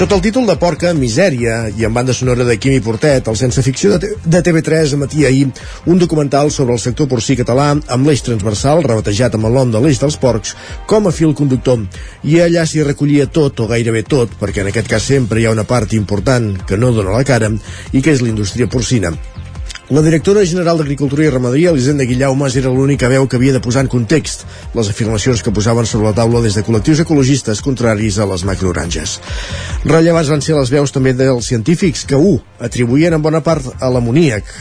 Sota el títol de Porca, Misèria i en banda sonora de Quimi Portet, el sense ficció de, de TV3 emetia ahir un documental sobre el sector porcí català amb l'eix transversal, rebatejat amb el nom de l'eix dels porcs, com a fil conductor. I allà s'hi recollia tot, o gairebé tot, perquè en aquest cas sempre hi ha una part important que no dona la cara, i que és la indústria porcina. La directora general d'Agricultura i Ramaderia, Elisenda Guillaumes, era l'única veu que havia de posar en context les afirmacions que posaven sobre la taula des de col·lectius ecologistes contraris a les macrooranges. Rellevants van ser les veus també dels científics que, un, atribuïen en bona part a l'amoníac,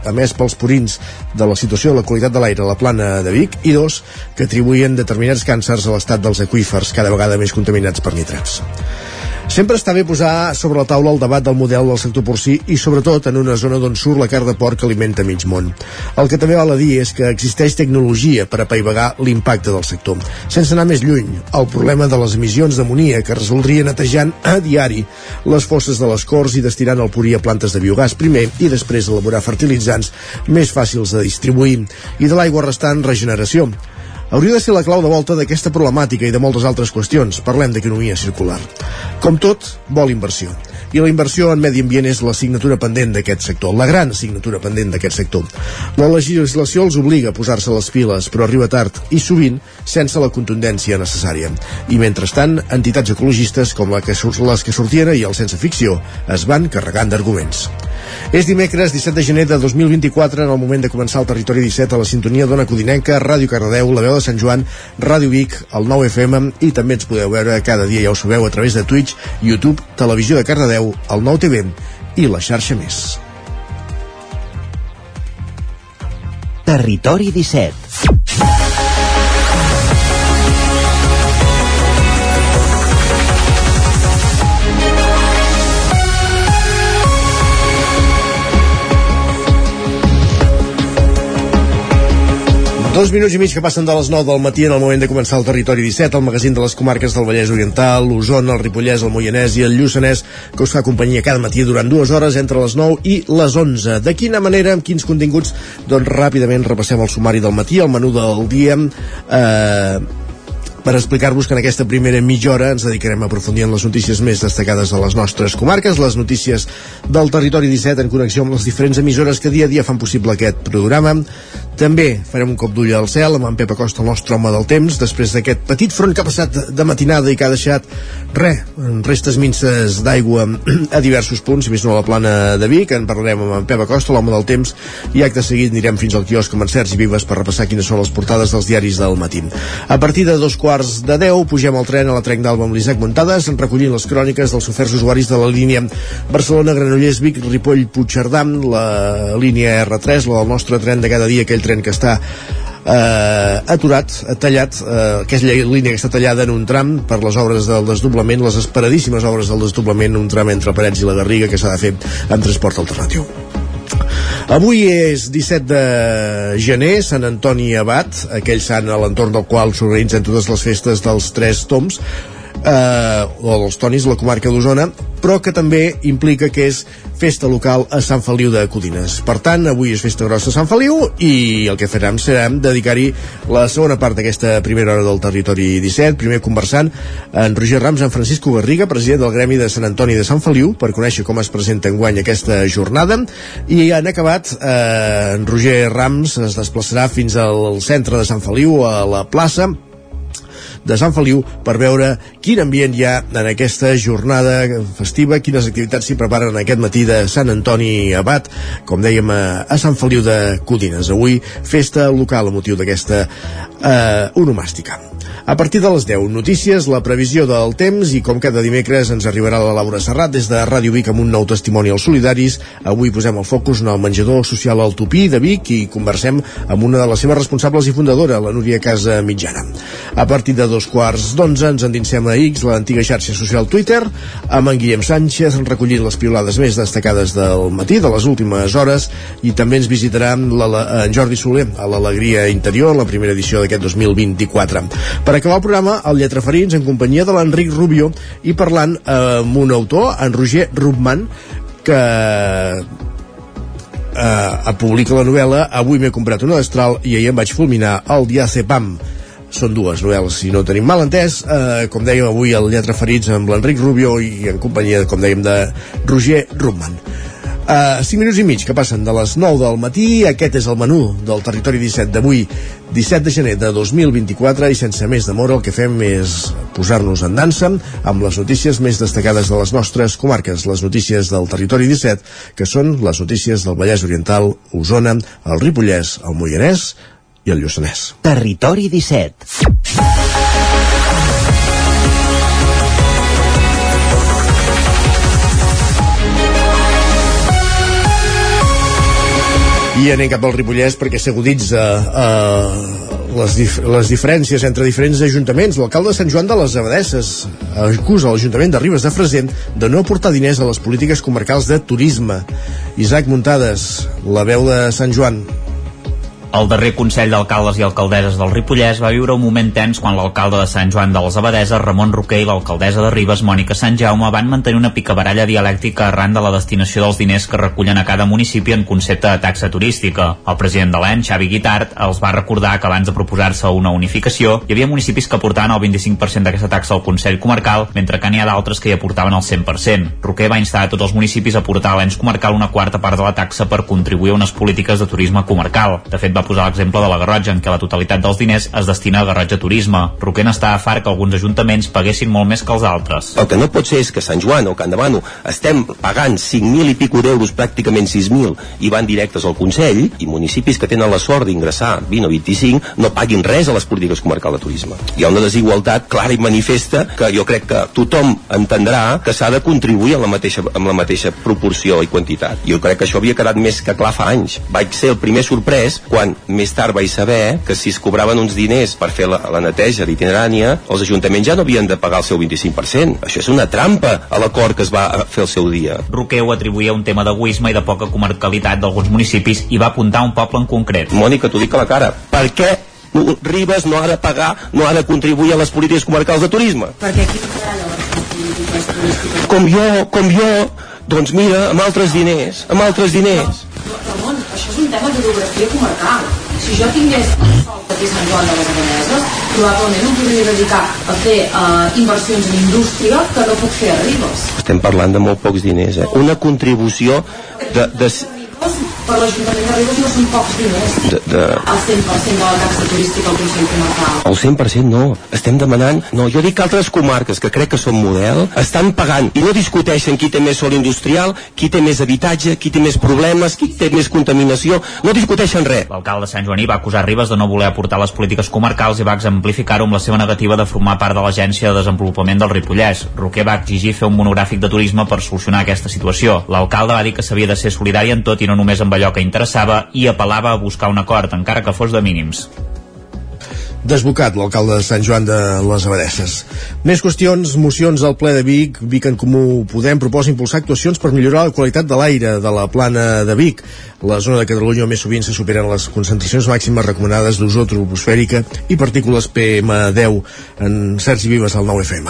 a més pels purins de la situació de la qualitat de l'aire a la plana de Vic, i dos, que atribuïen determinats càncers a l'estat dels aqüífers, cada vegada més contaminats per nitrats. Sempre està bé posar sobre la taula el debat del model del sector porcí i sobretot en una zona d'on surt la carn de porc que alimenta mig món. El que també val a dir és que existeix tecnologia per apaivagar l'impacte del sector. Sense anar més lluny, el problema de les emissions d'amonia que resoldria netejant a diari les fosses de les Corts i destinant el purí a plantes de biogàs primer i després elaborar fertilitzants més fàcils de distribuir i de l'aigua restant regeneració hauria de ser la clau de volta d'aquesta problemàtica i de moltes altres qüestions. Parlem d'economia circular. Com tot, vol inversió. I la inversió en medi ambient és l'assignatura pendent d'aquest sector, la gran assignatura pendent d'aquest sector. La legislació els obliga a posar-se les piles, però arriba tard i sovint sense la contundència necessària. I mentrestant, entitats ecologistes com la que, les que sortien i el Sense Ficció es van carregant d'arguments. És dimecres 17 de gener de 2024 en el moment de començar el Territori 17 a la sintonia d'Ona Codinenca, Ràdio Cardedeu, La Veu de Sant Joan, Ràdio Vic, el 9 FM i també ens podeu veure cada dia, ja ho sabeu, a través de Twitch, YouTube, Televisió de Cardedeu, el 9 TV i la xarxa més. Territori 17 Dos minuts i mig que passen de les 9 del matí en el moment de començar el Territori 17, el magazín de les comarques del Vallès Oriental, l'Osona, el Ripollès, el Moianès i el Lluçanès, que us fa companyia cada matí durant dues hores entre les 9 i les 11. De quina manera, amb quins continguts? Doncs ràpidament repassem el sumari del matí, el menú del dia, eh, per explicar-vos que en aquesta primera mitja hora ens dedicarem a aprofundir en les notícies més destacades de les nostres comarques, les notícies del territori 17 en connexió amb les diferents emissores que dia a dia fan possible aquest programa. També farem un cop d'ull al cel amb en Pep Acosta, el nostre home del temps, després d'aquest petit front que ha passat de matinada i que ha deixat res, restes minces d'aigua a diversos punts, i més no a la plana de Vic, en parlarem amb en Pep Acosta, l'home del temps, i acte seguit anirem fins al quiosc amb en Sergi Vives per repassar quines són les portades dels diaris del matí. A partir de dos quarts de deu pugem al tren a la Trenc d'Alba amb l'Isaac Montades, recollint les cròniques dels oferts usuaris de la línia Barcelona-Granollers, Vic, Ripoll, Puigcerdà, la línia R3, la del nostre tren de cada dia, aquell tren que està eh, aturat, tallat, eh, aquella línia que està tallada en un tram per les obres del desdoblament, les esperadíssimes obres del desdoblament, un tram entre Parets i la Garriga que s'ha de fer amb transport alternatiu. Avui és 17 de gener, Sant Antoni Abat, aquell sant a l'entorn del qual s'organitzen totes les festes dels tres toms, eh, o dels tonis, la comarca d'Osona, però que també implica que és festa local a Sant Feliu de Codines. Per tant, avui és festa grossa a Sant Feliu i el que farem serà dedicar-hi la segona part d'aquesta primera hora del territori 17, primer conversant en Roger Rams, en Francisco Garriga, president del Gremi de Sant Antoni de Sant Feliu, per conèixer com es presenta en guany aquesta jornada, i han acabat, eh, en Roger Rams es desplaçarà fins al centre de Sant Feliu, a la plaça, de Sant Feliu per veure quin ambient hi ha en aquesta jornada festiva, quines activitats s'hi preparen en aquest matí de Sant Antoni Abat, com dèiem a Sant Feliu de Codines. Avui festa local a motiu d'aquesta eh, onomàstica. A partir de les 10, notícies, la previsió del temps i com cada dimecres ens arribarà la Laura Serrat des de Ràdio Vic amb un nou testimoni als solidaris. Avui posem el focus en el menjador social al Tupí de Vic i conversem amb una de les seves responsables i fundadora, la Núria Casa Mitjana. A partir de dos quarts d'onze ens endinsem a X, l'antiga xarxa social Twitter, amb en Guillem Sánchez recollint les piolades més destacades del matí, de les últimes hores, i també ens visitarà en Jordi Soler a l'Alegria Interior, la primera edició d'aquest 2024. Per acabar el programa, el Lletraferits, en companyia de l'Enric Rubio, i parlant eh, amb un autor, en Roger Rubman, que eh, publica la novel·la Avui m'he comprat una destral i ahir em vaig fulminar el Diazepam. Són dues novel·les, si no tenim mal entès. Eh, com dèiem avui al Lletra Ferits amb l'Enric Rubio i en companyia, com dèiem, de Roger Rubman Uh, 5 minuts i mig que passen de les 9 del matí. Aquest és el menú del Territori 17 d'avui 17 de gener de 2024 i sense més demora el que fem és posar-nos en dansa amb les notícies més destacades de les nostres comarques les notícies del Territori 17 que són les notícies del Vallès Oriental Osona, el Ripollès, el Moianès i el Lluçanès. Territori 17 Anem cap al Ripollès perquè s'aguditza eh, les, dif les diferències entre diferents ajuntaments. L'alcalde de Sant Joan de les Abadesses acusa l'Ajuntament de Ribes de Freser de no aportar diners a les polítiques comarcals de turisme. Isaac Muntades, la veu de Sant Joan. El darrer Consell d'Alcaldes i Alcaldesses del Ripollès va viure un moment tens quan l'alcalde de Sant Joan de les Abadeses, Ramon Roquer, i l'alcaldessa de Ribes, Mònica Sant Jaume, van mantenir una picabaralla dialèctica arran de la destinació dels diners que recullen a cada municipi en concepte de taxa turística. El president de l'EN, Xavi Guitart, els va recordar que abans de proposar-se una unificació, hi havia municipis que aportaven el 25% d'aquesta taxa al Consell Comarcal, mentre que n'hi ha d'altres que hi aportaven el 100%. Roquer va instar a tots els municipis a aportar a l'ENS comarcal una quarta part de la taxa per contribuir a unes polítiques de turisme comarcal. De fet, va posar l'exemple de la Garrotxa, en què la totalitat dels diners es destina a Garrotxa Turisme. Roquent està a far que alguns ajuntaments paguessin molt més que els altres. El que no pot ser és que Sant Joan o Can Davano estem pagant 5.000 i pico d'euros, pràcticament 6.000, i van directes al Consell, i municipis que tenen la sort d'ingressar 20 o 25 no paguin res a les polítiques comarcals de turisme. Hi ha una desigualtat clara i manifesta que jo crec que tothom entendrà que s'ha de contribuir amb la, mateixa, amb la mateixa proporció i quantitat. Jo crec que això havia quedat més que clar fa anys. Vaig ser el primer sorprès quan més tard vaig saber que si es cobraven uns diners per fer la, la neteja d'itinerània, els ajuntaments ja no havien de pagar el seu 25%. Això és una trampa a l'acord que es va fer el seu dia. Roqueu atribuïa un tema d'egoisme i de poca comarcalitat d'alguns municipis i va apuntar un poble en concret. Mònica, t'ho dic a la cara. Per què Ribes no ha de pagar, no ha de contribuir a les polítiques comarcals de turisme? Perquè aquí no farà les polítiques turístiques. Com jo, com jo, doncs mira, amb altres diners, amb altres diners. Això és un tema d'orografia comarcal. Si jo tingués el sol aquí a Sant Joan de les Abadeses, probablement em podria dedicar a fer uh, inversions en indústria que no puc fer a Ribes. Estem parlant de molt pocs diners, eh? Una contribució de, de, per l'Ajuntament de Ribes no són pocs diners. de, de, El 100% de la taxa turística al Consell Comarcal. el 100% no. Estem demanant... No, jo dic que altres comarques que crec que són model estan pagant i no discuteixen qui té més sol industrial, qui té més habitatge, qui té més problemes, qui té més contaminació. No discuteixen res. L'alcalde Sant Joaní va acusar Ribes de no voler aportar les polítiques comarcals i va exemplificar-ho amb la seva negativa de formar part de l'Agència de Desenvolupament del Ripollès. Roquer va exigir fer un monogràfic de turisme per solucionar aquesta situació. L'alcalde va dir que s'havia de ser solidari en tot i no només amb allò que interessava i apel·lava a buscar un acord, encara que fos de mínims. Desbocat l'alcalde de Sant Joan de les Abadesses. Més qüestions, mocions al ple de Vic. Vic en Comú Podem proposa impulsar actuacions per millorar la qualitat de l'aire de la plana de Vic. La zona de Catalunya més sovint se superen les concentracions màximes recomanades d'ozó troposfèrica i partícules PM10 en certs i vives al 9FM.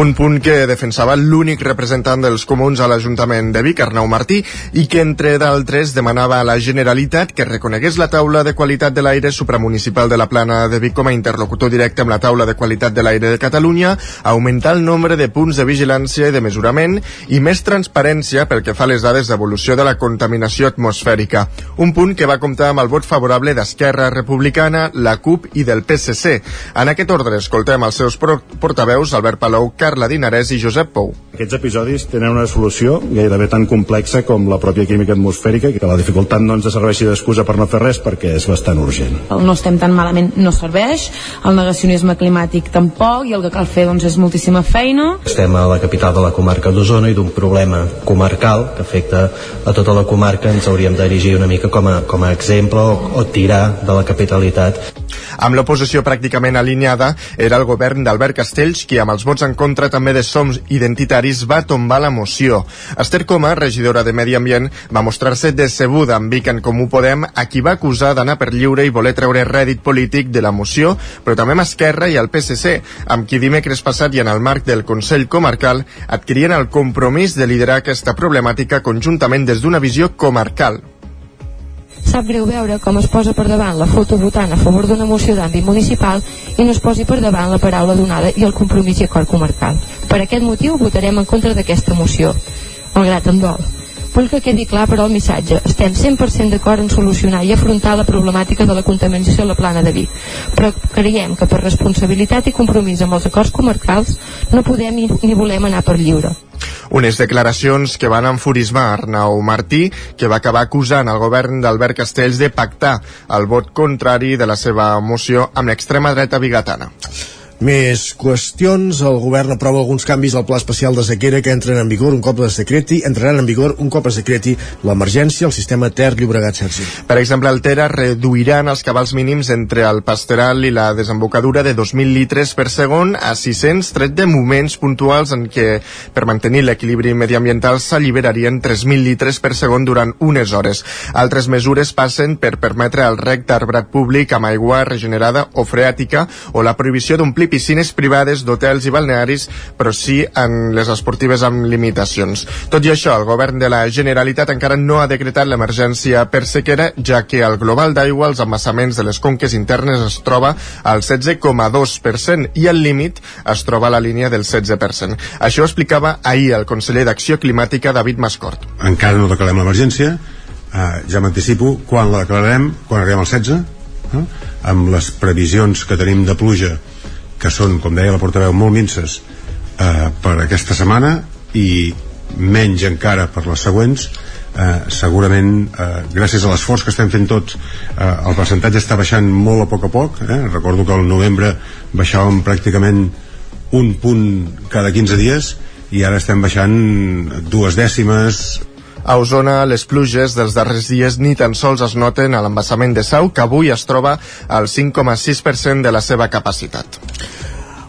Un punt que defensava l'únic representant dels comuns a l'Ajuntament de Vic, Arnau Martí, i que, entre d'altres, demanava a la Generalitat que reconegués la taula de qualitat de l'aire supramunicipal de la plana de Vic com a interlocutor directe amb la taula de qualitat de l'aire de Catalunya, augmentar el nombre de punts de vigilància i de mesurament i més transparència pel que fa a les dades d'evolució de la contaminació atmosfèrica. Un punt que va comptar amb el vot favorable d'Esquerra Republicana, la CUP i del PSC. En aquest ordre escoltem els seus portaveus Albert Palou, Carla Dinarès i Josep Pou. Aquests episodis tenen una solució gairebé tan complexa com la pròpia química atmosfèrica i que la dificultat no ens serveixi d'excusa per no fer res perquè és bastant urgent. El no estem tan malament no serveix, el negacionisme climàtic tampoc i el que cal fer doncs, és moltíssima feina. Estem a la capital de la comarca d'Osona i d'un problema comarcal que afecta a tota la comarca ens hauríem d'erigir una mica com a, com a exemple o, o tirar de la capitalitat. Amb l'oposició pràcticament alineada, era el govern d'Albert Castells qui, amb els vots en contra també de Soms Identitaris, va tombar la moció. Esther Coma, regidora de Medi Ambient, va mostrar-se decebuda amb Vic en Comú Podem, a qui va acusar d'anar per lliure i voler treure rèdit polític de la moció, però també amb Esquerra i el PSC, amb qui dimecres passat i en el marc del Consell Comarcal adquirien el compromís de liderar aquesta problemàtica conjuntament des d'una visió comarcal. Sap greu veure com es posa per davant la foto votant a favor d'una moció d'àmbit municipal i no es posi per davant la paraula donada i el compromís i acord comarcal. Per aquest motiu votarem en contra d'aquesta moció, malgrat en dol. Vull que quedi clar, però, el missatge. Estem 100% d'acord en solucionar i afrontar la problemàtica de la contaminació a la plana de Vic, però creiem que per responsabilitat i compromís amb els acords comarcals no podem ni, volem anar per lliure. Unes declaracions que van enfurismar Arnau Martí, que va acabar acusant el govern d'Albert Castells de pactar el vot contrari de la seva moció amb l'extrema dreta bigatana. Més qüestions. El govern aprova alguns canvis al pla especial de sequera que entren en vigor un cop es decreti, entraran en vigor un cop es decreti l'emergència al sistema Ter Llobregat Sergi. Per exemple, el Ter reduiran els cabals mínims entre el Pasteral i la desembocadura de 2.000 litres per segon a 600, tret de moments puntuals en què, per mantenir l'equilibri mediambiental, s'alliberarien 3.000 litres per segon durant unes hores. Altres mesures passen per permetre el rec d'arbrat públic amb aigua regenerada o freàtica o la prohibició d'omplir piscines privades d'hotels i balnearis, però sí en les esportives amb limitacions. Tot i això, el govern de la Generalitat encara no ha decretat l'emergència per sequera, ja que el global d'aigua als embassaments de les conques internes es troba al 16,2% i el límit es troba a la línia del 16%. Això ho explicava ahir el conseller d'Acció Climàtica, David Mascort. Encara no declarem l'emergència, eh, ja m'anticipo, quan la declararem, quan arribem al 16, eh, amb les previsions que tenim de pluja que són, com deia la portaveu, molt minces eh, per aquesta setmana i menys encara per les següents eh, segurament eh, gràcies a l'esforç que estem fent tots eh, el percentatge està baixant molt a poc a poc eh? recordo que al novembre baixàvem pràcticament un punt cada 15 dies i ara estem baixant dues dècimes a Osona, les pluges dels darrers dies ni tan sols es noten a l'embassament de Sau, que avui es troba al 5,6% de la seva capacitat.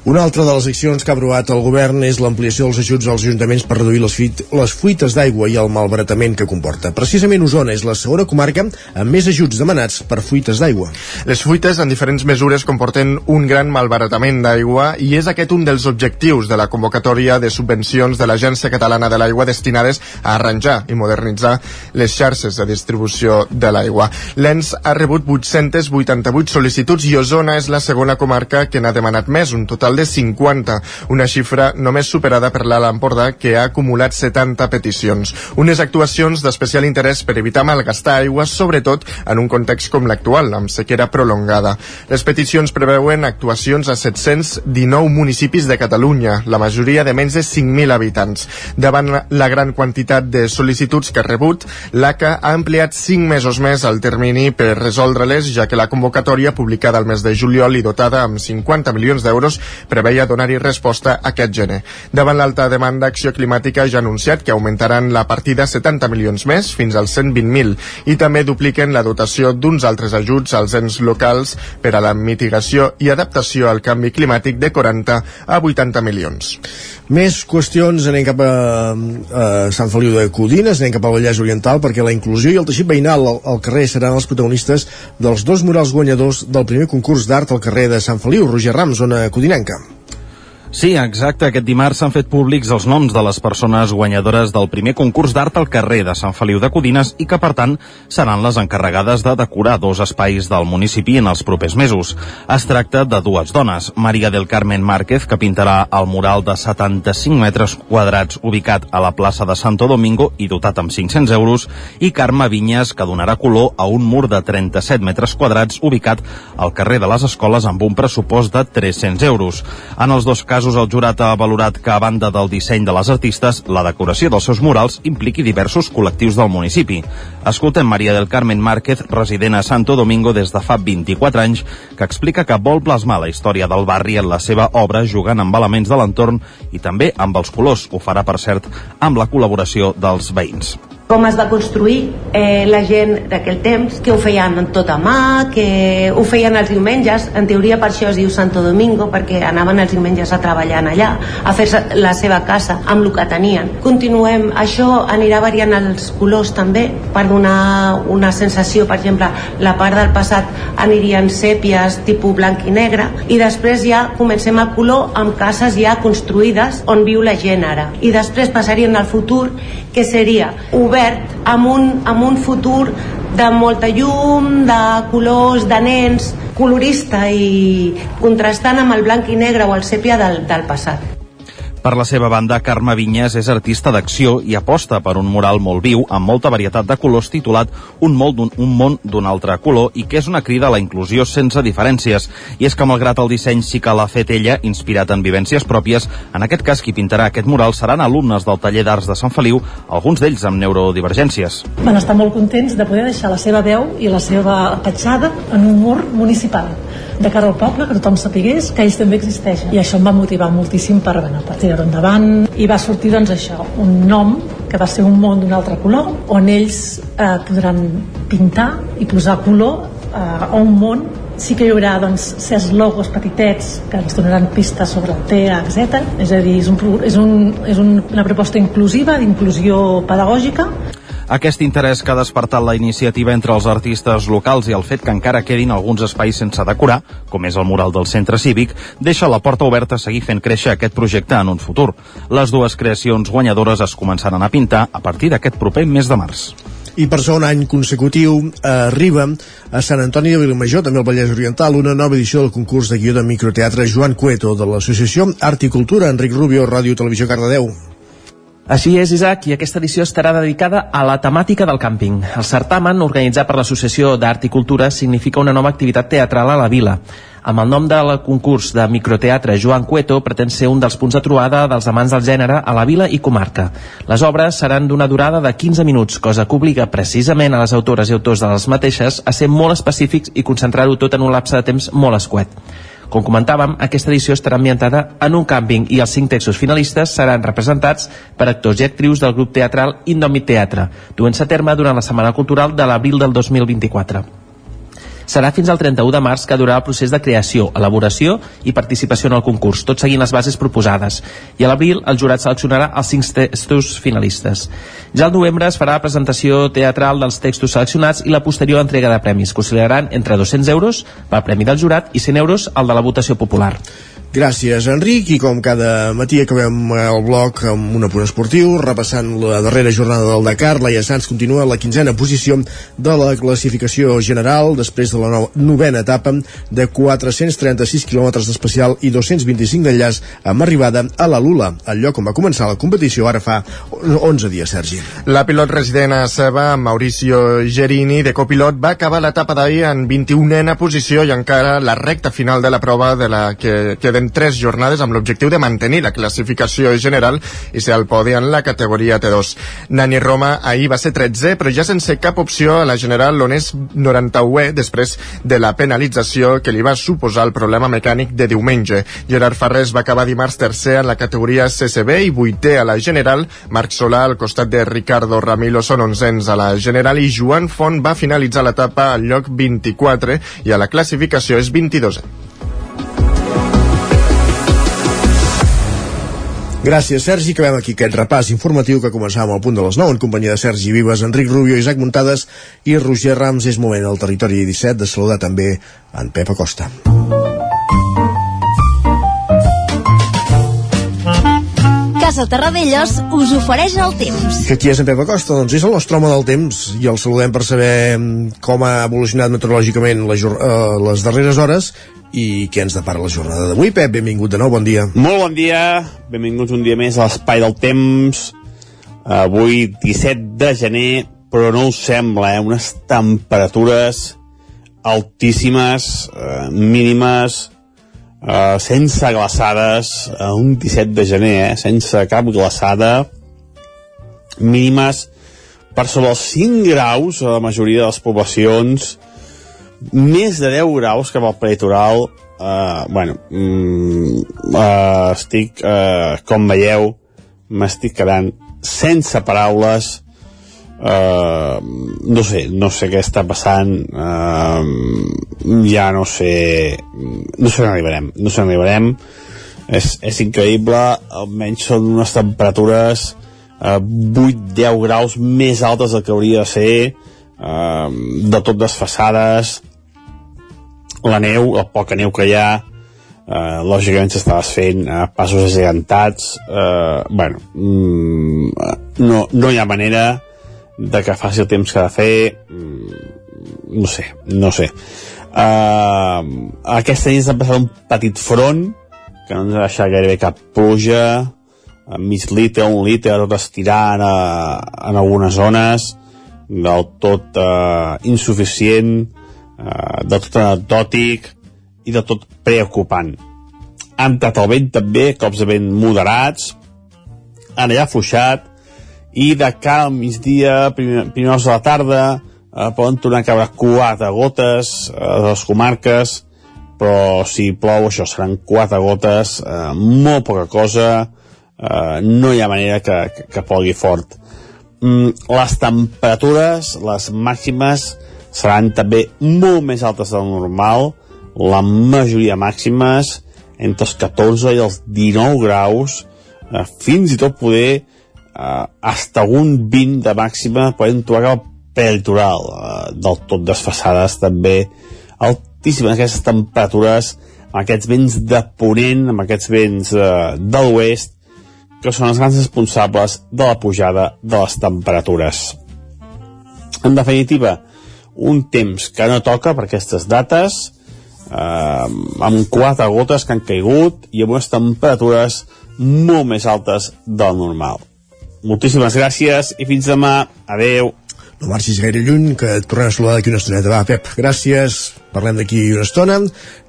Una altra de les accions que ha aprovat el govern és l'ampliació dels ajuts als ajuntaments per reduir les, fuit, les fuites d'aigua i el malbaratament que comporta. Precisament Osona és la segona comarca amb més ajuts demanats per fuites d'aigua. Les fuites en diferents mesures comporten un gran malbaratament d'aigua i és aquest un dels objectius de la convocatòria de subvencions de l'Agència Catalana de l'Aigua destinades a arranjar i modernitzar les xarxes de distribució de l'aigua. L'ENS ha rebut 888 sol·licituds i Osona és la segona comarca que n'ha demanat més, un total de 50, una xifra només superada per l'Alt Empordà, que ha acumulat 70 peticions. Unes actuacions d'especial interès per evitar malgastar aigua, sobretot en un context com l'actual, amb sequera prolongada. Les peticions preveuen actuacions a 719 municipis de Catalunya, la majoria de menys de 5.000 habitants. Davant la gran quantitat de sol·licituds que ha rebut, l'ACA ha ampliat 5 mesos més el termini per resoldre-les, ja que la convocatòria, publicada al mes de juliol i dotada amb 50 milions d'euros, preveia donar-hi resposta aquest gener. Davant l'alta demanda, Acció Climàtica ja ha anunciat que augmentaran la partida 70 milions més, fins als 120.000, i també dupliquen la dotació d'uns altres ajuts als ens locals per a la mitigació i adaptació al canvi climàtic de 40 a 80 milions. Més qüestions, anem cap a, a Sant Feliu de Codines, anem cap al Vallès Oriental, perquè la inclusió i el teixit veïnal al, al carrer seran els protagonistes dels dos murals guanyadors del primer concurs d'art al carrer de Sant Feliu, Roger Ram, zona codinenca. Sí, exacte. Aquest dimarts s'han fet públics els noms de les persones guanyadores del primer concurs d'art al carrer de Sant Feliu de Codines i que, per tant, seran les encarregades de decorar dos espais del municipi en els propers mesos. Es tracta de dues dones, Maria del Carmen Márquez, que pintarà el mural de 75 metres quadrats ubicat a la plaça de Santo Domingo i dotat amb 500 euros, i Carme Vinyes, que donarà color a un mur de 37 metres quadrats ubicat al carrer de les Escoles amb un pressupost de 300 euros. En els dos casos casos, el jurat ha valorat que, a banda del disseny de les artistes, la decoració dels seus murals impliqui diversos col·lectius del municipi. Escoltem Maria del Carmen Márquez, resident a Santo Domingo des de fa 24 anys, que explica que vol plasmar la història del barri en la seva obra jugant amb elements de l'entorn i també amb els colors. Ho farà, per cert, amb la col·laboració dels veïns. Com es va construir eh, la gent d'aquell temps, que ho feien tot a mà, que ho feien els diumenges, en teoria per això es diu Santo Domingo, perquè anaven els diumenges a treballar allà, a fer la seva casa amb el que tenien. Continuem, això anirà variant els colors també, per donar una sensació, per exemple, la part del passat anirien sèpies tipus blanc i negre, i després ja comencem el color amb cases ja construïdes on viu la gent ara. I després passaríem al futur, que seria amb un, amb un futur de molta llum, de colors, de nens, colorista i contrastant amb el blanc i negre o el sèpia del, del passat. Per la seva banda, Carme Vinyes és artista d'acció i aposta per un mural molt viu, amb molta varietat de colors, titulat Un, molt un, un món d'un altre color, i que és una crida a la inclusió sense diferències. I és que, malgrat el disseny sí que l'ha fet ella, inspirat en vivències pròpies, en aquest cas qui pintarà aquest mural seran alumnes del taller d'arts de Sant Feliu, alguns d'ells amb neurodivergències. Van estar molt contents de poder deixar la seva veu i la seva petjada en un mur municipal de cara al poble, que tothom sapigués que ells també existeixen. I això em va motivar moltíssim per, bueno, per tirar endavant i va sortir doncs això, un nom que va ser un món d'un altre color on ells eh, podran pintar i posar color eh, a un món sí que hi haurà doncs, certs logos petitets que ens donaran pistes sobre el TEA, etc. És a dir, és, un, és, un, és una proposta inclusiva, d'inclusió pedagògica, aquest interès que ha despertat la iniciativa entre els artistes locals i el fet que encara quedin alguns espais sense decorar, com és el mural del centre cívic, deixa la porta oberta a seguir fent créixer aquest projecte en un futur. Les dues creacions guanyadores es començaran a pintar a partir d'aquest proper mes de març i per segon any consecutiu arriba a Sant Antoni de Vilamajor, també al Vallès Oriental, una nova edició del concurs de guió de microteatre Joan Cueto de l'associació Art i Cultura, Enric Rubio, Ràdio Televisió Cardedeu. Així és, Isaac, i aquesta edició estarà dedicada a la temàtica del càmping. El certamen, organitzat per l'Associació d'Art i Cultura, significa una nova activitat teatral a la vila. Amb el nom del concurs de microteatre Joan Cueto pretén ser un dels punts de trobada dels amants del gènere a la vila i comarca. Les obres seran d'una durada de 15 minuts, cosa que obliga precisament a les autores i autors de les mateixes a ser molt específics i concentrar-ho tot en un lapse de temps molt escuet. Com comentàvem, aquesta edició estarà ambientada en un càmping i els cinc textos finalistes seran representats per actors i actrius del grup teatral Indomit Teatre, duent-se a terme durant la Setmana Cultural de l'abril del 2024 serà fins al 31 de març que durarà el procés de creació, elaboració i participació en el concurs, tot seguint les bases proposades. I a l'abril el jurat seleccionarà els cinc textos finalistes. Ja al novembre es farà la presentació teatral dels textos seleccionats i la posterior entrega de premis, que oscil·laran entre 200 euros pel premi del jurat i 100 euros al de la votació popular. Gràcies, Enric, i com cada matí acabem el bloc amb un apunt esportiu, repassant la darrera jornada del Dakar, la Sanz continua a la quinzena posició de la classificació general, després de la no novena etapa de 436 quilòmetres d'especial i 225 d'enllaç amb arribada a la Lula, el lloc on va començar la competició ara fa 11 dies, Sergi. La pilot resident a Seba, Mauricio Gerini, de copilot, va acabar l'etapa d'ahir en 21a posició i encara la recta final de la prova de la que queden en tres jornades amb l'objectiu de mantenir la classificació general i ser al podi en la categoria T2. Nani Roma ahir va ser 13è, però ja sense cap opció a la general on és 91è després de la penalització que li va suposar el problema mecànic de diumenge. Gerard Farrés va acabar dimarts tercer en la categoria CCB i vuitè a la general. Marc Solà al costat de Ricardo Ramilo són onzens a la general i Joan Font va finalitzar l'etapa al lloc 24 i a la classificació és 22è. Gràcies, Sergi. Acabem aquí aquest repàs informatiu que començàvem al punt de les 9 en companyia de Sergi Vives, Enric Rubio, Isaac Muntades i Roger Rams. És moment al territori 17 de saludar també en Pep Acosta. Casa Terradellos us ofereix el temps. Que qui és en Pep Acosta? Doncs és el nostre home del temps i el saludem per saber mm, com ha evolucionat meteorològicament les, uh, les darreres hores i què ens depara la jornada d'avui. Pep, benvingut de nou, bon dia. Molt bon dia, benvinguts un dia més a l'Espai del Temps. Avui, 17 de gener, però no us sembla, eh? Unes temperatures altíssimes, eh, mínimes, eh, sense glaçades, eh, un 17 de gener, eh? Sense cap glaçada, mínimes per sobre els 5 graus a la majoria de les poblacions, més de 10 graus cap al peritoral uh, bueno mm, uh, estic uh, com veieu m'estic quedant sense paraules Uh, no sé, no sé què està passant. Uh, ja no sé no sé on arribarem no sé on arribarem. És, és increïble almenys són unes temperatures uh, 8-10 graus més altes del que hauria de ser uh, de tot desfassades. La neu, el poca neu que hi ha eh, lògicament s'està desfent a passos agigantats. Eh, bueno mm, no, no hi ha manera de que faci el temps que ha de fer mm, no sé, no sé. Uh, aquesta nit s'ha passat un petit front que no ens ha deixat gairebé cap pluja mig litre, un litre, tot estirant a, en algunes zones. Del tot uh, insuficient uh, del tot anecdòtic i de tot preocupant. Ha entrat el vent també, cops de vent moderats. Ara ja ha fluixat i de cara al migdia, primer, primers de la tarda, eh, poden tornar a caure quatre gotes eh, a les comarques, però si plou això seran quatre gotes, eh, molt poca cosa, eh, no hi ha manera que, que, que plogui fort. Mm, les temperatures, les màximes, seran també molt més altes del normal, la majoria màximes entre els 14 i els 19 graus, eh, fins i tot poder eh, hasta un 20 de màxima podem trobar cap prelitoral eh, del tot desfassades també altíssimes aquestes temperatures amb aquests vents de ponent amb aquests vents eh, de l'oest que són els grans responsables de la pujada de les temperatures. En definitiva un temps que no toca per aquestes dates eh, amb quatre gotes que han caigut i amb unes temperatures molt més altes del normal moltíssimes gràcies i fins demà. Adeu. No marxis gaire lluny, que et tornem a saludar d'aquí una estoneta. Va, Pep, gràcies. Parlem d'aquí una estona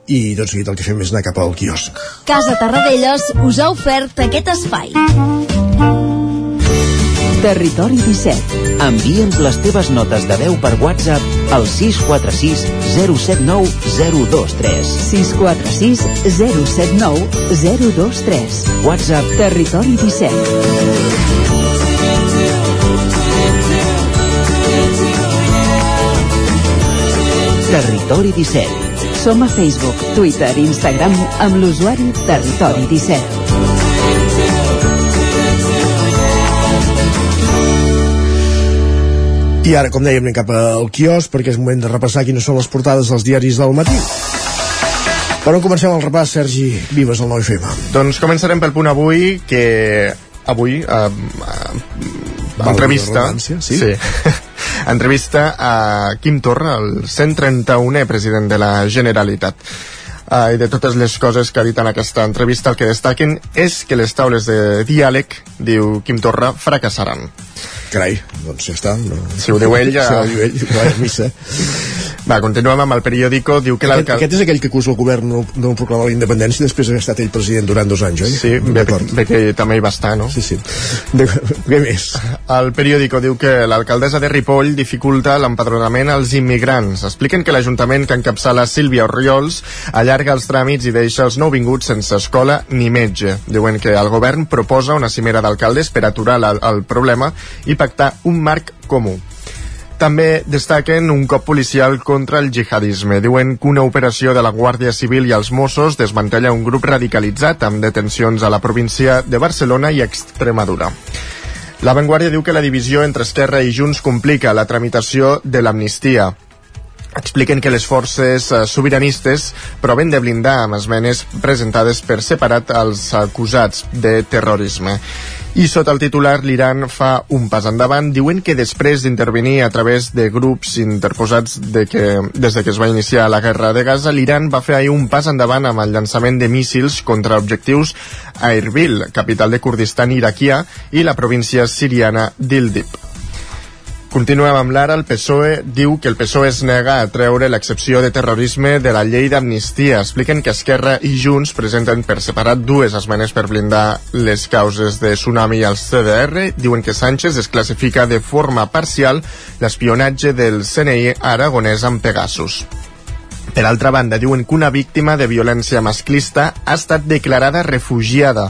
i tot seguit el que fem és anar cap al quiosc. Casa Tarradellas us ha ofert aquest espai. Territori 17. Envia'ns les teves notes de veu per WhatsApp al 646 079 023. 646 079 023. WhatsApp Territori 17. Territori 17. Som a Facebook, Twitter i Instagram amb l'usuari Territori 17. I ara, com dèiem, anem cap al quios perquè és moment de repassar quines són les portades dels diaris del matí. Per on comencem el repàs, Sergi Vives, al 9FM? Doncs començarem pel punt avui, que avui eh, eh, entrevista sí? sí. Entrevista a Quim Torra el 131è president de la Generalitat uh, i de totes les coses que ha dit en aquesta entrevista el que destaquen és que les taules de diàleg diu Quim Torra fracassaran Carai, doncs ja està. No. Si ho diu ell, ja... Si ho diu ell, va a missa. Va, continuem amb el periòdico. Diu que l'alcalde... aquest és aquell que acusa el govern no, no proclamar la independència i després ha estat ell president durant dos anys, oi? Sí, bé, bé que també hi va estar, no? Sí, sí. De, què més? El periòdico diu que l'alcaldessa de Ripoll dificulta l'empadronament als immigrants. Expliquen que l'Ajuntament que encapçala Sílvia Oriols allarga els tràmits i deixa els nouvinguts sense escola ni metge. Diuen que el govern proposa una cimera d'alcaldes per aturar la, el problema i pactar un marc comú. També destaquen un cop policial contra el jihadisme. Diuen que una operació de la Guàrdia Civil i els Mossos desmantella un grup radicalitzat amb detencions a la província de Barcelona i Extremadura. La Vanguardia diu que la divisió entre Esquerra i Junts complica la tramitació de l'amnistia expliquen que les forces eh, sobiranistes proven de blindar amb esmenes presentades per separat als acusats de terrorisme. I sota el titular, l'Iran fa un pas endavant. Diuen que després d'intervenir a través de grups interposats de que, des de que es va iniciar la guerra de Gaza, l'Iran va fer ahir un pas endavant amb el llançament de míssils contra objectius a Erbil, capital de Kurdistan iraquià, i la província siriana d'Ildib. Continuem amb l'ara. El PSOE diu que el PSOE es nega a treure l'excepció de terrorisme de la llei d'amnistia. Expliquen que Esquerra i Junts presenten per separat dues esmenes per blindar les causes de Tsunami als CDR. Diuen que Sánchez es classifica de forma parcial l'espionatge del CNI aragonès amb Pegasus. Per altra banda, diuen que una víctima de violència masclista ha estat declarada refugiada.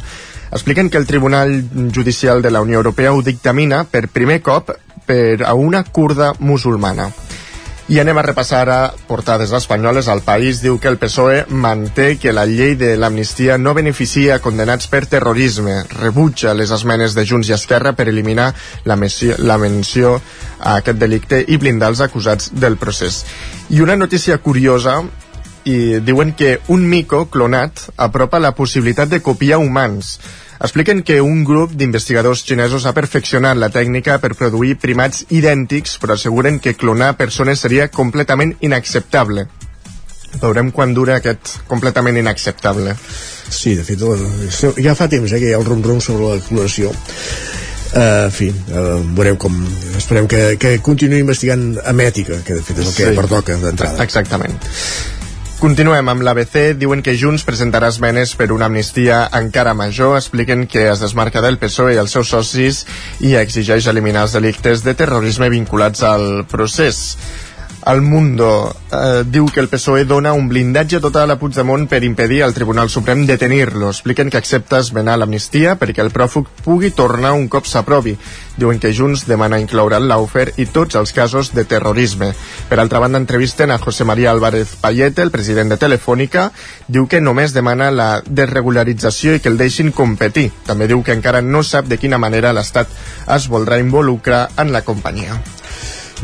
Expliquen que el Tribunal Judicial de la Unió Europea ho dictamina per primer cop per a una kurda musulmana. I anem a repassar ara portades espanyoles. El País diu que el PSOE manté que la llei de l'amnistia no beneficia condenats per terrorisme. Rebutja les esmenes de Junts i Esquerra per eliminar la, menció, la menció a aquest delicte i blindar els acusats del procés. I una notícia curiosa i diuen que un mico clonat apropa la possibilitat de copiar humans expliquen que un grup d'investigadors xinesos ha perfeccionat la tècnica per produir primats idèntics, però asseguren que clonar persones seria completament inacceptable. Veurem quan dura aquest completament inacceptable. Sí, de fet, ja fa temps eh, que hi ha el rum-rum sobre la clonació. Uh, en fi, uh, veurem com esperem que, que continuï investigant amb ètica que de fet és el que sí. pertoca d'entrada exactament Continuem amb l'ABC. Diuen que Junts presentarà esmenes per una amnistia encara major. Expliquen que es desmarca del PSOE i els seus socis i exigeix eliminar els delictes de terrorisme vinculats al procés. El Mundo eh, diu que el PSOE dona un blindatge total a Puigdemont per impedir al Tribunal Suprem detenir-lo. Expliquen que accepta esmenar l'amnistia perquè el pròfug pugui tornar un cop s'aprovi. Diuen que Junts demana incloure Laufer i tots els casos de terrorisme. Per altra banda, entrevisten a José María Álvarez Payete, el president de Telefònica. Diu que només demana la desregularització i que el deixin competir. També diu que encara no sap de quina manera l'Estat es voldrà involucrar en la companyia.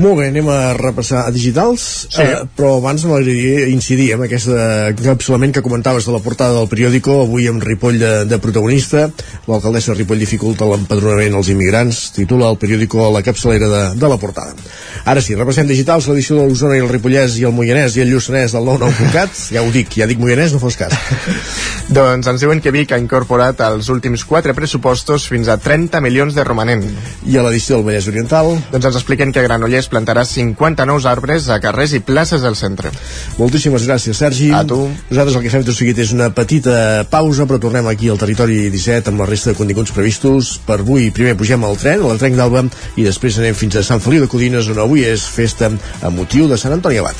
Molt bé, anem a repassar a digitals, sí. eh, però abans m'agradaria incidir en aquest encapçalament que comentaves de la portada del periòdico, avui amb Ripoll de, de protagonista, l'alcaldessa de Ripoll dificulta l'empadronament als immigrants, titula el periòdico a la capçalera de, de la portada. Ara sí, repassem digitals, l'edició de l'Osona i el Ripollès i el Moianès i el Lluçanès del 99.cat, ja ho dic, ja dic Moianès, no fos cas. doncs ens diuen que Vic ha incorporat els últims quatre pressupostos fins a 30 milions de romanent. I a l'edició del Vallès Oriental? Doncs ens expliquen que Granollers Vallès plantarà 50 nous arbres a carrers i places del centre. Moltíssimes gràcies, Sergi. A tu. Nosaltres el que fem tot seguit és una petita pausa, però tornem aquí al territori 17 amb la resta de continguts previstos. Per avui primer pugem al tren, al tren d'Alba, i després anem fins a Sant Feliu de Codines, on avui és festa a motiu de Sant Antoni Abat.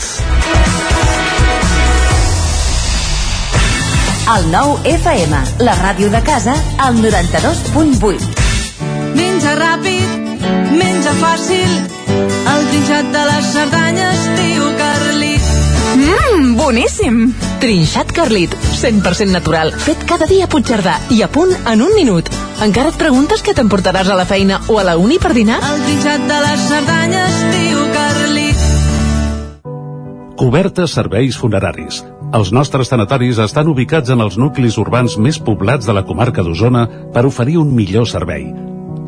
El nou FM, la ràdio de casa, al 92.8. Menja ràpid, menja fàcil, trinxat de les Cerdanyes diu Carlit. Mmm, boníssim! Trinxat Carlit, 100% natural, fet cada dia a Puigcerdà i a punt en un minut. Encara et preguntes què t'emportaràs a la feina o a la uni per dinar? El trinxat de les Cerdanyes diu Carlit. Cobertes serveis funeraris. Els nostres tanatoris estan ubicats en els nuclis urbans més poblats de la comarca d'Osona per oferir un millor servei.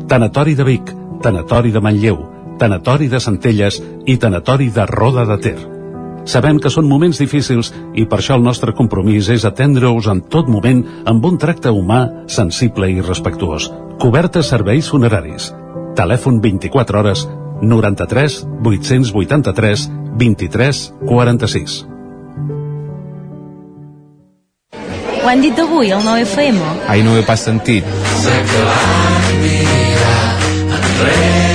Tanatori de Vic, Tanatori de Manlleu, Tanatori de Centelles i Tanatori de Roda de Ter. Sabem que són moments difícils i per això el nostre compromís és atendre-us en tot moment amb un tracte humà, sensible i respectuós. Cobertes serveis funeraris. Telèfon 24 hores 93 883 23 46. Ho han dit avui, el 9FM? Ai, no ho he pas sentit. Sé que van mirar enrere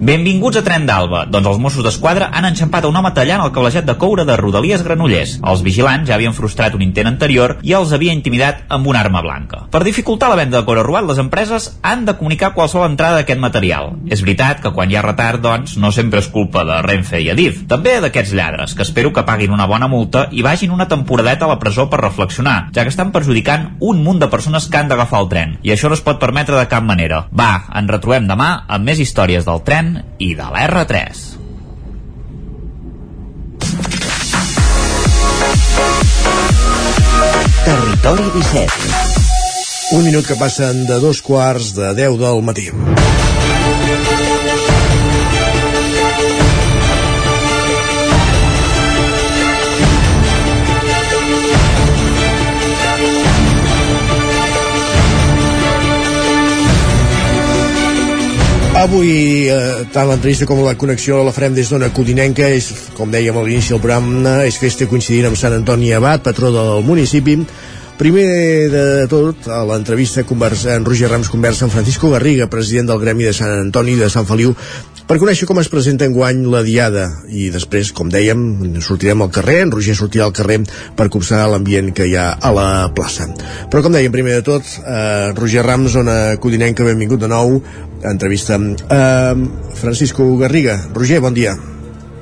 Benvinguts a Tren d'Alba. Doncs els Mossos d'Esquadra han enxampat a un home tallant el cablejat de coure de Rodalies Granollers. Els vigilants ja havien frustrat un intent anterior i els havia intimidat amb una arma blanca. Per dificultar la venda de coure robat, les empreses han de comunicar qualsevol entrada d'aquest material. És veritat que quan hi ha retard, doncs, no sempre és culpa de Renfe i Adif. També d'aquests lladres, que espero que paguin una bona multa i vagin una temporadeta a la presó per reflexionar, ja que estan perjudicant un munt de persones que han d'agafar el tren. I això no es pot permetre de cap manera. Va, ens retrobem demà amb més històries del tren i de l'R3. Territori 17 Un minut que passen de dos quarts de 10 del matí. Avui, eh, tant l'entrevista com la connexió la farem des d'Ona Codinenca, és, com dèiem a l'inici del programa, és festa coincidint amb Sant Antoni Abat, patró del municipi. Primer de tot, a l'entrevista en Roger Rams conversa amb Francisco Garriga, president del Gremi de Sant Antoni de Sant Feliu, per conèixer com es presenta en guany la Diada. I després, com dèiem, sortirem al carrer, en Roger sortirà al carrer per copsar l'ambient que hi ha a la plaça. Però, com dèiem, primer de tot, eh, Roger Rams, Ona Codinenca, benvingut de nou, entrevista. Eh, Francisco Garriga. Roger, bon dia.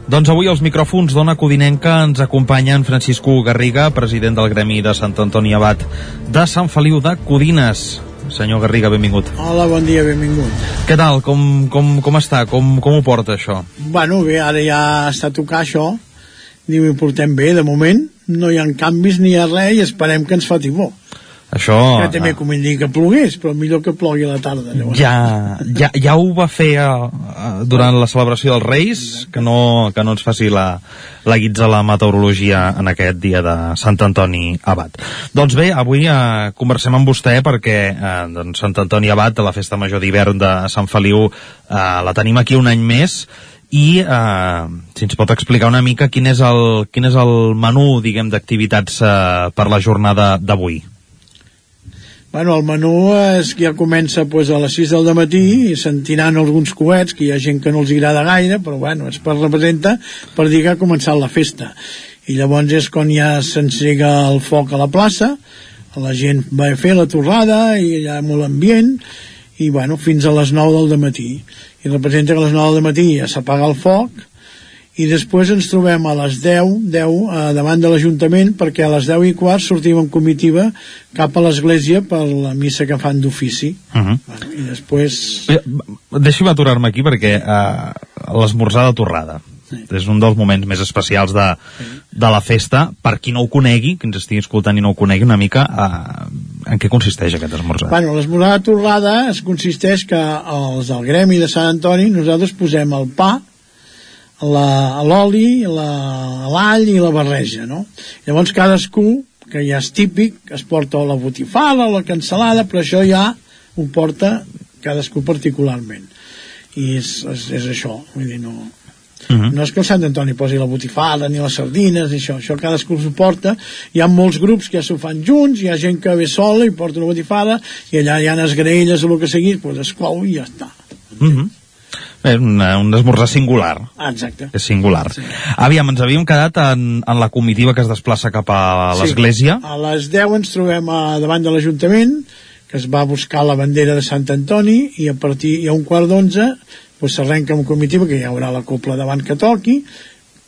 Doncs avui als micròfons d'Ona Codinenca ens acompanyen Francisco Garriga, president del Gremi de Sant Antoni Abat de Sant Feliu de Codines. Senyor Garriga, benvingut. Hola, bon dia, benvingut. Què tal? Com, com, com està? Com, com ho porta, això? Bueno, bé, ara ja està a tocar això. Diu, ho portem bé, de moment. No hi ha canvis ni hi ha res i esperem que ens foti bo. Això... Que també convindria que plogués, però millor que plogui a la tarda. Llavors. Ja, ja, ja ho va fer uh, durant la celebració dels Reis, que no, que no ens faci la, la guitza la meteorologia en aquest dia de Sant Antoni Abat. Doncs bé, avui uh, conversem amb vostè perquè uh, doncs Sant Antoni Abat, la festa major d'hivern de Sant Feliu, uh, la tenim aquí un any més i eh, si ens pot explicar una mica quin és el, quin és el menú diguem d'activitats eh, per la jornada d'avui Bueno, el menú és que ja comença pues, a les 6 del matí i sentiran alguns coets, que hi ha gent que no els agrada gaire, però bueno, es per representa per dir que ha començat la festa. I llavors és quan ja s'encega el foc a la plaça, la gent va fer la torrada i hi ha molt ambient, i bueno, fins a les 9 del matí. I representa que a les 9 del matí ja s'apaga el foc, i després ens trobem a les 10, 10 eh, davant de l'Ajuntament perquè a les 10 i quart sortim en comitiva cap a l'església per la missa que fan d'ofici uh -huh. bueno, i després Eh, Deixi'm aturar-me aquí perquè eh, l'esmorzar de torrada sí. és un dels moments més especials de, de la festa. Per qui no ho conegui, que ens estigui escoltant i no ho conegui una mica, eh, en què consisteix aquest esmorzar? Bueno, l'esmorzar de torrada es consisteix que els del gremi de Sant Antoni nosaltres posem el pa l'oli, la- l'all i la barreja, no? Llavors cadascú, que ja és típic, es porta o la botifala o la cansalada, però això ja ho porta cadascú particularment. I és, és, és això, vull dir, no... Uh -huh. No és que el Sant Antoni posi la botifala ni les sardines ni això, això cadascú s'ho porta hi ha molts grups que ja s'ho fan junts hi ha gent que ve sola i porta una botifala i allà hi ha les graelles o el que sigui doncs es cou i ja està Uh -huh. Bé, un, eh, un esmorzar singular. ah, exacte És singular. Sí. Aviam, ens havíem quedat en, en la comitiva que es desplaça cap a Sí. l'església. A les 10 ens trobem a, davant de l'Ajuntament, que es va buscar la bandera de Sant Antoni, i a partir i a un quart d'onze pues, s'arrenca amb comitiva, que hi haurà la copla davant que toqui,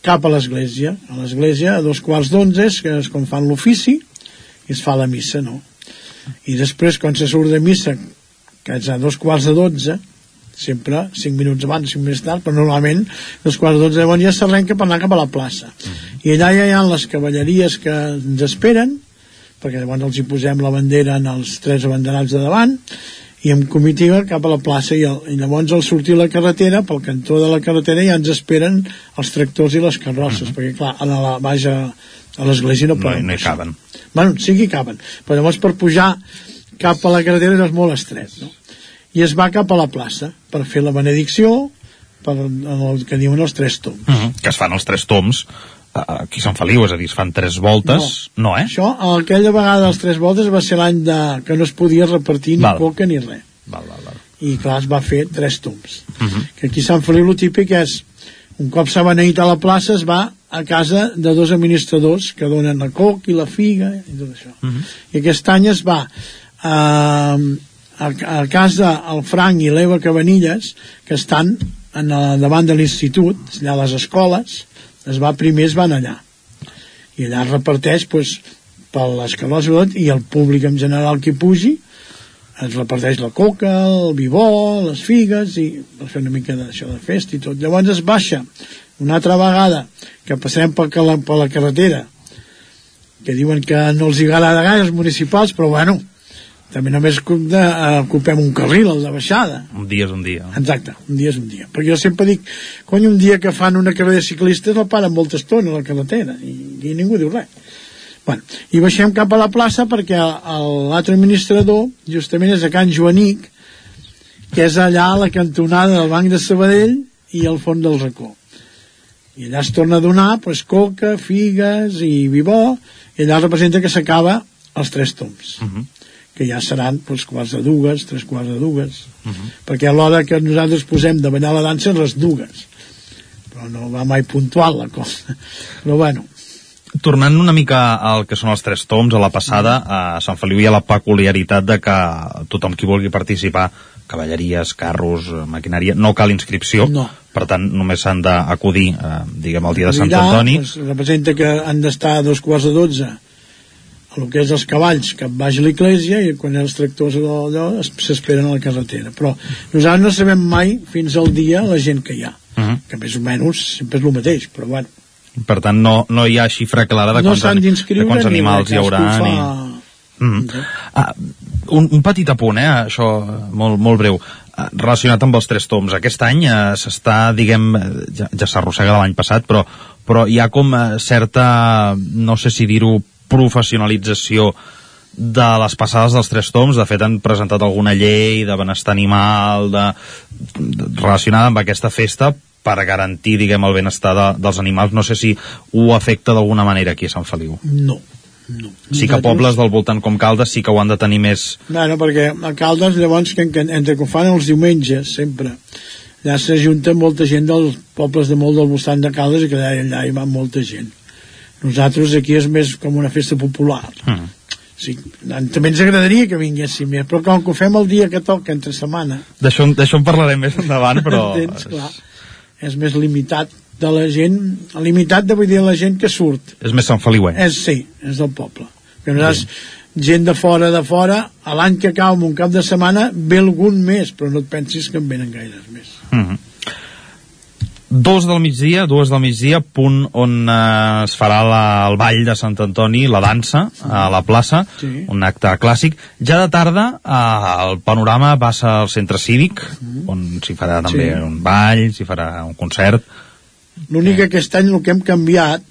cap a l'església. A l'església, a dos quarts d'onze, és, que és quan fan l'ofici, i es fa la missa, no? I després, quan se surt de missa, que és a dos quarts de dotze, sempre 5 minuts abans, 5 minuts tard, però normalment dos quarts de 12 de bon ja s'arrenca per anar cap a la plaça. I allà ja hi ha les cavalleries que ens esperen, perquè llavors els hi posem la bandera en els tres abanderats de davant, i en comitiva cap a la plaça i, el, i llavors al sortir la carretera pel cantó de la carretera ja ens esperen els tractors i les carrosses perquè clar, a la, baix a, l'església no No, poden no hi passar. caben. bueno, sí que hi caben però llavors per pujar cap a la carretera és molt estret no? I es va cap a la plaça per fer la benedicció per el que diuen els tres toms Uh -huh. que es fan els tres toms eh, aquí a Sant Feliu, és a dir, es fan tres voltes no, eh? això aquella vegada dels tres voltes va ser l'any de... que no es podia repartir ni Val. coca ni res val, val, val. i clar, es va fer tres toms Uh -huh. que aquí a Sant Feliu el típic és un cop s'ha beneït a la plaça es va a casa de dos administradors que donen la coc i la figa i tot això Uh -huh. i aquest any es va a, a, a casa el Frank i l'Eva Cabanilles que estan en el, davant de l'institut allà a les escoles es va primer es van allà i allà es reparteix pues, per sobretot i el públic en general que pugi es reparteix la coca, el bibó, les figues i per fer una mica d'això de festa i tot. Llavors es baixa una altra vegada que passarem per, la, per la carretera que diuen que no els hi agrada gaire els municipals, però bueno, també només de, eh, ocupem un carril, el de baixada. un dia és un dia Exacte, un dia és un dia. Perquè jo sempre dic, cony, un dia que fan una carrera de ciclistes la paren molta estona a la carretera i, i ningú diu res. Bueno, i baixem cap a la plaça perquè l'altre administrador justament és a Can Joanic que és allà a la cantonada del Banc de Sabadell i al fons del racó i allà es torna a donar pues, coca, figues i bibó i allà representa que s'acaba els tres toms Uh -huh. Que ja seran pues, quarts de dues, tres quarts de dues Uh -huh. perquè a l'hora que nosaltres posem de ballar la dansa les dues però no va mai puntual la cosa però bueno Tornant una mica al que són els tres toms, a la passada, a Sant Feliu hi ha la peculiaritat de que tothom qui vulgui participar, cavalleries, carros, eh, maquinària, no cal inscripció, No. per tant només s'han d'acudir, eh, diguem, el dia de Sant Antoni. Pues, representa que han d'estar a dos quarts de dotze el que és els cavalls cap baix a l'església i quan els tractors o allò es- s'esperen a la carretera però nosaltres no sabem mai fins al dia la gent que hi ha Uh -huh. que més o menys sempre és el mateix però bueno, Per tant, no, no hi ha xifra clara de no quants, de quants ni animals hi haurà. fa... Ni... Mm. Ah, un, un petit apunt, eh, això molt, molt breu eh, relacionat amb els tres toms aquest any eh, s'està, diguem eh, ja, ja s'arrossega de l'any passat però, però hi ha com eh, certa no sé si dir-ho professionalització de les passades dels tres toms, de fet han presentat alguna llei de benestar animal de, de, relacionada amb aquesta festa per garantir, diguem, el benestar de, dels animals. No sé si ho afecta d'alguna manera aquí a Sant Feliu. no, no. Sí que pobles del voltant com Caldes sí que ho han de tenir més... Bueno, perquè a Caldes llavors que, que entre que ho fan els diumenges sempre allà s'ajunta molta gent dels pobles de molt del voltant de Caldes i que allà, allà hi va molta gent nosaltres aquí és més com una festa popular Mm. sí, també ens agradaria que vinguéssim més però com que ho fem el dia que toca entre setmana D'això en parlarem més endavant, però... entens, clar, és més limitat de la gent limitat de vull dir la gent que surt És més Sant Feliu, eh? és, sí, és del poble. Que nosaltres, gent de fora de fora, a l'any que cau un cap de setmana, ve algun més, però no et pensis que en venen gaires més. Mm -hmm. Dos del migdia, dues del migdia, punt on eh, es farà la, el ball de Sant Antoni, la dansa, a la plaça, Sí. un acte clàssic. Ja de tarda, eh, el panorama passa al centre cívic, on s'hi farà també Sí. un ball, s'hi farà un concert. L'únic que aquest any el que hem canviat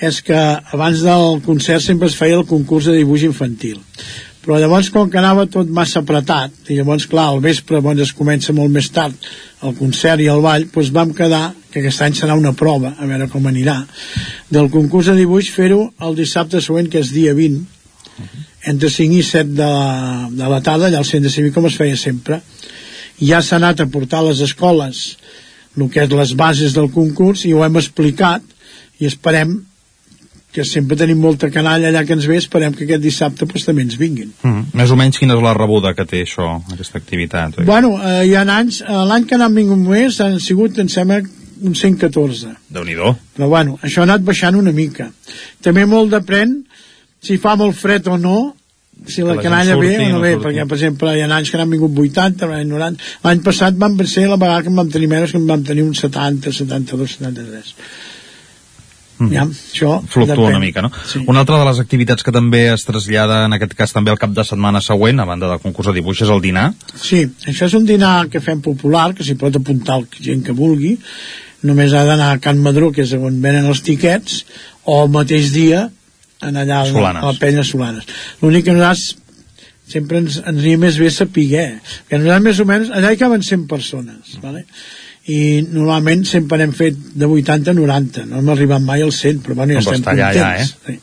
és que abans del concert sempre es feia el concurs de dibuix infantil. Però llavors, com que anava tot massa apretat, i llavors, clar, al vespre, doncs es comença molt més tard el concert i el ball, doncs vam quedar, que aquest any serà una prova, a veure com anirà, del concurs de dibuix fer-ho el dissabte següent, que és dia 20, entre 5 i 7 de la, de la tarda, allà al centre cívic, com es feia sempre. Ja s'ha anat a portar a les escoles el que és les bases del concurs i ho hem explicat i esperem que sempre tenim molta canalla allà que ens ve, esperem que aquest dissabte pues, també ens vinguin. Mm -hmm. Més o menys quina és la rebuda que té això, aquesta activitat? oi? Bueno, eh, hi ha anys, eh, l'any que n'han vingut més han sigut, em sembla, uns 114. Déu-n'hi-do. Però bueno, això ha anat baixant una mica. També molt depèn si fa molt fred o no si la la canalla ve o no no ve, surti. perquè, per exemple, hi ha anys que n'han vingut 80, l'any 90. L'any passat vam ser la vegada que en vam tenir menys, que en vam tenir uns 70, 72, 73. Mm. Ja, això fluctua depèn. una mica, no? Sí. Una altra de les activitats que també es trasllada en aquest cas també al cap de setmana següent, a banda del concurs de dibuix, és el dinar. Sí, això és un dinar que fem popular, que s'hi pot apuntar el gent que vulgui, només ha d'anar a Can Madró, que és on venen els tiquets, o el mateix dia en allà Solanes. a la penya Solanes. L'únic que nosaltres sempre ens, ens aniria més bé saber, que nosaltres més o menys, allà hi caben 100 persones, vale? I normalment sempre hem fet de 80 a 90, no hem arribat mai al 100, però bueno, ja No, estem està allà, contents. ja, sí.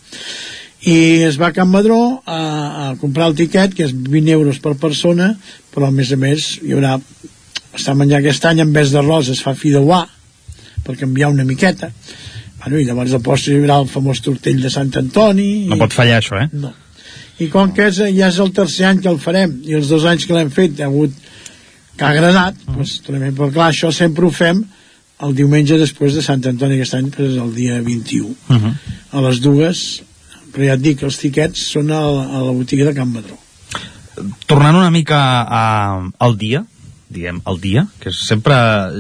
I es va a Can Madró a, a comprar el tiquet, que és 20 euros per persona, però a més a més hi haurà està menjar aquest any en vez d'arròs es fa fideuà per canviar una miqueta bueno, i llavors el postre hi haurà el famós tortell de Sant Antoni No i, pot fallar això, eh? no. i com que és, ja és el tercer any que el farem i els dos anys que l'hem fet hi ha hagut que ha agradat doncs, tornem, però clar, això sempre ho fem el diumenge després de Sant Antoni aquest any que és el dia 21 Uh -huh. a les dues però ja et dic, els tiquets són a, la- a la botiga de Can Madró Tornant una mica a, al dia, diguem, al dia, que sempre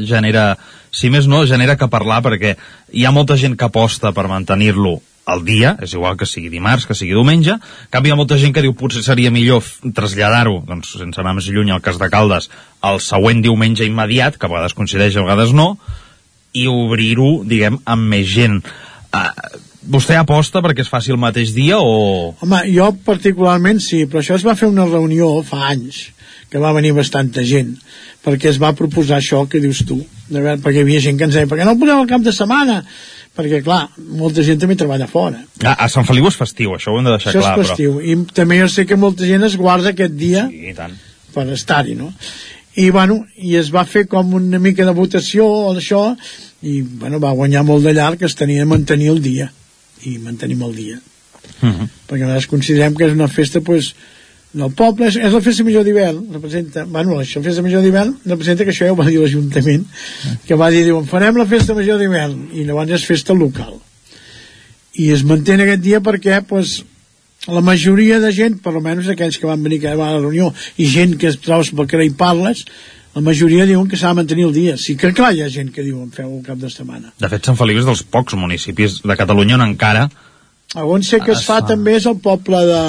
genera, si més no, genera que parlar perquè hi ha molta gent que aposta per mantenir-lo al dia, és igual que sigui dimarts, que sigui diumenge, en canvi hi ha molta gent que diu potser seria millor traslladar-ho, doncs sense anar més lluny al cas de Caldes, al següent diumenge immediat, que a vegades coincideix, a vegades no, i obrir-ho, diguem, amb més gent. Uh, vostè aposta perquè es faci el mateix dia o... Home, jo particularment sí, però això es va fer una reunió fa anys, que va venir bastanta gent, perquè es va proposar això que dius tu, de veure, perquè hi havia gent que ens deia, per què no el posem al cap de setmana? Perquè, clar, molta gent també treballa fora. A, a Sant Feliu és festiu, això ho hem de deixar això clar, és festiu, i també jo sé que molta gent es guarda aquest dia però... I tant. per estar-hi, no? I, bueno, i es va fer com una mica de votació o d'això, i, bueno, va guanyar molt de llarg que es tenia de mantenir el dia, i mantenim el dia Uh -huh. perquè nosaltres considerem que és una festa pues, del poble, és, la festa major d'hivern representa, bueno, la festa major d'hivern representa que això ja ho va dir l'Ajuntament que va dir, diuen, farem la festa major d'hivern i llavors és festa local. I es manté aquest dia perquè pues, la majoria de gent, per almenys aquells que van venir cada vegada a la reunió i gent que es trobes pel carrer i parles la majoria diuen que s'ha de mantenir el dia. Sí que clar hi ha gent que diuen feu el cap de setmana De fet, Sant Feliu és dels pocs municipis de Catalunya on encara... on sé que es, Es fa, fa. també és el poble de,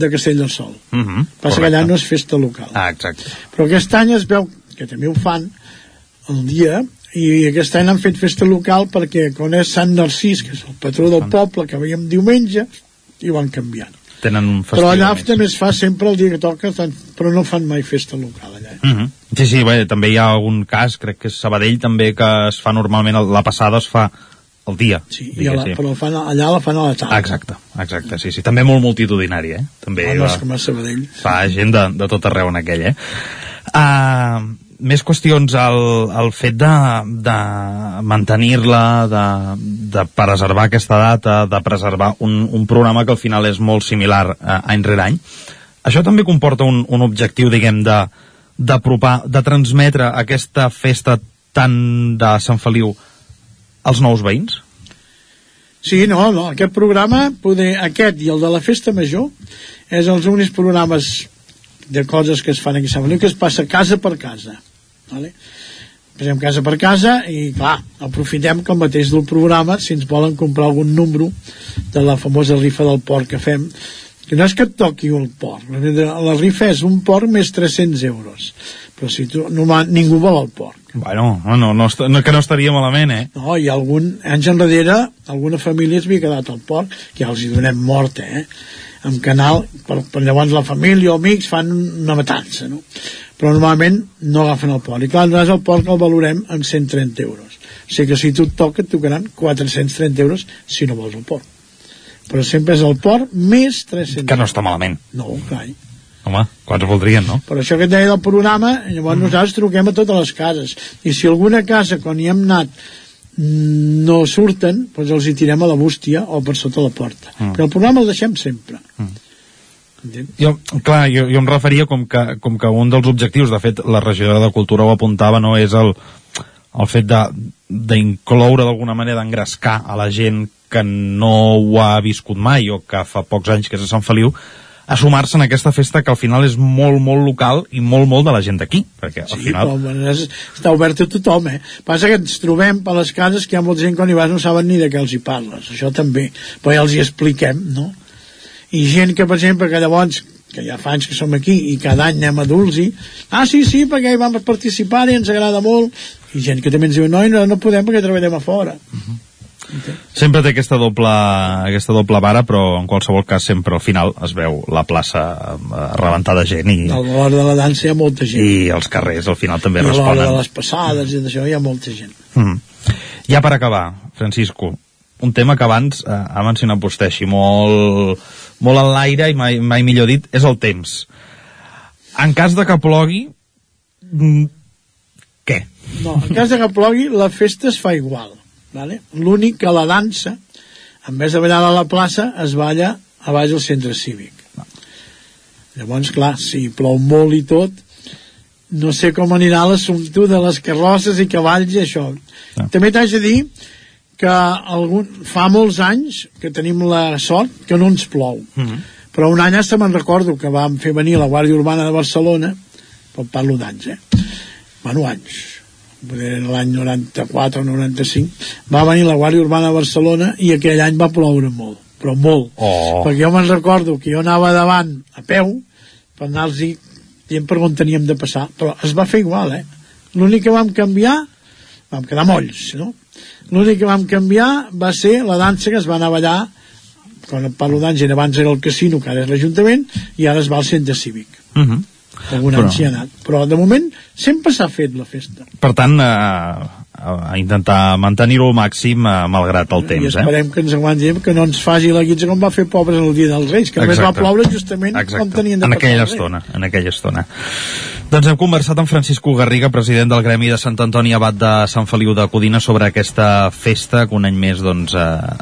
de Castell del Sol Uh -huh, passa que allà no és festa local Ah, exacte. però aquest any es veu que també ho fan el dia i aquest any han fet festa local perquè quan és Sant Narcís que és el patró del poble que veiem diumenge i ho han canviat Tenen un festiu però allà més. també es fa sempre el dia que toca tant, però no fan mai festa local allà Uh -huh. Sí, sí, bé, també hi ha algun cas, crec que és Sabadell també, que es fa normalment, la passada es fa el dia. sí, i la, però fan, allà la fan a la tarda exacte, exacte, sí, sí. També molt multitudinari, eh? També Ah, no, és com a Sabadell fa gent de, de tot arreu en aquell, eh? Uh, més qüestions al, al fet de, de mantenir-la, de, de preservar aquesta data, de preservar un, un programa que al final és molt similar uh, any rere any. Això també comporta un, un objectiu, diguem, de d'apropar, de transmetre aquesta festa tan de Sant Feliu als nous veïns? Sí, no, no, aquest programa, poder, aquest i el de la Festa Major, és els únics programes de coses que es fan aquí a Sant Feliu, que es passa casa per casa. Vale? Passem casa per casa i, clar, aprofitem que el mateix del programa, si ens volen comprar algun número de la famosa rifa del porc que fem, que no és que et toqui el porc, la rifa és un porc més 300 euros, però si tu, no, ningú vol el porc. Bueno, no, no, no, no, que no estaria malament, eh? No, i algun, anys enrere, alguna família es havia quedat el porc, que ja els hi donem mort, eh? Amb canal, per, per llavors la família o amics fan una matança, no? Però normalment no agafen el porc. I clar, nosaltres el porc el valorem en 130 euros. O sigui que si tu et toca, et tocaran 430 euros si no vols el porc. Però sempre és el porc més 300 Que no està malament. No, clar. Home, quants voldrien, no? Per això que et deia del programa, llavors mm. nosaltres truquem a totes les cases. I si alguna casa, quan hi hem anat, mm, no surten, doncs els hi tirem a la bústia o per sota la porta. Mm. Però el programa el deixem sempre. Jo, clar, jo, jo em referia com que, com que un dels objectius, de fet, la regidora de Cultura ho apuntava, no és el, el fet de d'incloure d'alguna manera, d'engrescar a la gent que no ho ha viscut mai o que fa pocs anys que és a Sant Feliu, a sumar-se en aquesta festa que al final és molt, molt local i molt, molt de la gent d'aquí, perquè al Sí, final... però bueno, és, està obert a tothom, eh? Passa que ens trobem per les cases que hi ha molta gent quan hi vas no saben ni de què els hi parles, això també, però ja els hi expliquem, no? I gent que, per exemple, que llavors que ja fa anys que som aquí i cada any anem a adults i ah, sí, sí, perquè hi vam participar i ens agrada molt i gent que també ens diu no, no, no podem perquè treballem a fora Sempre té aquesta doble, aquesta doble vara, però en qualsevol cas sempre al final es veu la plaça eh, rebentada de gent i, a l'hora de la dansa hi ha molta gent i els carrers al final també i a l'hora responen. de les passades i d'això hi ha molta gent Mm. Ja per acabar, Francisco, un tema que abans eh, ha mencionat vostè així molt, molt en l'aire i mai, mai millor dit, és el temps. En cas de que plogui, mm, què? No, en cas de que plogui, la festa es fa igual. Vale? L'únic que la dansa, en vez de ballar a la plaça, es balla a baix al centre cívic. Llavors, clar, si plou molt i tot, no sé com anirà l'assumpte de les carrosses i cavalls i això. També t'haig de dir que algun, fa molts anys que tenim la sort que no ens plou. Mm. Però un any hasta me'n recordo que vam fer venir la Guàrdia Urbana de Barcelona, però parlo d'anys, eh? Bueno, anys. L'any 94 o 95. Va venir la Guàrdia Urbana de Barcelona i aquell any va ploure molt, però molt. Oh. Perquè jo me'n recordo que jo anava davant a peu per anar-los dient per on teníem de passar, però es va fer igual, eh? L'únic que vam canviar, vam quedar molls, no? L'únic que vam canviar va ser la dansa que es va anar a ballar quan parlo d'anys, abans era el casino, que ara és l'Ajuntament, i ara es va al centre cívic. Mm -hmm. Algun Però- any s'hi ha anat. Però de moment sempre s'ha fet la festa. Per tant, eh, a, a intentar mantenir-ho al màxim eh, malgrat el I temps, eh? esperem que ens aguanti, que no ens faci la guitza com va fer pobres el dia dels Reis, que només va Exacte. ploure justament Exacte. com tenien de en aquella estona, en aquella estona. Doncs hem conversat amb Francisco Garriga, president del Gremi de Sant Antoni Abat de Sant Feliu de Codina, sobre aquesta festa que un any més doncs, eh,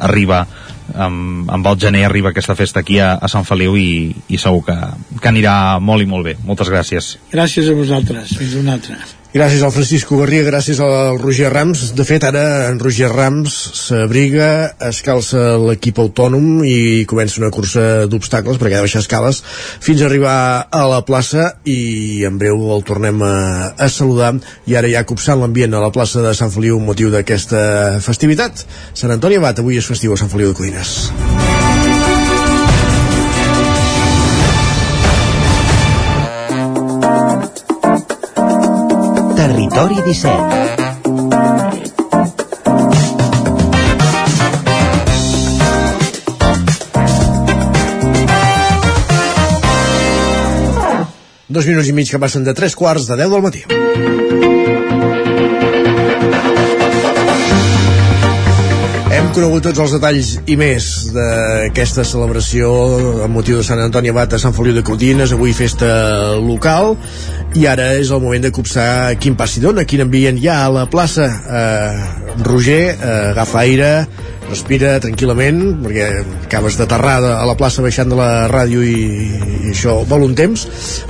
arriba amb, amb el gener arriba aquesta festa aquí a, a Sant Feliu i, i segur que, que anirà molt i molt bé. Moltes gràcies. Gràcies a vosaltres. Fins una altra. Gràcies al Francisco Garriga, gràcies al Roger Rams. De fet, ara en Roger Rams s'abriga, es calça l'equip autònom i comença una cursa d'obstacles, perquè ha de baixar escales, fins a arribar a la plaça i en breu el tornem a, a saludar. I ara ja copsant l'ambient a la plaça de Sant Feliu motiu d'aquesta festivitat. Sant Antoni Abat, avui és festiu a Sant Feliu de Codines. Territori 17 Dos minuts i mig que passen de tres quarts de deu del matí. Conegut tots els detalls i més d'aquesta celebració amb motiu de Sant Antoni Abat a Sant Feliu de Codines, avui festa local, i ara és el moment de copsar quin passi dona, quin ambient hi ha a la plaça. Eh, Roger, eh, agafa aire, respira tranquil·lament, perquè acabes d'aterrar a la plaça baixant de la ràdio i, i això vol un temps,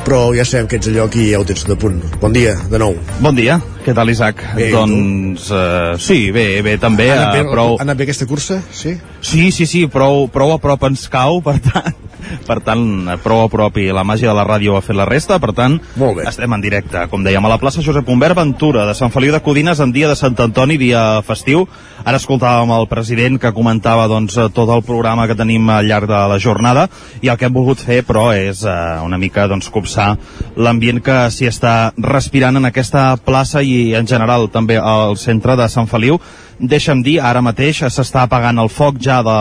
però ja sabem que ets a lloc i ja ho tens de punt. Bon dia, de nou. Bon dia, què tal Isaac? Bé, doncs uh, sí, bé, bé també, Ha anat bé, uh, prou... ha anat bé aquesta cursa? Sí? Sí, sí, sí, prou, prou a prop ens cau, per tant, per tant, prou a prop i la màgia de la ràdio ha fet la resta, per tant, Molt bé. estem en directe, com dèiem, a la plaça Josep Humbert Ventura de Sant Feliu de Codines en dia de Sant Antoni, dia festiu. Ara escoltàvem el president que comentava doncs, tot el programa que tenim al llarg de la jornada i el que hem volgut fer, però, és eh, una mica doncs, copsar l'ambient que s'hi està respirant en aquesta plaça i en general també al centre de Sant Feliu. Deixa'm dir, ara mateix s'està apagant el foc ja de,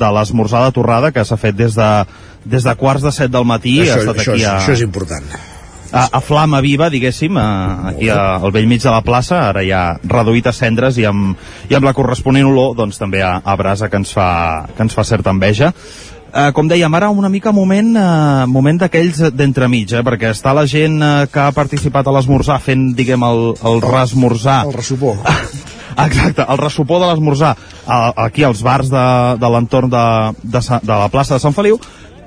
de l'esmorzar de torrada que s'ha fet des de, des de quarts de set del matí. això, ha estat això, aquí és, a, això és important. a, a flama viva, diguéssim, a, aquí a, al vell mig de la plaça, ara ja reduït a cendres i amb, i amb la corresponent olor doncs, també a, a brasa que ens fa, que ens fa certa enveja. Uh, com dèiem, ara una mica moment, uh, moment d'aquells d'entremig, eh, perquè està la gent uh, que ha participat a l'esmorzar fent, diguem, el, el resmorzar. El ressupó. Exacte, el ressupó de l'esmorzar aquí als bars de, de l'entorn de, de, Sa- de la plaça de Sant Feliu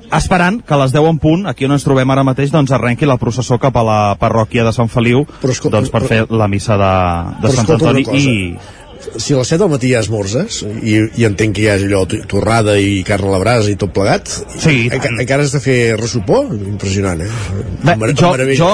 esperant que a les 10 en punt, aquí on ens trobem ara mateix, doncs arrenqui la processó cap a la parròquia de Sant Feliu doncs per fer la missa de, de Però Sant escolta Antoni i... si a les 7 del matí ja esmorzes i, i entenc que hi ha allò to- torrada i carn a la brasa i tot plegat Sí, i enca, encara has de fer ressupó? Impressionant, eh? Bé, jo, jo,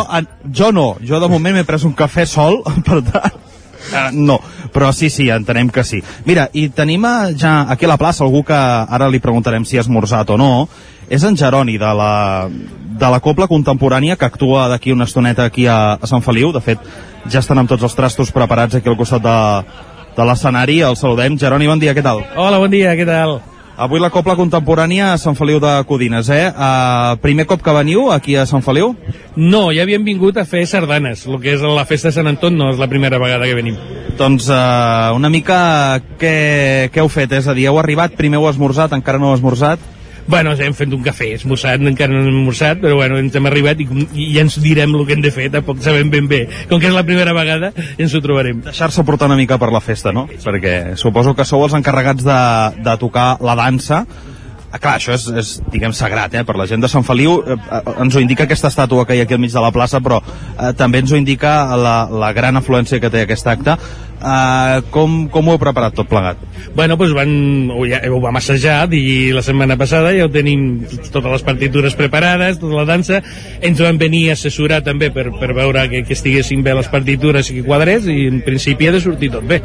jo no, jo de moment m'he pres un cafè sol, per tant, Uh, no, però sí, sí, entenem que sí. Mira, i tenim eh, ja aquí a la plaça algú que ara li preguntarem si ha esmorzat o no, és en Jeroni de la, de la Copla Contemporània que actua d'aquí una estoneta aquí a, a Sant Feliu, de fet ja estan amb tots els trastos preparats aquí al costat de, de l'escenari, el saludem. Jeroni, bon dia, què tal? Hola, bon dia, què tal? Avui la Copla Contemporània a Sant Feliu de Codines, eh? Uh, primer cop que veniu aquí a Sant Feliu? No, ja havíem vingut a fer sardanes, el que és la festa de Sant Anton no és la primera vegada que venim. Doncs uh, una mica què, què heu fet? És a dir, heu arribat, primer heu esmorzat, encara no heu esmorzat? Bueno, hem fet un cafè, esmorzat, encara no hem esmorzat, però bueno, ens hem arribat i, i ja ens direm el que hem de fer, tampoc sabem ben bé. Com que és la primera vegada, ens ho trobarem. Deixar-se portar una mica per la festa, no? Perquè suposo que sou els encarregats de, de tocar la dansa. Ah, clar, això és, és diguem, sagrat, eh? Per la gent de Sant Feliu eh, eh, ens ho indica aquesta estàtua que hi ha aquí al mig de la plaça, però eh, també ens ho indica la, la gran afluència que té aquest acte. Eh, com, com ho heu preparat tot plegat? Bueno, doncs van, ho, ja, ho vam assajar i la setmana passada ja ho tenim totes les partitures preparades, tota la dansa, ens van venir a assessorar també per, per veure que, que estiguessin bé les partitures i que quadrés i en principi ha de sortir tot bé.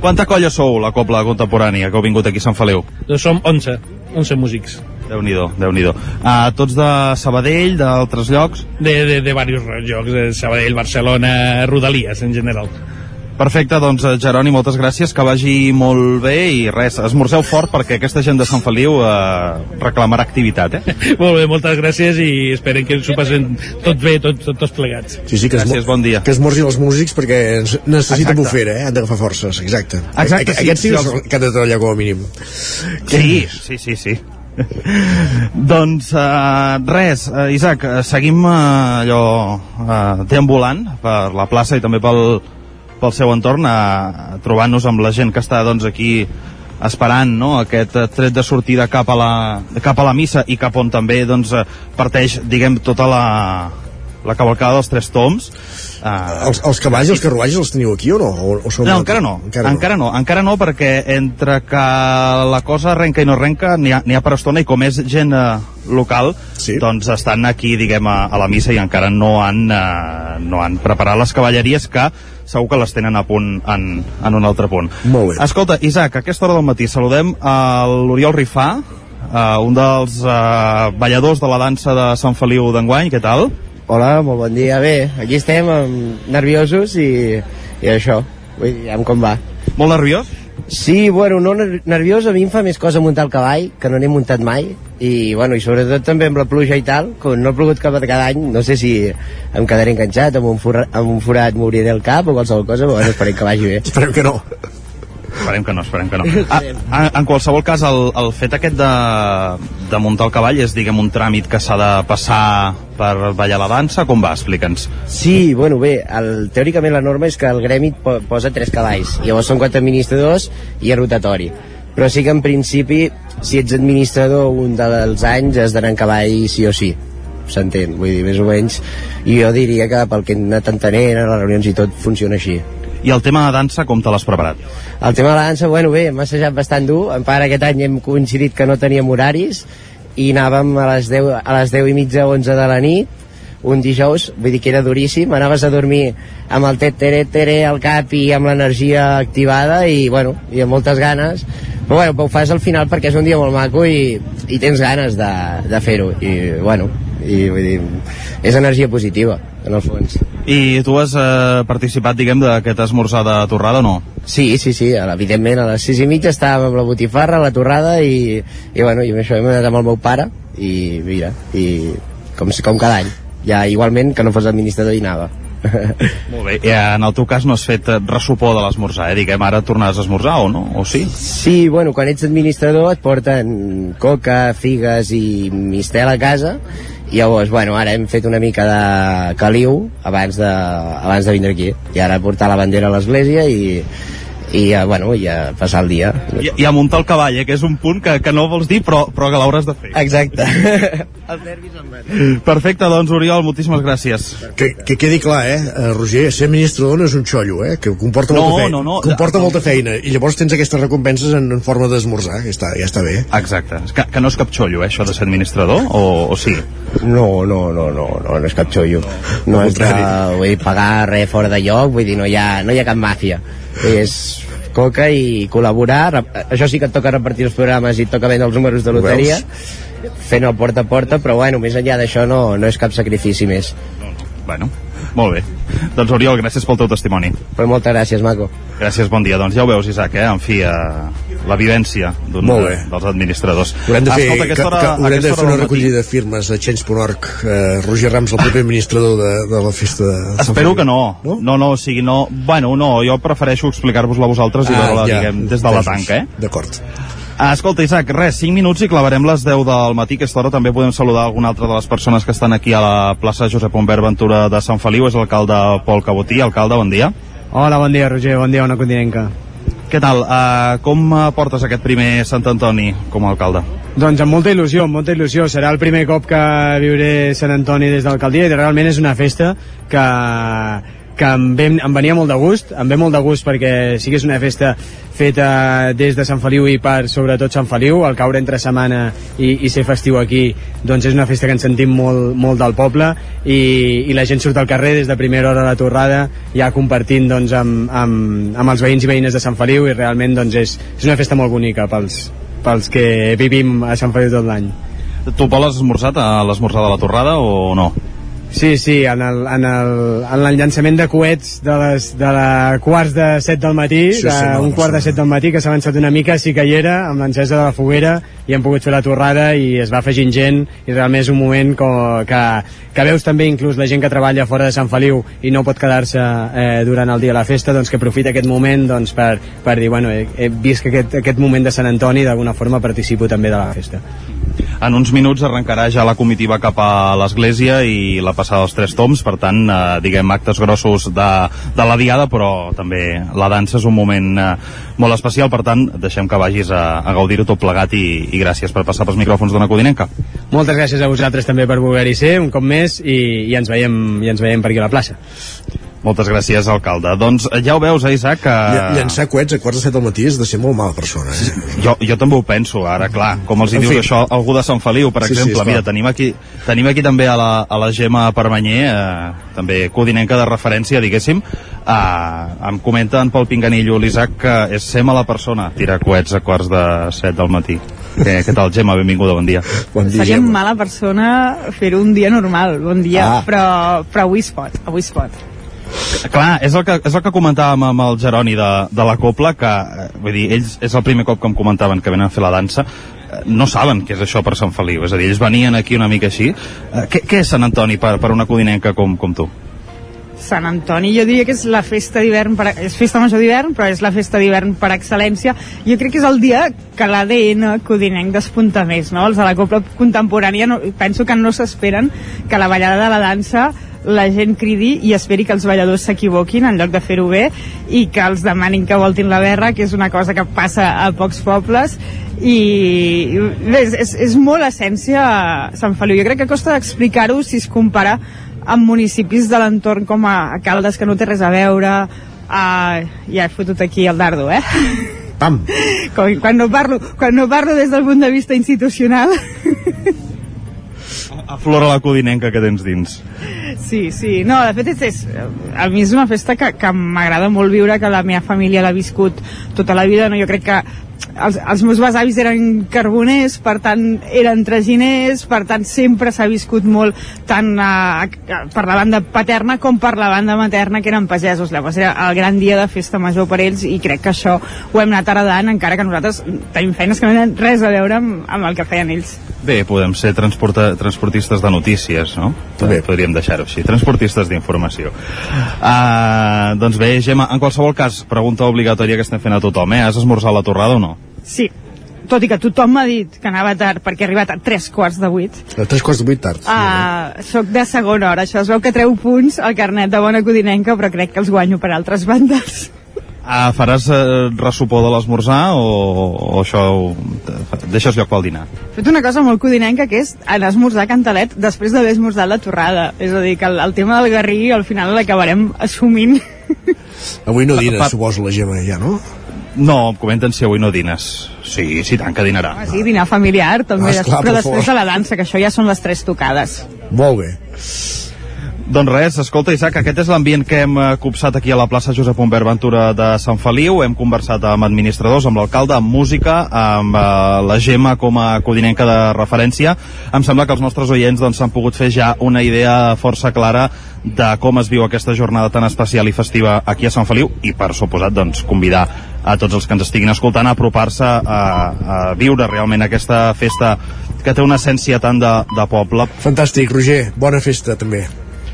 Quanta colla sou, la Copla Contemporània, que heu vingut aquí a Sant Feliu? Doncs som 11, 11 músics. Déu-n'hi-do, déu nhi déu uh, Tots de Sabadell, d'altres llocs? De, de, de diversos llocs, de Sabadell, Barcelona, Rodalies en general. Perfecte, doncs eh, Jeroni, moltes gràcies, que vagi molt bé i res, esmorzeu fort perquè aquesta gent de Sant Feliu eh, reclamarà activitat, eh? Molt bé, moltes gràcies i esperen que s'ho passen tot bé, tots, tot, tots plegats. Sí, sí, que Gràcies, bon dia. Que esmorzin els músics perquè ens- necessiten Exacte. bufera, eh? Han d'agafar forces, exacte. Exacte, A- sí, Aquests sí, sí, que són- que han de treballar com a mínim. Sí, sí, sí, sí. doncs uh, res, uh, Isaac, seguim uh, allò uh, deambulant per la plaça i també pel, pel seu entorn, uh, trobant-nos amb la gent que està doncs, aquí esperant no, aquest eh, tret de sortida cap a, la, cap a la missa i cap on també doncs, eh, parteix diguem tota la, la cavalcada dels tres toms uh, Els, els cavalls i els carruatges els teniu aquí o no? O, o són no, encara no, encara, no. encara no, encara no, perquè entre que la cosa arrenca i no arrenca n'hi ha, ha per estona i com és gent eh, local, sí. doncs estan aquí, diguem, a, a la missa i encara no han, eh, no han preparat les cavalleries que segur que les tenen a punt en, en un altre punt. Molt bé. Escolta, Isaac, a aquesta hora del matí saludem a l'Oriol Rifà, uh, un dels uh, balladors de la dansa de Sant Feliu d'enguany, què tal? Hola, molt bon dia. Bé, aquí estem amb nerviosos i, i això. Vull dir, amb com va. Molt nerviós? Sí, bueno, no ner- nerviós, a mi em fa més cosa muntar el cavall, que no n'he muntat mai, i, bueno, i sobretot també amb la pluja i tal, com no ha plogut cap cada any, no sé si em quedaré enganxat, amb un, forra, amb un forat m'obriré el cap o qualsevol cosa, però bueno, esperem que vagi bé. Esperem que no. Esperem que no, esperem que no. Ah, ah, en qualsevol cas, el, el fet aquest de, de muntar el cavall és, diguem, un tràmit que s'ha de passar per ballar la dansa? Com va? Explica'ns. Sí, bueno, bé, el, teòricament la norma és que el gremi po posa tres cavalls, llavors són quatre administradors i és rotatori. Però sí que en principi, si ets administrador un dels anys, has d'anar en cavall sí o sí. S'entén, vull dir, més o menys. I jo diria que pel que he anat entenent, a les reunions i tot, funciona així. I el tema de dansa, com te l'has preparat? El tema de la dansa, bueno, bé, hem assajat bastant dur. En part, aquest any hem coincidit que no teníem horaris i anàvem a les 10, a les 10 i mitja, 11 de la nit, un dijous, vull dir que era duríssim, anaves a dormir amb el tere tere al cap i amb l'energia activada i, bueno, i amb moltes ganes, però bueno, ho fas al final perquè és un dia molt maco i, i tens ganes de, de fer-ho i, bueno, i vull dir, és energia positiva, en el fons. I tu has eh, participat, diguem, d'aquest esmorzar de torrada o no? Sí, sí, sí, evidentment a les sis i mitja estàvem amb la botifarra, la torrada i, i bueno, i amb això hem anat amb el meu pare i mira, i com, com cada any ja igualment que no fos administrador i anava Molt bé. I en el teu cas no has fet eh, ressupor de l'esmorzar, eh? Diguem, ara tornaràs a esmorzar o no? O sí? Sí, bueno, quan ets administrador et porten coca, figues i mistel a casa llavors, bueno, ara hem fet una mica de caliu abans de, abans de vindre aquí. I ara portar la bandera a l'església i, i ja, bueno, ja passar el dia. I, i a muntar el cavall, eh, que és un punt que, que no vols dir, però, però que l'hauràs de fer. Exacte. Els nervis Perfecte, doncs Oriol, moltíssimes gràcies. Que, que quedi clar, eh, eh, Roger, ser administrador no és un xollo, eh, que comporta No, molta feina. no, no. Comporta molta feina, i llavors tens aquestes recompenses en, en forma d'esmorzar, que està, ja està bé. Exacte. Que, que no és cap xollo, eh, això de ser administrador, o, o sí? No, no, no, no, no, no és cap xollo. No és de, vull dir, pagar res fora de lloc, vull dir, no hi ha, no hi ha cap màfia. És coca i col·laborar. Això sí que et toca repartir els programes i et toca vendre els números de loteria, fent el porta a porta, però bueno, més enllà d'això no, no és cap sacrifici més. Bueno, molt bé. Doncs Oriol, gràcies pel teu testimoni. Però moltes gràcies, maco. Gràcies, bon dia. Doncs ja ho veus, Isaac, eh? En fi, eh, la vivència d'un Molt bé. dels administradors. Haurem de fer, Escolta, que, hora, que, haurem de fer una recollida de firmes a Change.org eh, Roger Rams, el proper administrador de, de la festa de Sant Espero Feliu. que no. no. No, no, o sigui, no... Bueno, no, jo prefereixo explicar-vos-la a vosaltres i Ah, veure-la, ja, diguem, des de la tanca, eh? D'acord. Escolta, Isaac, res, 5 minuts i clavarem les 10 del matí. A aquesta hora també podem saludar alguna altra de les persones que estan aquí a la plaça Josep Humbert Ventura de Sant Feliu. És l'alcalde Pol Cabotí. Alcalde, bon dia. Hola, bon dia, Roger, bon dia, una continenca. Què tal? Uh, com eh, portes aquest primer Sant Antoni com a alcalde? Doncs amb molta il·lusió, amb molta il·lusió. Serà el primer cop que viuré Sant Antoni des de l'alcaldia i realment és una festa que, que em, ve, em venia molt de gust, em ve molt de gust perquè sí que és una festa feta des de Sant Feliu i per sobretot Sant Feliu, al caure entre setmana i, i ser festiu aquí, doncs és una festa que ens sentim molt, molt del poble i, i la gent surt al carrer des de primera hora a la torrada ja compartint doncs, amb, amb, amb els veïns i veïnes de Sant Feliu i realment doncs, és, és una festa molt bonica pels, pels que vivim a Sant Feliu tot l'any. Tu, Pol, has esmorzat a l'esmorzar de la torrada o no? Sí, sí, en el, en el, en el llançament de coets de les de la quarts de set del matí, Sí, sí, de, no, un quart de set del matí, que s'ha avançat una mica, sí que hi era, amb l'encesa de la foguera, i hem pogut fer la torrada i es va afegint gent, i realment és un moment com, que, que veus també inclús la gent que treballa fora de Sant Feliu i no pot quedar-se eh, durant el dia de la festa, doncs que aprofita aquest moment doncs, per, per dir, bueno, he, he vist que aquest, aquest moment de Sant Antoni d'alguna forma participo també de la festa. En uns minuts arrencarà ja la comitiva cap a l'església i la passada dels tres toms, per tant, eh, diguem, actes grossos de, de la diada, però també la dansa és un moment eh, molt especial, per tant, deixem que vagis a, a gaudir-ho tot plegat i, i gràcies per passar pels micròfons d'una codinenca. Moltes gràcies a vosaltres també per voler-hi ser un cop més i, i, ens veiem, i ens veiem per aquí a la plaça. Moltes gràcies, alcalde. Doncs eh, ja ho veus, eh, Isaac, que... Lla- Llançar coets a quarts de set del matí és de ser molt mala persona. Eh? Jo, jo també ho penso, ara, clar, com els hi En dius fi. això algú de Sant Feliu, per Sí, sí, exemple, esclar. mira, tenim aquí, tenim aquí també a la, a la Gemma Permanyer, eh, també codinenca de referència, diguéssim, eh, em comenta en Pol Pinganillo, l'Isaac, que és ser mala persona tirar coets a quarts de set del matí. Què, què tal, Gemma? Benvinguda, bon dia. Bon Seria mala persona fer-ho un dia normal, bon dia, Ah. però, però avui es pot, avui es pot. Clar, és el que, és el que comentàvem amb el Geroni de, de la Copla, que, eh, vull dir, ells és el primer cop que em comentaven que venen a fer la dansa, eh, no saben què és això per Sant Feliu, és a dir, ells venien aquí una mica així. Eh, Què, què és Sant Antoni per, per una codinenca com, com tu? Sant Antoni jo diria que és la festa d'hivern, és festa major d'hivern, però és la festa d'hivern per excel·lència. Jo crec que és el dia que l'ADN codinenc despunta més, no? Els de la Copla Contemporània no, penso que no s'esperen que la ballada de la dansa la gent cridi i esperi que els balladors s'equivoquin en lloc de fer-ho bé i que els demanin que voltin la berra, que és una cosa que passa a pocs pobles i és, és, és molt essència Sant Feliu. Jo crec que costa d'explicar-ho si es compara amb municipis de l'entorn com a Caldes, que no té res a veure, uh, ja he fotut aquí el dardo, eh? Pam! Com, quan, no parlo, quan no parlo des del punt de vista institucional, Aflora la codinenca que tens dins. Sí, sí. No, de fet, és, és, a mi és una festa que, que m'agrada molt viure, que la meva família l'ha viscut tota la vida. No? Jo crec que els, els meus besavis eren carboners, per tant, eren traginers, per tant, sempre s'ha viscut molt tant a, a, per la banda paterna com per la banda materna, que eren pagesos. Llavors era el gran dia de festa major per ells i crec que això ho hem anat heredant, encara que nosaltres tenim feines que no tenen res a veure amb, amb el que feien ells. Bé, podem ser transporta, transportistes de notícies, no? També podríem deixar-ho així, transportistes d'informació. Uh, doncs bé, Gemma, en qualsevol cas, pregunta obligatòria que estem fent a tothom, eh? Has esmorzat la torrada o no? Sí, tot i que tothom m'ha dit que anava tard perquè he arribat a tres quarts de vuit. A tres quarts de vuit tard. Uh, soc de segona hora, això es veu que treu punts al carnet de bona codinenca, però crec que els guanyo per altres bandes. Ah, faràs eh, ressupor de l'esmorzar o, o això ho, deixes lloc pel dinar? He fet una cosa molt codinenca que és anar a esmorzar Cantalet després d'haver esmorzat la torrada. És a dir, que el, el tema del garrí al final l'acabarem assumint. Avui no dines, Pa- suposo, la Gemma, ja, no? No, em comenten si avui no dines. Sí, sí, tant que dinarà. Ah, sí, dinar familiar també, Ah, esclar, però per després de la dansa, que això ja són les tres tocades. Molt bé. Doncs res, escolta Isaac, aquest és l'ambient que hem eh, copsat aquí a la plaça Josep Humbert Ventura de Sant Feliu. Hem conversat amb administradors, amb l'alcalde, amb música, amb eh, la Gemma com a codinenca de referència. Em sembla que els nostres oients doncs, s'han pogut fer ja una idea força clara de com es viu aquesta jornada tan especial i festiva aquí a Sant Feliu i per suposat doncs, convidar a tots els que ens estiguin escoltant a apropar-se a, a viure realment aquesta festa que té una essència tant de, de poble. Fantàstic, Roger. Bona festa, també.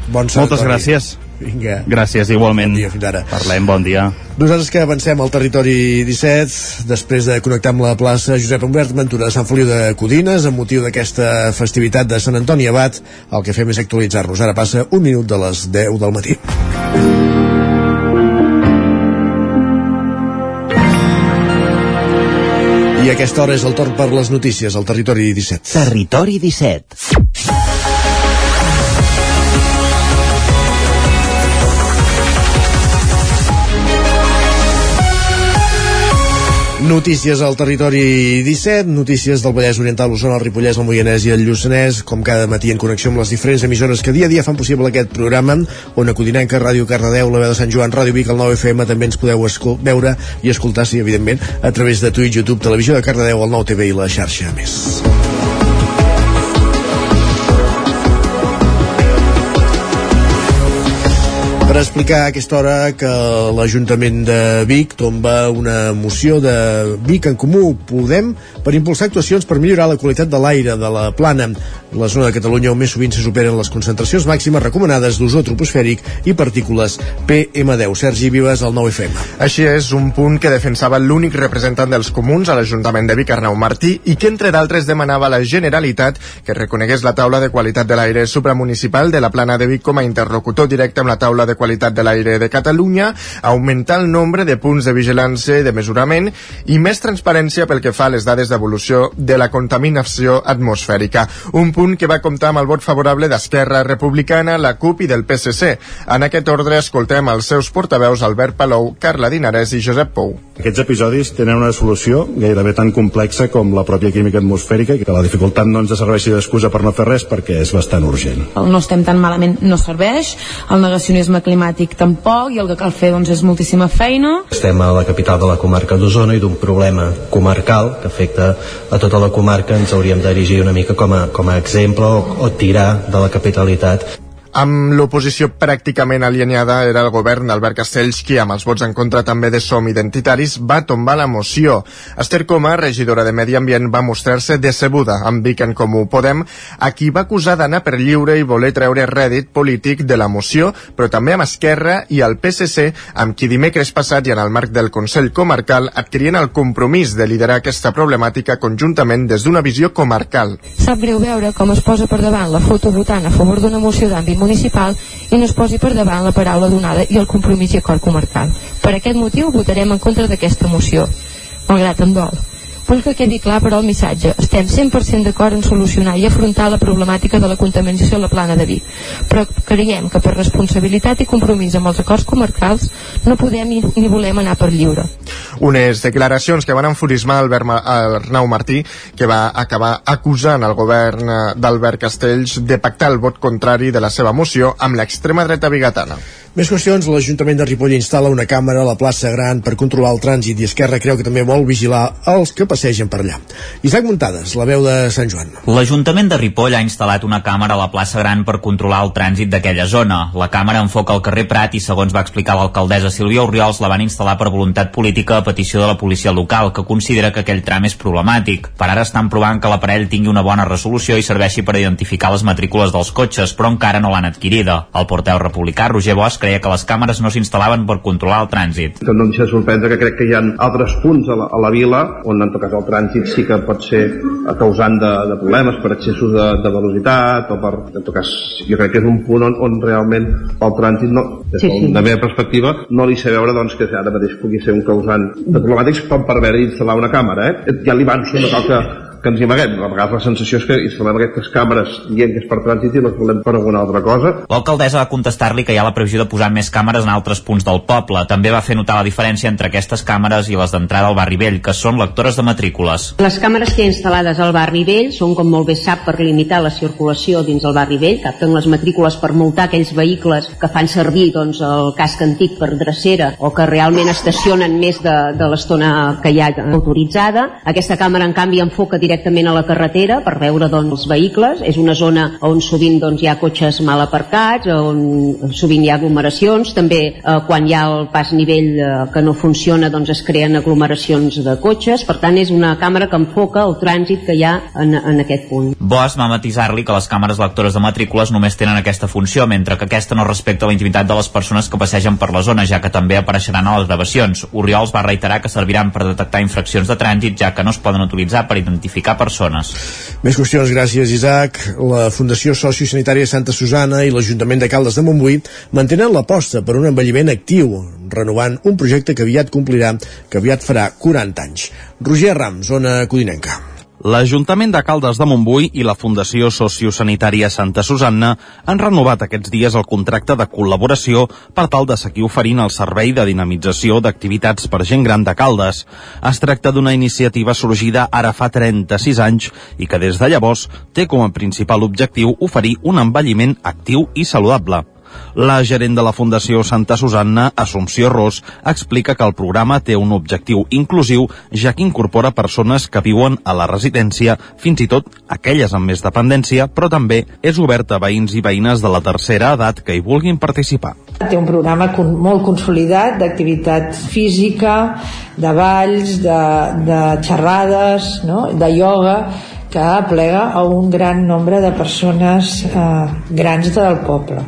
Bon Sant Moltes Antoni. gràcies. Vinga. Gràcies, igualment. Bon dia, fins ara. Parlem, bon dia. Nosaltres que avancem al territori 17, després de connectar amb la plaça Josep Humbert Ventura de Sant Feliu de Codines, amb motiu d'aquesta festivitat de Sant Antoni Abat, el que fem és actualitzar-nos. Ara passa un minut de les 10 del matí. I a aquesta hora és el torn per les notícies al territori 17. Territori 17. Notícies al territori 17, notícies del Vallès Oriental, l'Osona, el Ripollès, el Moianès i el Lluçanès, com cada matí en connexió amb les diferents emissores que dia a dia fan possible aquest programa, on Codinenca, Ràdio Cardedeu, la veu de Sant Joan, Ràdio Vic, el 9FM, també ens podeu veure i escoltar, sí, evidentment, a través de Twitch, YouTube, Televisió de Cardedeu, el 9TV i la xarxa més. Explicar a aquesta hora que l'Ajuntament de Vic tomba una moció de Vic en Comú Podem per impulsar actuacions per millorar la qualitat de l'aire de la plana. La zona de Catalunya on més sovint se superen les concentracions màximes recomanades d'ozó troposfèric i partícules PM10. Sergi Vives, al 9FM. Així és, un punt que defensava l'únic representant dels comuns a l'Ajuntament de Vic, Arnau Martí, i que, entre d'altres, demanava a la Generalitat que reconegués la taula de qualitat de l'aire supramunicipal de la plana de Vic com a interlocutor directe amb la taula de qualitat de l'aire de Catalunya, augmentar el nombre de punts de vigilància i de mesurament i més transparència pel que fa a les dades d'evolució de la contaminació atmosfèrica. Un punt que va comptar amb el vot favorable d'Esquerra Republicana, la CUP i del PSC. En aquest ordre escoltem els seus portaveus Albert Palou, Carla Dinarès i Josep Pou. Aquests episodis tenen una solució gairebé tan complexa com la pròpia química atmosfèrica i que la dificultat no ens serveixi d'excusa per no fer res perquè és bastant urgent. el no estem tan malament no serveix, el negacionisme climàtic tampoc, i el que cal fer doncs, és moltíssima feina. Estem a la capital de la comarca d'Osona i d'un problema comarcal que afecta a tota la comarca ens hauríem d'erigir una mica com a, com a exemple o, o tirar de la capitalitat Amb l'oposició pràcticament alienada era el govern d'Albert Castells qui, amb els vots en contra també de Som Identitaris, va tombar la moció. Esther Coma, regidora de Medi Ambient, va mostrar-se decebuda amb Vic en Comú Podem, a qui va acusar d'anar per lliure i voler treure rèdit polític de la moció, però també amb Esquerra i el PSC, amb qui dimecres passat i en el marc del Consell Comarcal adquirien el compromís de liderar aquesta problemàtica conjuntament des d'una visió comarcal. Sap greu veure com es posa per davant la foto votant a favor d'una moció d'àmbit municipal i no es posi per davant la paraula donada i el compromís i acord comarcal. Per aquest motiu votarem en contra d'aquesta moció, malgrat en dol. Vull que quedi clar, però, el missatge. Estem 100% d'acord en solucionar i afrontar la problemàtica de la contaminació a la plana de Vic, però creiem que per responsabilitat i compromís amb els acords comarcals no podem ni, volem anar per lliure. Unes declaracions que van enfurismar Albert Ma Arnau Martí, que va acabar acusant el govern eh, d'Albert Castells de pactar el vot contrari de la seva moció amb l'extrema dreta bigatana. Més qüestions, l'Ajuntament de Ripoll instal·la una càmera a la plaça Gran per controlar el trànsit i Esquerra creu que també vol vigilar els que passegen per allà. Isaac Muntades, la veu de Sant Joan. L'Ajuntament de Ripoll ha instal·lat una càmera a la plaça Gran per controlar el trànsit d'aquella zona. La càmera enfoca el carrer Prat i, segons va explicar l'alcaldessa Sílvia Oriols, la van instal·lar per voluntat política a petició de la policia local, que considera que aquell tram és problemàtic. Per ara estan provant que l'aparell tingui una bona resolució i serveixi per identificar les matrícules dels cotxes, però encara no l'han adquirida. El porteu republicà, Roger Bosch, creia que les càmeres no s'instal·laven per controlar el trànsit. No em deixa de sorprendre que crec que hi ha altres punts a la, a la vila on en tot cas el trànsit sí que pot ser causant de, de problemes per excessos de, de velocitat o per, en tot cas, jo crec que és un punt on, on realment el trànsit no, des sí, sí. de la meva perspectiva no li sé veure doncs, que ara mateix pugui ser un causant de problemàtics com per haver d'instal·lar una càmera eh? ja li avanço, no cal que que ens hi amaguem. A vegades la sensació és que instal·lem aquestes càmeres dient que és per trànsit i les volem per alguna altra cosa. L'alcaldessa va contestar-li que hi ha la previsió de posar més càmeres en altres punts del poble. També va fer notar la diferència entre aquestes càmeres i les d'entrada al barri vell, que són lectores de matrícules. Les càmeres que hi ha instal·lades al barri vell són, com molt bé sap, per limitar la circulació dins el barri vell, capten les matrícules per multar aquells vehicles que fan servir doncs, el casc antic per drecera o que realment estacionen més de, de l'estona que hi ha autoritzada. Aquesta càmera, en canvi, enfoca directament a la carretera per veure doncs, els vehicles. És una zona on sovint doncs, hi ha cotxes mal aparcats, on sovint hi ha aglomeracions. També eh, quan hi ha el pas nivell eh, que no funciona doncs, es creen aglomeracions de cotxes. Per tant, és una càmera que enfoca el trànsit que hi ha en, en aquest punt. Bosch va matisar-li que les càmeres lectores de matrícules només tenen aquesta funció, mentre que aquesta no respecta la intimitat de les persones que passegen per la zona, ja que també apareixeran a les gravacions. Oriols va reiterar que serviran per detectar infraccions de trànsit, ja que no es poden utilitzar per identificar persones. Més qüestions, gràcies Isaac. La Fundació Sociosanitària Santa Susana i l'Ajuntament de Caldes de Montbui mantenen l'aposta per un envelliment actiu, renovant un projecte que aviat complirà, que aviat farà 40 anys. Roger Ram, zona Codinenca. L'Ajuntament de Caldes de Montbui i la Fundació Sociosanitària Santa Susanna han renovat aquests dies el contracte de col·laboració per tal de seguir oferint el servei de dinamització d'activitats per gent gran de Caldes. Es tracta d'una iniciativa sorgida ara fa 36 anys i que des de llavors té com a principal objectiu oferir un envelliment actiu i saludable. La gerent de la Fundació Santa Susanna, Assumpció Ros, explica que el programa té un objectiu inclusiu, ja que incorpora persones que viuen a la residència, fins i tot aquelles amb més dependència, però també és obert a veïns i veïnes de la tercera edat que hi vulguin participar. Té un programa molt consolidat d'activitat física, de balls, de, de xerrades, no? de ioga, que aplega a un gran nombre de persones eh, grans del poble.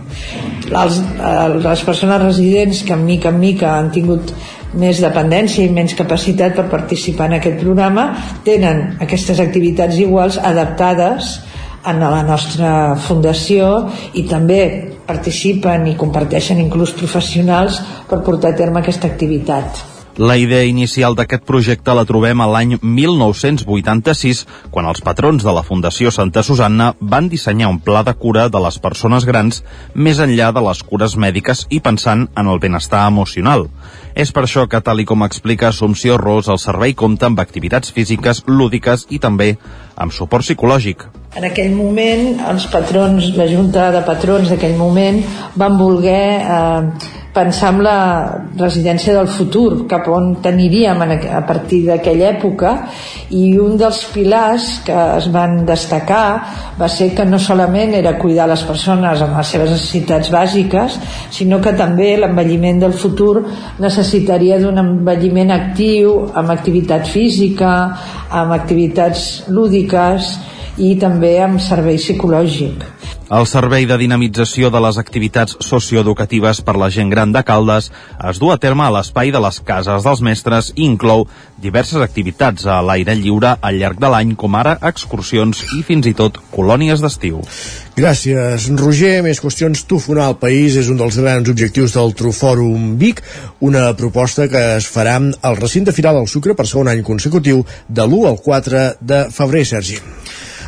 Les, eh, les persones residents que mica en mica han tingut més dependència i menys capacitat per participar en aquest programa tenen aquestes activitats iguals adaptades a la nostra fundació i també participen i comparteixen inclús professionals per portar a terme aquesta activitat. La idea inicial d'aquest projecte la trobem a l'any 1986, quan els patrons de la Fundació Santa Susanna van dissenyar un pla de cura de les persones grans més enllà de les cures mèdiques i pensant en el benestar emocional. És per això que, tal i com explica Assumpció Ros, el servei compta amb activitats físiques, lúdiques i també amb suport psicològic. En aquell moment, els patrons, la Junta de Patrons d'aquell moment, van voler eh, pensar en la residència del futur, cap on t'aniríem a partir d'aquella època, i un dels pilars que es van destacar va ser que no solament era cuidar les persones amb les seves necessitats bàsiques, sinó que també l'envelliment del futur necessitaria d'un envelliment actiu, amb activitat física, amb activitats lúdiques i també amb servei psicològic. El Servei de Dinamització de les Activitats Socioeducatives per la Gent Gran de Caldes es du a terme a l'espai de les Cases dels Mestres i inclou diverses activitats a l'aire lliure al llarg de l'any, com ara excursions i fins i tot colònies d'estiu. Gràcies, Roger. Més qüestions. Tufonar el país és un dels grans objectius del Trufòrum Vic, una proposta que es farà al recinte final del Sucre per segon any consecutiu de l'1 al 4 de febrer, Sergi.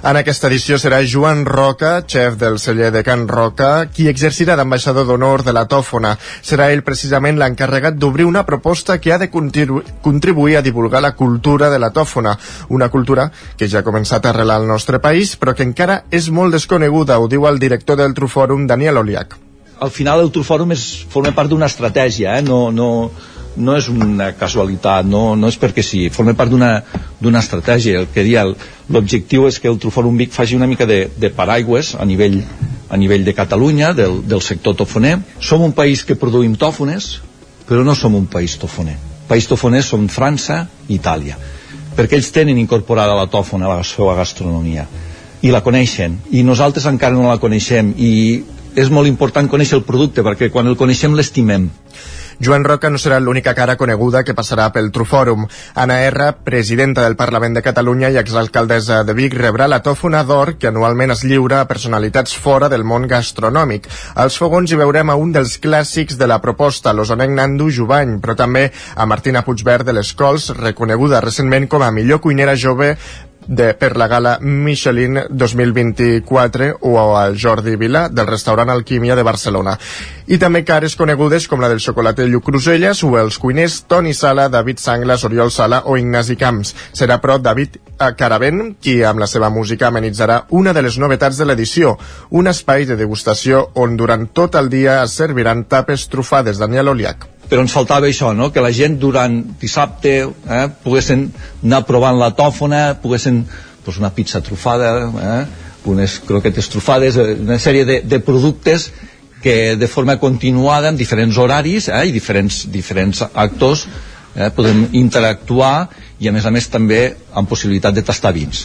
En aquesta edició serà Joan Roca, xef del celler de Can Roca, qui exercirà d'ambaixador d'honor de la tòfona. Serà ell precisament l'encarregat d'obrir una proposta que ha de contribuir a divulgar la cultura de la tòfona, una cultura que ja ha començat a arrelar al nostre país, però que encara és molt desconeguda, ho diu el director del Trufòrum, Daniel Oliach. Al final el Trufòrum és, forma part d'una estratègia, eh? no, no, no és una casualitat, no, no és perquè sí, forma part d'una estratègia. El que dia l'objectiu és que el Trufòrum Vic faci una mica de, de paraigües a nivell, a nivell de Catalunya, del, del sector tofoner. Som un país que produïm tòfones, però no som un país tofoner. País tofoner som França i Itàlia, perquè ells tenen incorporada la tòfona a la seva gastronomia i la coneixen, i nosaltres encara no la coneixem, i és molt important conèixer el producte perquè quan el coneixem l'estimem Joan Roca no serà l'única cara coneguda que passarà pel Trufòrum. Anna R, presidenta del Parlament de Catalunya i exalcaldessa de Vic, rebrà la tòfona d'or que anualment es lliura a personalitats fora del món gastronòmic. Als fogons hi veurem a un dels clàssics de la proposta, l'osonenc Nando Jubany, però també a Martina Puigverd de les Cols, reconeguda recentment com a millor cuinera jove de, per la gala Michelin 2024 o al Jordi Vila del restaurant Alquímia de Barcelona. I també cares conegudes com la del xocolater Lluc Cruselles o els cuiners Toni Sala, David Sanglas, Oriol Sala o Ignasi Camps. Serà però David Caravent qui amb la seva música amenitzarà una de les novetats de l'edició, un espai de degustació on durant tot el dia es serviran tapes trufades. Daniel Oliac però ens faltava això, no? que la gent durant dissabte eh, poguessin anar provant la tòfona, poguessin pues, una pizza trufada, eh, unes croquetes trufades, eh, una sèrie de, de productes que de forma continuada en diferents horaris eh, i diferents, diferents actors eh, podem interactuar i a més a més també amb possibilitat de tastar vins.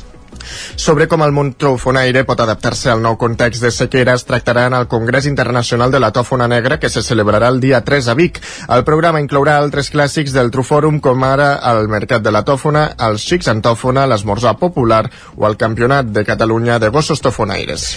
Sobre com el món trofonaire pot adaptar-se al nou context de sequera es tractarà en el Congrés Internacional de la Tòfona Negra que se celebrarà el dia 3 a Vic. El programa inclourà altres clàssics del Trufòrum com ara el Mercat de la Tòfona, els Xics en Tòfona, l'esmorzar popular o el Campionat de Catalunya de gossos tofonaires.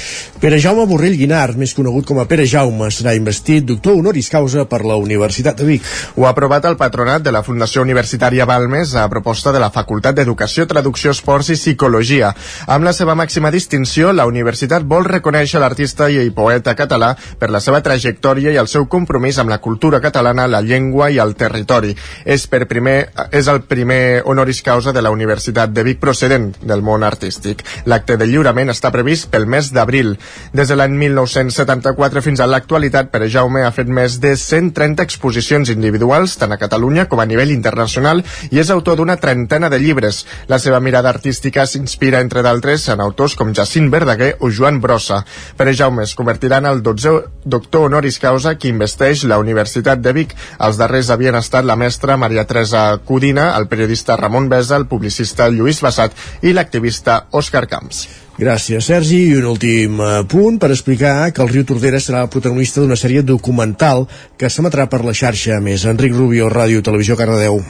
Pere Jaume Borrell Guinart, més conegut com a Pere Jaume, serà investit doctor honoris causa per la Universitat de Vic. Ho ha aprovat el patronat de la Fundació Universitària Balmes a proposta de la Facultat d'Educació, Traducció, Esports i Psicologia. Amb la seva màxima distinció, la universitat vol reconèixer l'artista i poeta català per la seva trajectòria i el seu compromís amb la cultura catalana, la llengua i el territori. És, per primer, és el primer honoris causa de la Universitat de Vic procedent del món artístic. L'acte de lliurament està previst pel mes d'abril. Des de l'any 1974 fins a l'actualitat, Pere Jaume ha fet més de 130 exposicions individuals, tant a Catalunya com a nivell internacional, i és autor d'una trentena de llibres. La seva mirada artística s'inspira entre d'altres en autors com Jacint Verdaguer o Joan Brossa. Pere Jaume es convertirà en el 12 doctor honoris causa que investeix la Universitat de Vic. Els darrers havien estat la mestra Maria Teresa Codina, el periodista Ramon Besa, el publicista Lluís Bassat i l'activista Òscar Camps. Gràcies, Sergi. I un últim uh, punt per explicar que el riu Tordera serà el protagonista d'una sèrie documental que s'emetrà per la xarxa més. Enric Rubio, Ràdio Televisió Cardedeu.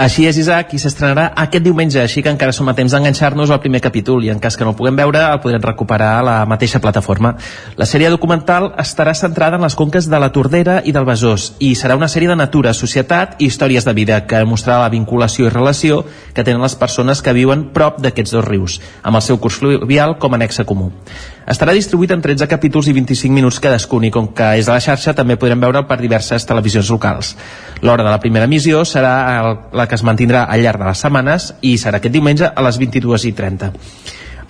Així és, Isaac, i s'estrenarà aquest diumenge, així que encara som a temps d'enganxar-nos al primer capítol i en cas que no el puguem veure el podrem recuperar a la mateixa plataforma. La sèrie documental estarà centrada en les conques de la Tordera i del Besòs i serà una sèrie de natura, societat i històries de vida que mostrarà la vinculació i relació que tenen les persones que viuen prop d'aquests dos rius, amb el seu curs fluvial com a nexe comú. Estarà distribuït en 13 capítols i 25 minuts cadascun i com que és a la xarxa també podrem veure'l per diverses televisions locals. L'hora de la primera emissió serà el, la que es mantindrà al llarg de les setmanes i serà aquest diumenge a les 22.30.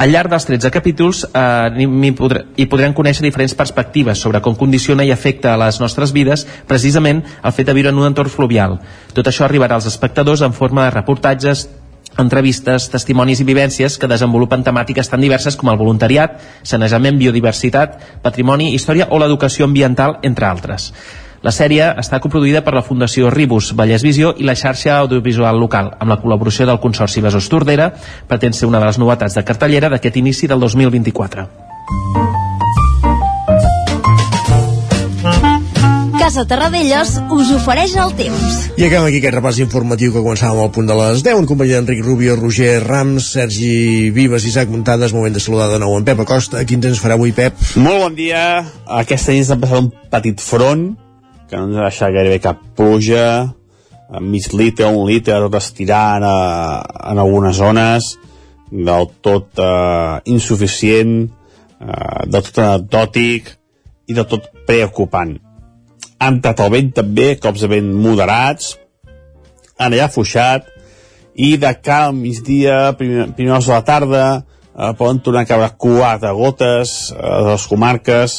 Al llarg dels 13 capítols eh, hi, podrem, hi podrem conèixer diferents perspectives sobre com condiciona i afecta a les nostres vides precisament el fet de viure en un entorn fluvial. Tot això arribarà als espectadors en forma de reportatges, entrevistes, testimonis i vivències que desenvolupen temàtiques tan diverses com el voluntariat, sanejament, biodiversitat, patrimoni, història o l'educació ambiental, entre altres. La sèrie està coproduïda per la Fundació Ribus Vallès Visió i la xarxa audiovisual local, amb la col·laboració del Consorci Besòs Tordera, pretén ser una de les novetats de cartellera d'aquest inici del 2024. Casa Terradellos us ofereix el temps. I acabem aquí aquest repàs informatiu que començàvem al punt de les 10 en companyia d'Enric Rubio, Roger Rams, Sergi Vives, Isaac Muntades, moment de saludar de nou en Pep Acosta. Quin temps farà avui, Pep? Molt bon dia. Aquesta nit s'ha passat un petit front que no ens ha deixat gairebé cap pluja, mig litre, un litre, tot estirant a, en algunes zones, del tot eh, insuficient, eh, del tot anecdòtic i del tot preocupant ha entrat el vent també, cops de vent moderats, ja ha fuixat, i de cara al migdia, primers de la tarda, eh, poden tornar a caure quatre gotes eh, a les comarques,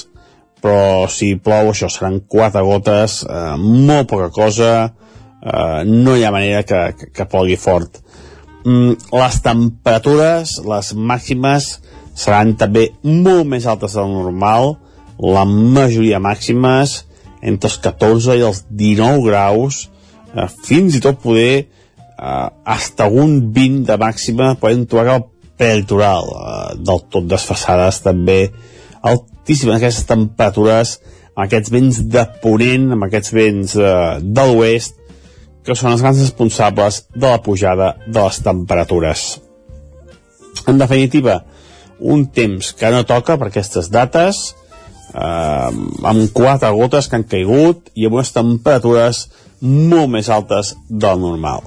però si plou això seran quatre gotes, eh, molt poca cosa, eh, no hi ha manera que, que, que plogui fort. Mm, les temperatures, les màximes, seran també molt més altes del normal, la majoria màximes, entre els 14 i els 19 graus, eh, fins i tot poder eh, hasta un 20 de màxima podem trobar el prelitoral, eh, del tot desfassades també altíssimes aquestes temperatures, amb aquests vents de ponent, amb aquests vents eh, de l'oest, que són els grans responsables de la pujada de les temperatures. En definitiva, un temps que no toca per aquestes dates, eh, amb quatre gotes que han caigut i amb unes temperatures molt més altes del normal.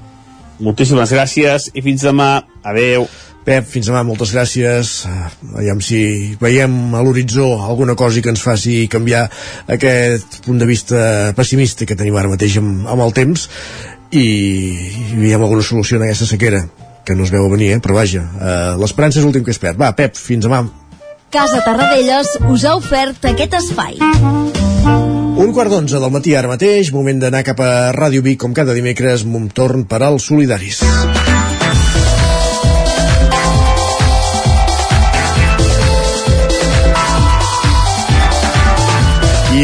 Moltíssimes gràcies i fins demà. Adeu. Pep, fins demà, moltes gràcies. Aviam si veiem a l'horitzó alguna cosa que ens faci canviar aquest punt de vista pessimista que tenim ara mateix amb, amb el temps i, i veiem alguna solució en aquesta sequera que no es veu venir, eh? però vaja, eh, l'esperança és l'últim que es perd. Va, Pep, fins demà. Casa Tarradellas us ha ofert aquest espai. Un quart d'onze del matí ara mateix, moment d'anar cap a Ràdio Vic com cada dimecres, un torn per als solidaris.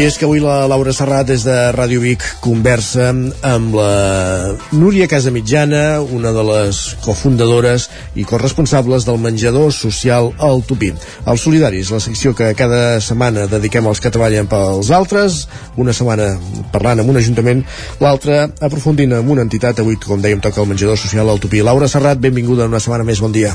I és que avui la Laura Serrat des de Ràdio Vic conversa amb la Núria Casamitjana, una de les cofundadores i corresponsables del menjador social al Tupí. Els Solidaris, la secció que cada setmana dediquem als que treballen pels altres, una setmana parlant amb un ajuntament, l'altra aprofundint amb una entitat, avui com dèiem toca el menjador social al Tupí. Laura Serrat, benvinguda una setmana més, bon dia.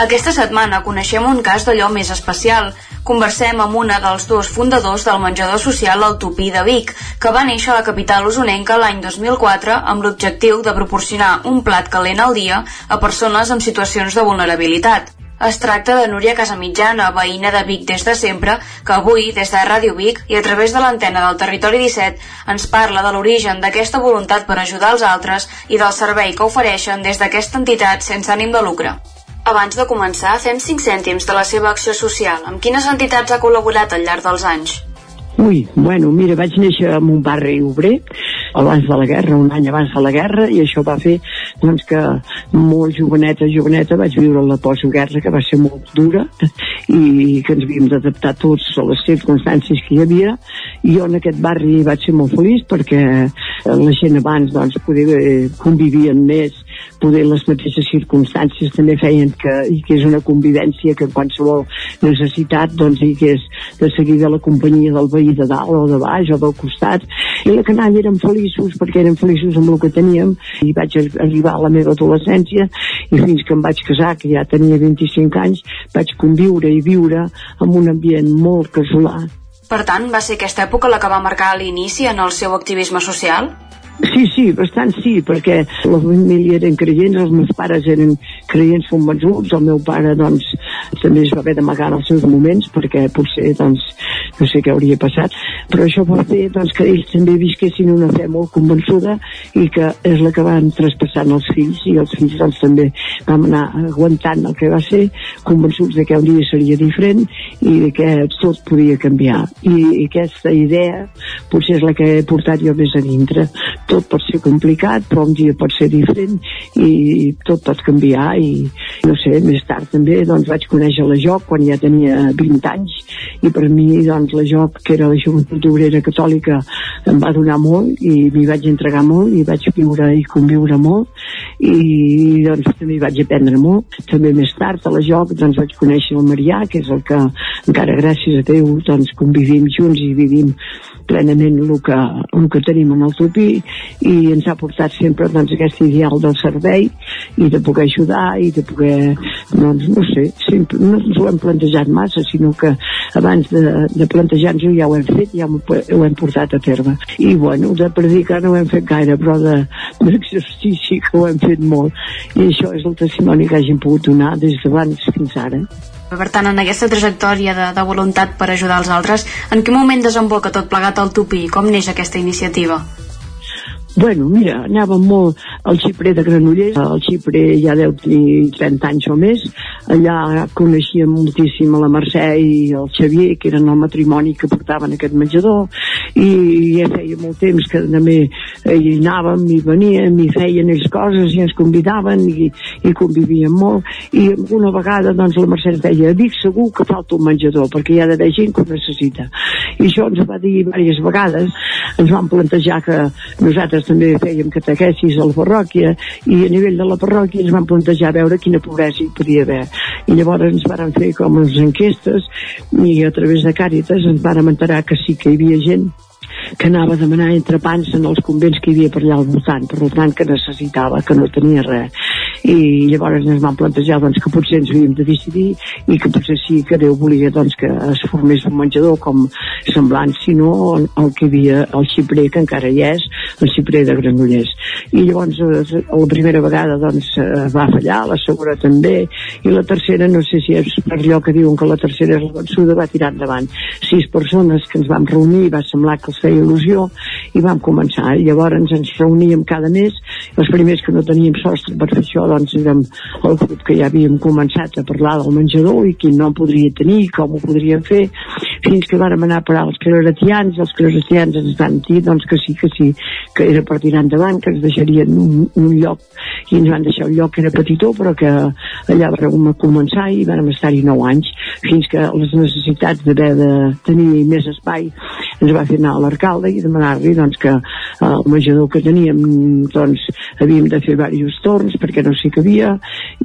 Aquesta setmana coneixem un cas d'allò més especial. Conversem amb una dels dos fundadors del menjador social El Tupí de Vic, que va néixer a la capital usonenca l'any 2004 amb l'objectiu de proporcionar un plat calent al dia a persones en situacions de vulnerabilitat. Es tracta de Núria Casamitjana, veïna de Vic des de sempre, que avui, des de Ràdio Vic i a través de l'antena del Territori 17, ens parla de l'origen d'aquesta voluntat per ajudar els altres i del servei que ofereixen des d'aquesta entitat sense ànim de lucre. Abans de començar, fem 5 cèntims de la seva acció social. Amb quines entitats ha col·laborat al llarg dels anys? Ui, bueno, mira, vaig néixer en un barri obrer abans de la guerra, un any abans de la guerra, i això va fer doncs, que molt joveneta, joveneta, vaig viure la postguerra, que va ser molt dura, i que ens havíem d'adaptar tots a les circumstàncies que hi havia. I jo en aquest barri vaig ser molt feliç perquè la gent abans doncs, poder convivien més poder les mateixes circumstàncies també feien que hi hagués una convivència que en qualsevol necessitat doncs hi hagués de seguir de la companyia del veí de dalt o de baix o del costat i la canalla érem feliços perquè érem feliços amb el que teníem i vaig arribar a la meva adolescència i fins que em vaig casar que ja tenia 25 anys vaig conviure i viure en un ambient molt casolà Per tant, va ser aquesta època la que va marcar l'inici en el seu activisme social? Sí, sí, bastant sí, perquè la família eren creients, els meus pares eren creients convençuts, el meu pare, doncs, també es va haver d'amagar en els seus moments, perquè potser, doncs, no sé què hauria passat, però això va fer, doncs, que ells també visquessin una fe molt convençuda i que és la que van traspassant els fills, i els fills, doncs, també vam anar aguantant el que va ser, convençuts de que un dia seria diferent i de que tot podia canviar. I, i aquesta idea potser és la que he portat jo més a dintre tot pot ser complicat, però un dia pot ser diferent i tot pot canviar i no sé, més tard també doncs vaig conèixer la Joc quan ja tenia 20 anys i per mi doncs la Joc que era la joventut obrera catòlica em va donar molt i m'hi vaig entregar molt i vaig viure i conviure molt i doncs també vaig aprendre molt. També més tard a la Joc doncs vaig conèixer el Marià que és el que encara gràcies a Déu doncs convivim junts i vivim plenament el que, el que tenim en el tupí i ens ha portat sempre doncs, aquest ideal del servei i de poder ajudar i de poder, doncs, no sé, sempre, no ens ho hem plantejat massa, sinó que abans de, de plantejar-nos-ho ja ho hem fet, ja ho, ho hem portat a terme. I bueno, de predicar no ho hem fet gaire, però d'exercici que ho hem fet molt. I això és el testimoni que hagin pogut donar des d'abans fins ara. Per tant, en aquesta trajectòria de, de voluntat per ajudar els altres, en quin moment desemboca tot plegat al Tupi? Com neix aquesta iniciativa? Bueno, mira, anàvem molt al xiprer de Granollers, el xiprer ja deu tenir 30 anys o més, allà coneixíem moltíssim a la Mercè i el Xavier, que eren el matrimoni que portaven aquest menjador, i ja feia molt temps que també hi anàvem i veníem i feien ells coses i ens convidaven i, i convivíem molt, i una vegada doncs la Mercè deia, dic segur que falta un menjador, perquè hi ha d'haver gent que ho necessita. I això ens va dir diverses vegades, ens van plantejar que nosaltres nosaltres també fèiem catequesis a la parròquia i a nivell de la parròquia ens van plantejar veure quina pobresa hi podia haver. I llavors ens van fer com les enquestes i a través de Càritas ens van enterar que sí que hi havia gent que anava a demanar entrepans en els convents que hi havia per allà al voltant, per tant que necessitava, que no tenia res. I llavors ens vam plantejar doncs, que potser ens havíem de decidir i que potser sí que Déu volia doncs, que es formés un menjador com semblant, si no el que hi havia el xiprer, que encara hi és, el xiprer de Granollers. I llavors eh, la primera vegada doncs, eh, va fallar, la segona també, i la tercera, no sé si és per allò que diuen que la tercera és la vençuda, va tirar endavant. Sis persones que ens vam reunir, va semblar que els feia il·lusió i vam començar. Llavors ens reuníem cada mes, els primers que no teníem sostre per fer això doncs érem el grup que ja havíem començat a parlar del menjador i qui no en podria tenir, com ho podríem fer, fins que vàrem anar a parar els claretians, els claretians ens van dir doncs que sí, que sí, que era per tirar endavant, que ens deixarien un, un lloc i ens van deixar un lloc que era petitó però que allà vam començar i vam estar-hi 9 anys fins que les necessitats d'haver de tenir més espai ens va fer anar a l'alcalde i demanar-li doncs, que eh, el menjador que teníem doncs, havíem de fer diversos torns perquè no s'hi cabia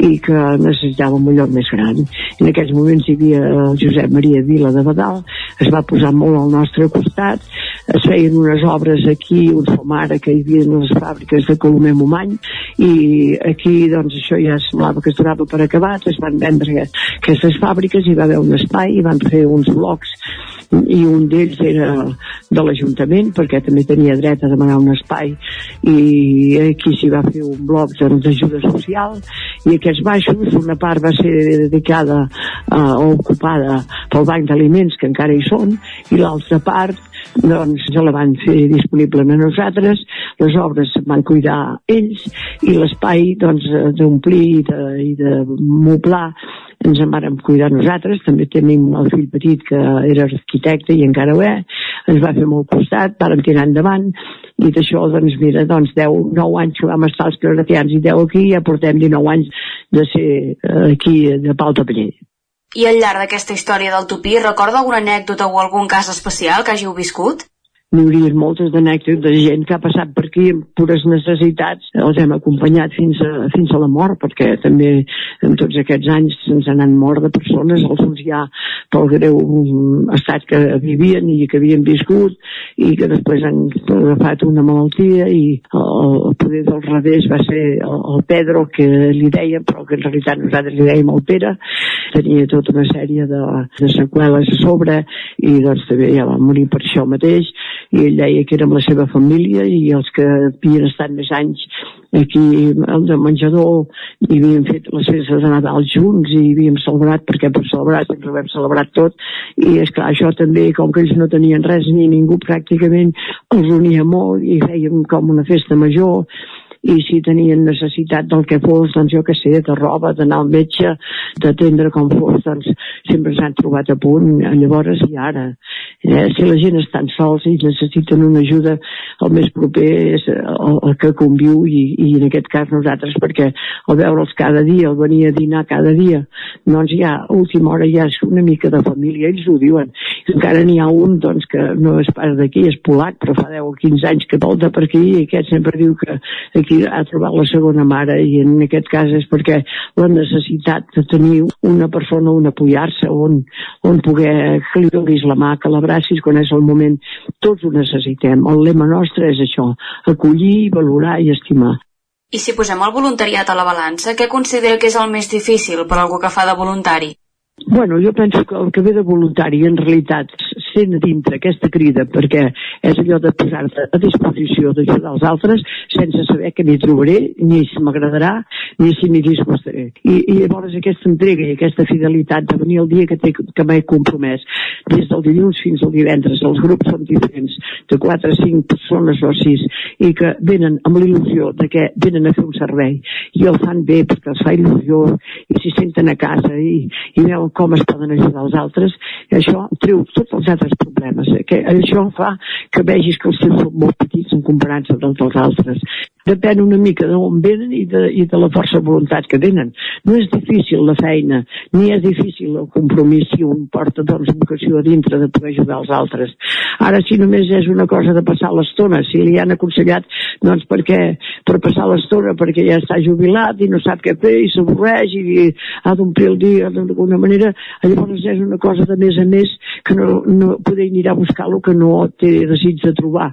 i que necessitàvem un lloc més gran. En aquells moments hi havia el Josep Maria Vila de Badal, es va posar molt al nostre costat, es feien unes obres aquí, un fomara que hi havia en les fàbriques de Colomer Momany i aquí doncs això ja semblava que es donava per acabat, es van vendre aquestes fàbriques, hi va haver un espai, i van fer uns blocs i un d'ells era de l'Ajuntament perquè també tenia dret a demanar un espai i aquí s'hi va fer un bloc d'ajuda social i aquests baixos, una part va ser dedicada o ocupada pel Banc d'Aliments que encara hi són i l'altra part doncs se la van fer disponible a nosaltres, les obres se van cuidar ells i l'espai doncs d'omplir i de, i de moblar ens en vàrem cuidar nosaltres, també tenim el fill petit que era arquitecte i encara ho és, ens va fer molt costat, vàrem tirar endavant, i d'això, doncs mira, doncs 10, 9 anys que vam estar els claretians i 10 aquí, ja portem 19 anys de ser eh, aquí de Pal de Paller. I al llarg d'aquesta història del Tupí, recorda alguna anècdota o algun cas especial que hàgiu viscut? N'hi hauria moltes d'anècdotes de gent que ha passat per aquí amb pures necessitats, els hem acompanyat fins a, fins a la mort, perquè també en tots aquests anys se'ns han mort de persones, alguns ja pel greu estat que vivien i que havien viscut i que després han agafat una malaltia i el, el poder del revés va ser el, el Pedro que li deien, però que en realitat nosaltres li dèiem el Pere, tenia tota una sèrie de, de seqüeles a sobre i doncs també ja va morir per això mateix i ell deia que érem la seva família i els que havien estat més anys aquí al de menjador i havíem fet les festes de Nadal junts i havíem celebrat, perquè per celebrar sempre ho hem celebrat tot, i és clar, això també, com que ells no tenien res ni ningú pràcticament, els unia molt i fèiem com una festa major i si tenien necessitat del que fos, doncs jo que sé, de roba, d'anar al metge, d'atendre com fos, doncs sempre s'han trobat a punt, llavors i ara. Eh, si la gent estan sols i necessiten una ajuda, el més proper és el, el que conviu i, i en aquest cas nosaltres, perquè al veure'ls cada dia, el venir a dinar cada dia, doncs ja a última hora ja és una mica de família, ells ho diuen. Encara n'hi ha un doncs, que no és pas d'aquí, és polac, però fa 10 o 15 anys que volta per aquí i aquest sempre diu que ha trobat la segona mare i en aquest cas és perquè la necessitat de tenir una persona on apoyar-se, on, on poder que li donis la mà, que l'abracis quan és el moment, tots ho necessitem. El lema nostre és això, acollir, valorar i estimar. I si posem el voluntariat a la balança, què considera que és el més difícil per algú que fa de voluntari? Bueno, jo penso que el que ve de voluntari en realitat sent dintre aquesta crida perquè és allò de posar-te a disposició d'ajudar els altres sense saber que m'hi trobaré, ni si m'agradarà, ni si m'hi disgustaré. I, I llavors aquesta entrega i aquesta fidelitat de venir el dia que, que m'he compromès, des del dilluns fins al divendres, els grups són diferents, de 4 a 5 persones o 6, i que venen amb l'il·lusió de que venen a fer un servei i el fan bé perquè els fa il·lusió i s'hi senten a casa i, i veuen com es poden ajudar els altres, i això treu tots els altres problemes. Eh? Que això fa que vegis que els teus són molt petits en comparança amb els altres. Depèn una mica d'on venen i de, i de la força de voluntat que tenen. No és difícil la feina, ni és difícil el compromís si un porta doncs vocació a dintre de poder ajudar els altres. Ara, si només és una cosa de passar l'estona, si li han aconsellat, doncs perquè, per passar l'estona, perquè ja està jubilat i no sap què fer i s'avorreix i ha d'omplir el dia d'alguna manera, llavors és una cosa de més a més que no, no poder anirà a buscar el que no té desig de trobar.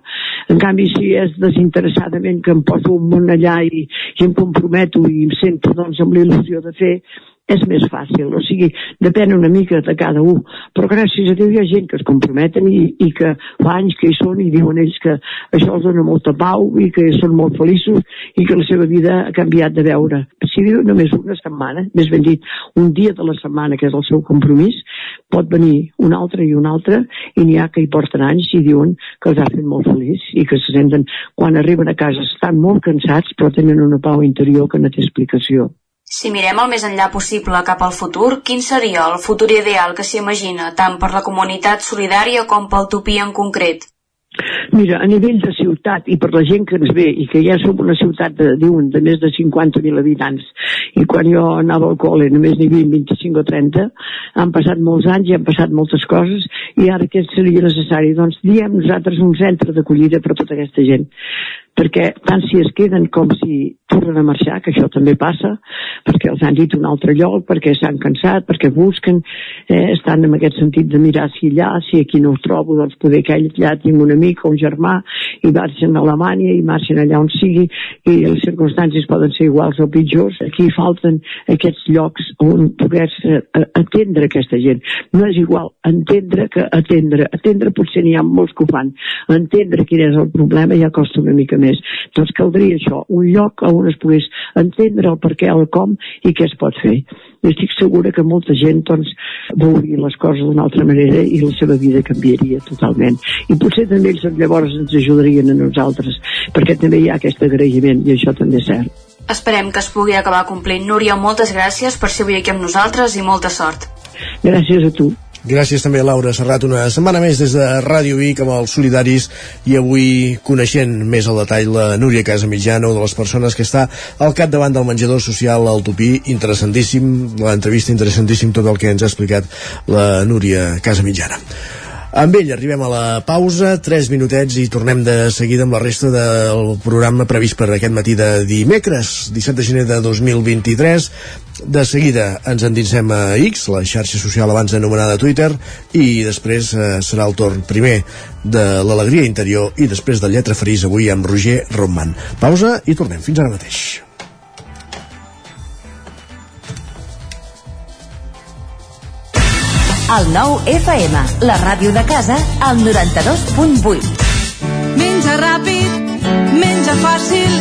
En canvi, si és desinteressadament que em poso un món allà i, i em comprometo i em sento doncs, amb la il·lusió de fer, és més fàcil, o sigui, depèn una mica de cada un, però gràcies a Déu hi ha gent que es comprometen i, i que fa anys que hi són i diuen ells que això els dona molta pau i que són molt feliços i que la seva vida ha canviat de veure. Si viu només una setmana, més ben dit, un dia de la setmana, que és el seu compromís, pot venir un altre i un altre i n'hi ha que hi porten anys i diuen que els ha fet molt feliç i que se senten, quan arriben a casa, estan molt cansats però tenen una pau interior que no té explicació. Si mirem el més enllà possible cap al futur, quin seria el futur ideal que s'imagina tant per la comunitat solidària com pel Tupí en concret? Mira, a nivell de ciutat i per la gent que ens ve i que ja som una ciutat de, diuen, de més de 50.000 habitants i quan jo anava al col·le només n'hi havia 25 o 30 han passat molts anys i han passat moltes coses i ara què seria necessari? Doncs diem nosaltres un centre d'acollida per a tota aquesta gent perquè tant si es queden com si tornen a marxar, que això també passa, perquè els han dit un altre lloc, perquè s'han cansat, perquè busquen, eh, estan en aquest sentit de mirar si allà, si aquí no ho trobo, doncs poder que allà tinc un amic o un germà, i marxen a Alemanya, i marxen allà on sigui, i les circumstàncies poden ser iguals o pitjors. Aquí falten aquests llocs on poder atendre aquesta gent. No és igual entendre que atendre. Atendre potser n'hi ha molts que ho fan. Entendre quin és el problema ja costa una mica més. Doncs caldria això, un lloc on es pogués entendre el per què, el com i què es pot fer. I estic segura que molta gent doncs, veuria les coses d'una altra manera i la seva vida canviaria totalment. I potser també ells llavors ens ajudarien a nosaltres, perquè també hi ha aquest agraïment i això també és cert. Esperem que es pugui acabar complint. Núria, moltes gràcies per ser avui aquí amb nosaltres i molta sort. Gràcies a tu. Gràcies també a Laura Serrat, una setmana més des de Ràdio Vic amb els solidaris i avui coneixent més al detall la Núria Casamitjana, de les persones que està al capdavant del menjador social al Tupí, interessantíssim, l'entrevista interessantíssim tot el que ens ha explicat la Núria Casamitjana. Amb ell arribem a la pausa, 3 minutets i tornem de seguida amb la resta del programa previst per aquest matí de dimecres, 17 de gener de 2023. De seguida ens endinsem a X, la xarxa social abans anomenada Twitter, i després eh, serà el torn primer de l'alegria interior i després del lletra ferís avui amb Roger Romman. Pausa i tornem. Fins ara mateix. El nou FM, la ràdio de casa, al 92.8. Menja ràpid, menja fàcil,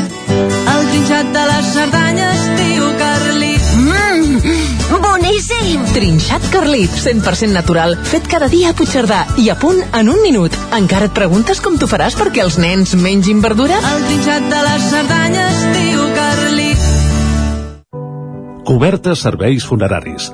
el trinxat de les Cerdanyes, tio Carlit. Mmm, boníssim! Trinxat Carlit, 100% natural, fet cada dia a Puigcerdà i a punt en un minut. Encara et preguntes com t'ho faràs perquè els nens mengin verdura? El trinxat de les Cerdanyes, tio Carlit. Cobertes serveis funeraris.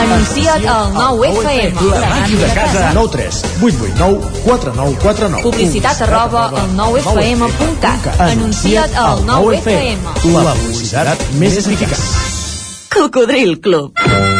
Anuncia't al 9FM. La màquina de casa. 9 3 8 8 9 4 9 4 9 Publicitat arroba al 9FM.cat. Anuncia't al 9FM. La publicitat més eficaç. Cocodril Club.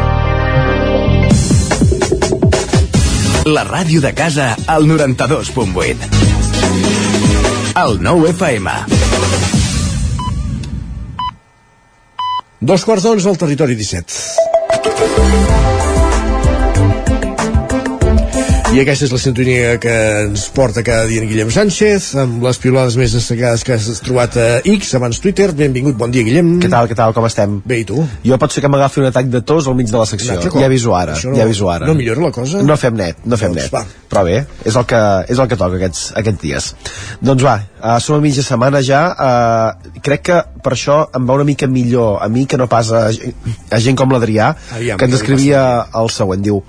La ràdio de casa al 92.8. El 9 FM. Dos quarts d'onze al territori 17. I aquesta és la sintonia que ens porta cada dia en Guillem Sánchez, amb les piolades més destacades que has trobat a X, abans Twitter. Benvingut, bon dia, Guillem. Què tal, què tal, com estem? Bé, i tu? Jo pot ser que m'agafi un atac de tos al mig de la secció. Cop? Ja aviso ara, no- ja aviso ara. no millora la cosa? No fem net, no fem Doncs net. va. Però bé, és el que, és el que toca aquests, aquests dies. Doncs va, uh, som a mitja setmana ja. Uh, crec que per això em va una mica millor a mi que no pas a, a gent com l'Adrià, que ens escrivia el següent. Diu,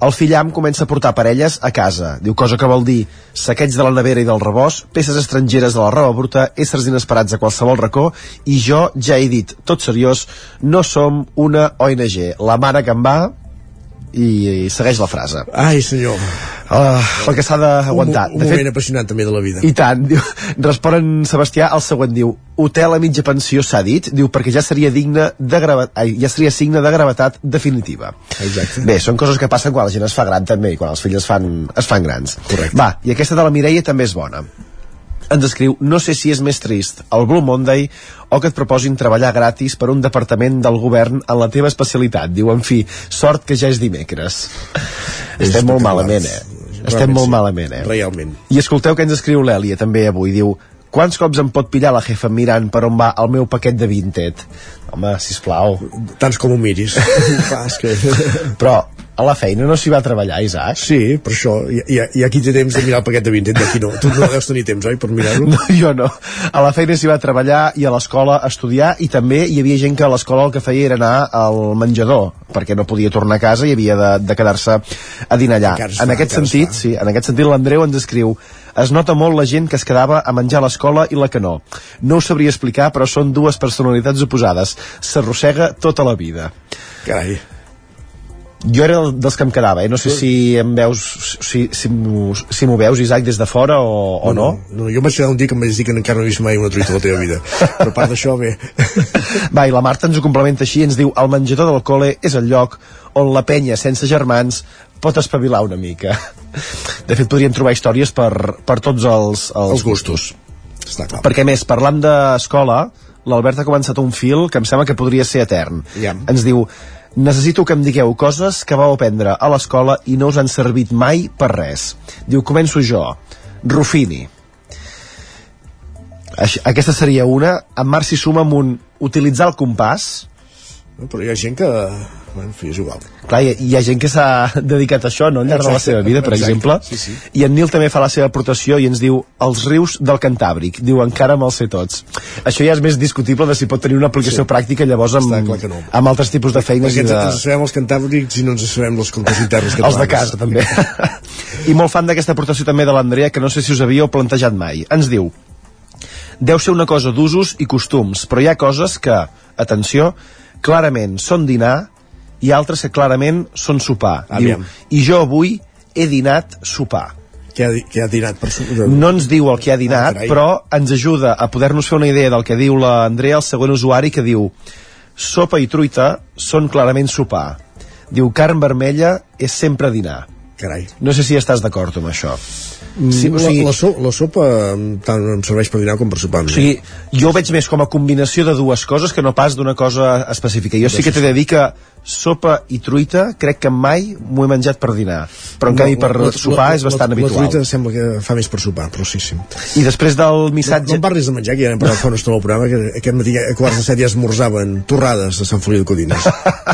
el fillam comença a portar parelles a casa. Diu, cosa que vol dir saqueig de la nevera i del rebost, peces estrangeres de la roba bruta, éssers inesperats a qualsevol racó, i jo ja he dit, tot seriós, no som una ONG. La mare que em va i, i segueix la frase. Ai, senyor. Uh, el que s'ha d'aguantar. Un, un moment apassionant també de la vida. I tant, diu, respon en Sebastià el següent, diu, hotel a mitja pensió s'ha dit, diu, perquè ja seria digne de gravetat, ai, ja seria signe de gravetat definitiva. Exacte. Bé, són coses que passen quan la gent es fa gran també, i quan els fills es fan, es fan grans. Correcte. Va, i aquesta de la Mireia també és bona. Ens escriu, no sé si és més trist el Blue Monday o que et proposin treballar gratis per un departament del govern en la teva especialitat. Diu, en fi, sort que ja és dimecres. Estem molt malament, eh? Estem molt sí. malament, eh? Realment. I escolteu que ens escriu l'Èlia també avui, diu Quants cops em pot pillar la jefa mirant per on va el meu paquet de Vinted? Home, sisplau. Tants com ho miris. Però a la feina no s'hi va treballar, Isaac? Sí, per això. I, i, aquí té temps de mirar el paquet de Vinted, d'aquí no. Tu no deus tenir temps, oi, per mirar-ho? No, jo no. A la feina s'hi va treballar i a l'escola a estudiar i també hi havia gent que a l'escola el que feia era anar al menjador perquè no podia tornar a casa i havia de, de quedar-se a dinar allà. Encara En aquest sentit, sí, en aquest sentit l'Andreu ens escriu es nota molt la gent que es quedava a menjar a l'escola i la que no. No ho sabria explicar, però són dues personalitats oposades. S'arrossega tota la vida. Carai. Jo era dels que em quedava, eh? no sé si em veus, si, si si m'ho veus, Isaac, des de fora o, o no. no. Jo em vaig quedar un dia que em vaig dir que encara no he vist mai una truita a la teva vida. Però a part d'això, bé. Va, i la Marta ens ho complementa així, ens diu el menjador del col·le és el lloc on la penya sense germans pot espavilar una mica. De fet, podríem trobar històries per, per tots els, els, Els gustos. Està clar. Perquè, més, parlant d'escola, l'Albert ha començat un fil que em sembla que podria ser etern. Ja. Ens diu, necessito que em digueu coses que vau aprendre a l'escola i no us han servit mai per res. Diu, començo jo. Rufini. Aquesta seria una. En Marc s'hi suma amb un utilitzar el compàs, Però hi ha gent que... Bueno, en fi, és igual. Clar, hi, hi ha gent que s'ha dedicat a això, no?, al llarg de la Exacte, seva vida, per exacte, exemple. sí, sí. I en Nil també fa la seva aportació i ens diu els rius del Cantàbric. Diu, encara me'ls sé tots. Això ja és més discutible de si pot tenir una aplicació Sí. pràctica llavors amb, no. amb altres tipus de feines Perquè i ens, de... ens sabem els cantàbrics i no ens sabem els comptes interns Els catalans. de casa, també. I molt fan d'aquesta aportació també de l'Andrea, que no sé si us havíeu plantejat mai. Ens diu, deu ser una cosa d'usos i costums, però hi ha coses que, atenció, clarament són dinar i altres que clarament són sopar. Aviam. Diu, I jo avui he dinat sopar. Què ha, què ha dinat per su... No ens diu el que ha dinat, Ah, però ens ajuda a poder-nos fer una idea del que diu l'Andrea, el següent usuari, que diu sopa i truita són clarament sopar. Diu carn vermella és sempre dinar. Carai. No sé si estàs d'acord amb això. Sí, o sigui- la, la, so, la sopa em- tant em serveix per dinar com per sopar. O sigui, jo ho veig més com a combinació de dues coses que no pas d'una cosa específica. Jo sí que t'he de dir que sopa i truita crec que mai m'ho he menjat per dinar però en canvi per La- sopar la- és bastant la, habitual La truita sembla que fa més per sopar, però sí, sí. i després del missatge No, no em parlis de menjar, que ja n'hem parlat fa una estona al programa, que aquest matí a quarts de set ja esmorzaven torrades a Sant Feliu de Codines.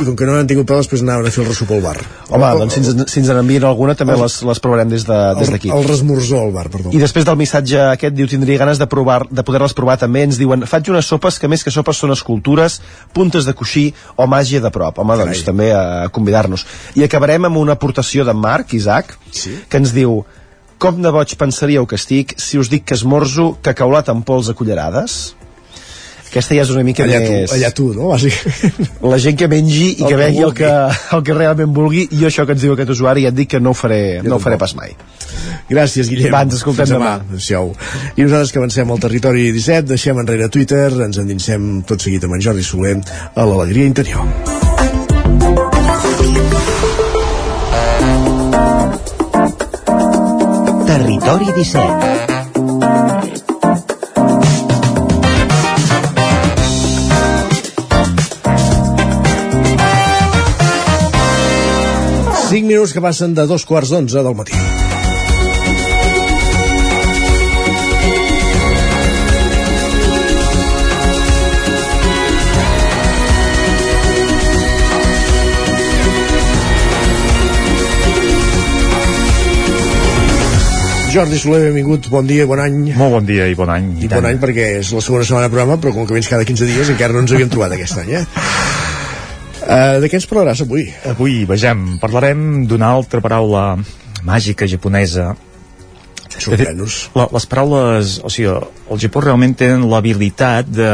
I com que no n'han tingut peu, després anaven a fer el ressupó al bar. home, doncs si ens, si ens n'envien alguna també les, les provarem des de- des d'aquí El, el resmorzó al bar, perdó. I després del missatge aquest diu tindria ganes de provar de poder-les provar també ens diuen faig unes sopes que més que sopes són escultures puntes de coixí o màgia de prop home doncs també a convidar-nos i acabarem amb una aportació d'en Marc Isaac sí? que ens diu com de boig pensaríeu que estic si us dic que esmorzo cacaulat amb pols a cullerades aquesta ja és una mica Allà més... tu, allà tu, no? Bàsicament. La gent que mengi i El que vegi el que, el que realment vulgui i jo això que ens diu aquest usuari ja et dic que no ho faré, no ho faré pas mai. Gràcies, Guillem. Va, ens escoltem Fins demà. Adéu-siau. I nosaltres que avancem al territori 17, deixem enrere Twitter, ens endinsem tot seguit amb en Jordi Soler a l'alegria interior. Territori 17 5 minuts que passen de dos quarts d'onze del matí. Jordi Soler, benvingut, bon dia, bon any. Molt bon dia i bon any. I bon any perquè és la segona setmana de programa, però com que vens cada 15 dies encara no ens havíem trobat aquest any, eh? Uh, de què ens parlaràs avui? Avui, vegem, parlarem d'una altra paraula màgica japonesa. Sorprèn-nos. Les paraules, o sigui, el Japó realment tenen l'habilitat de,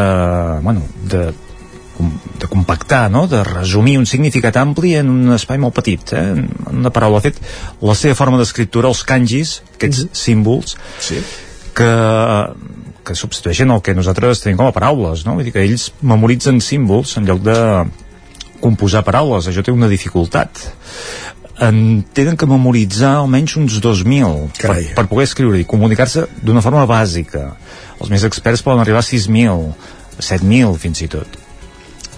bueno, de, de compactar, no? de resumir un significat ampli en un espai molt petit, eh? en una paraula. De fet, la seva forma d'escriptura, els kanjis, aquests símbols, sí. que que substitueixen el que nosaltres tenim com a paraules, no? Vull dir que ells memoritzen símbols en lloc de composar paraules, això té una dificultat en tenen que memoritzar almenys uns 2.000 per, per poder escriure i comunicar-se d'una forma bàsica els més experts poden arribar a 6.000 7.000 fins i tot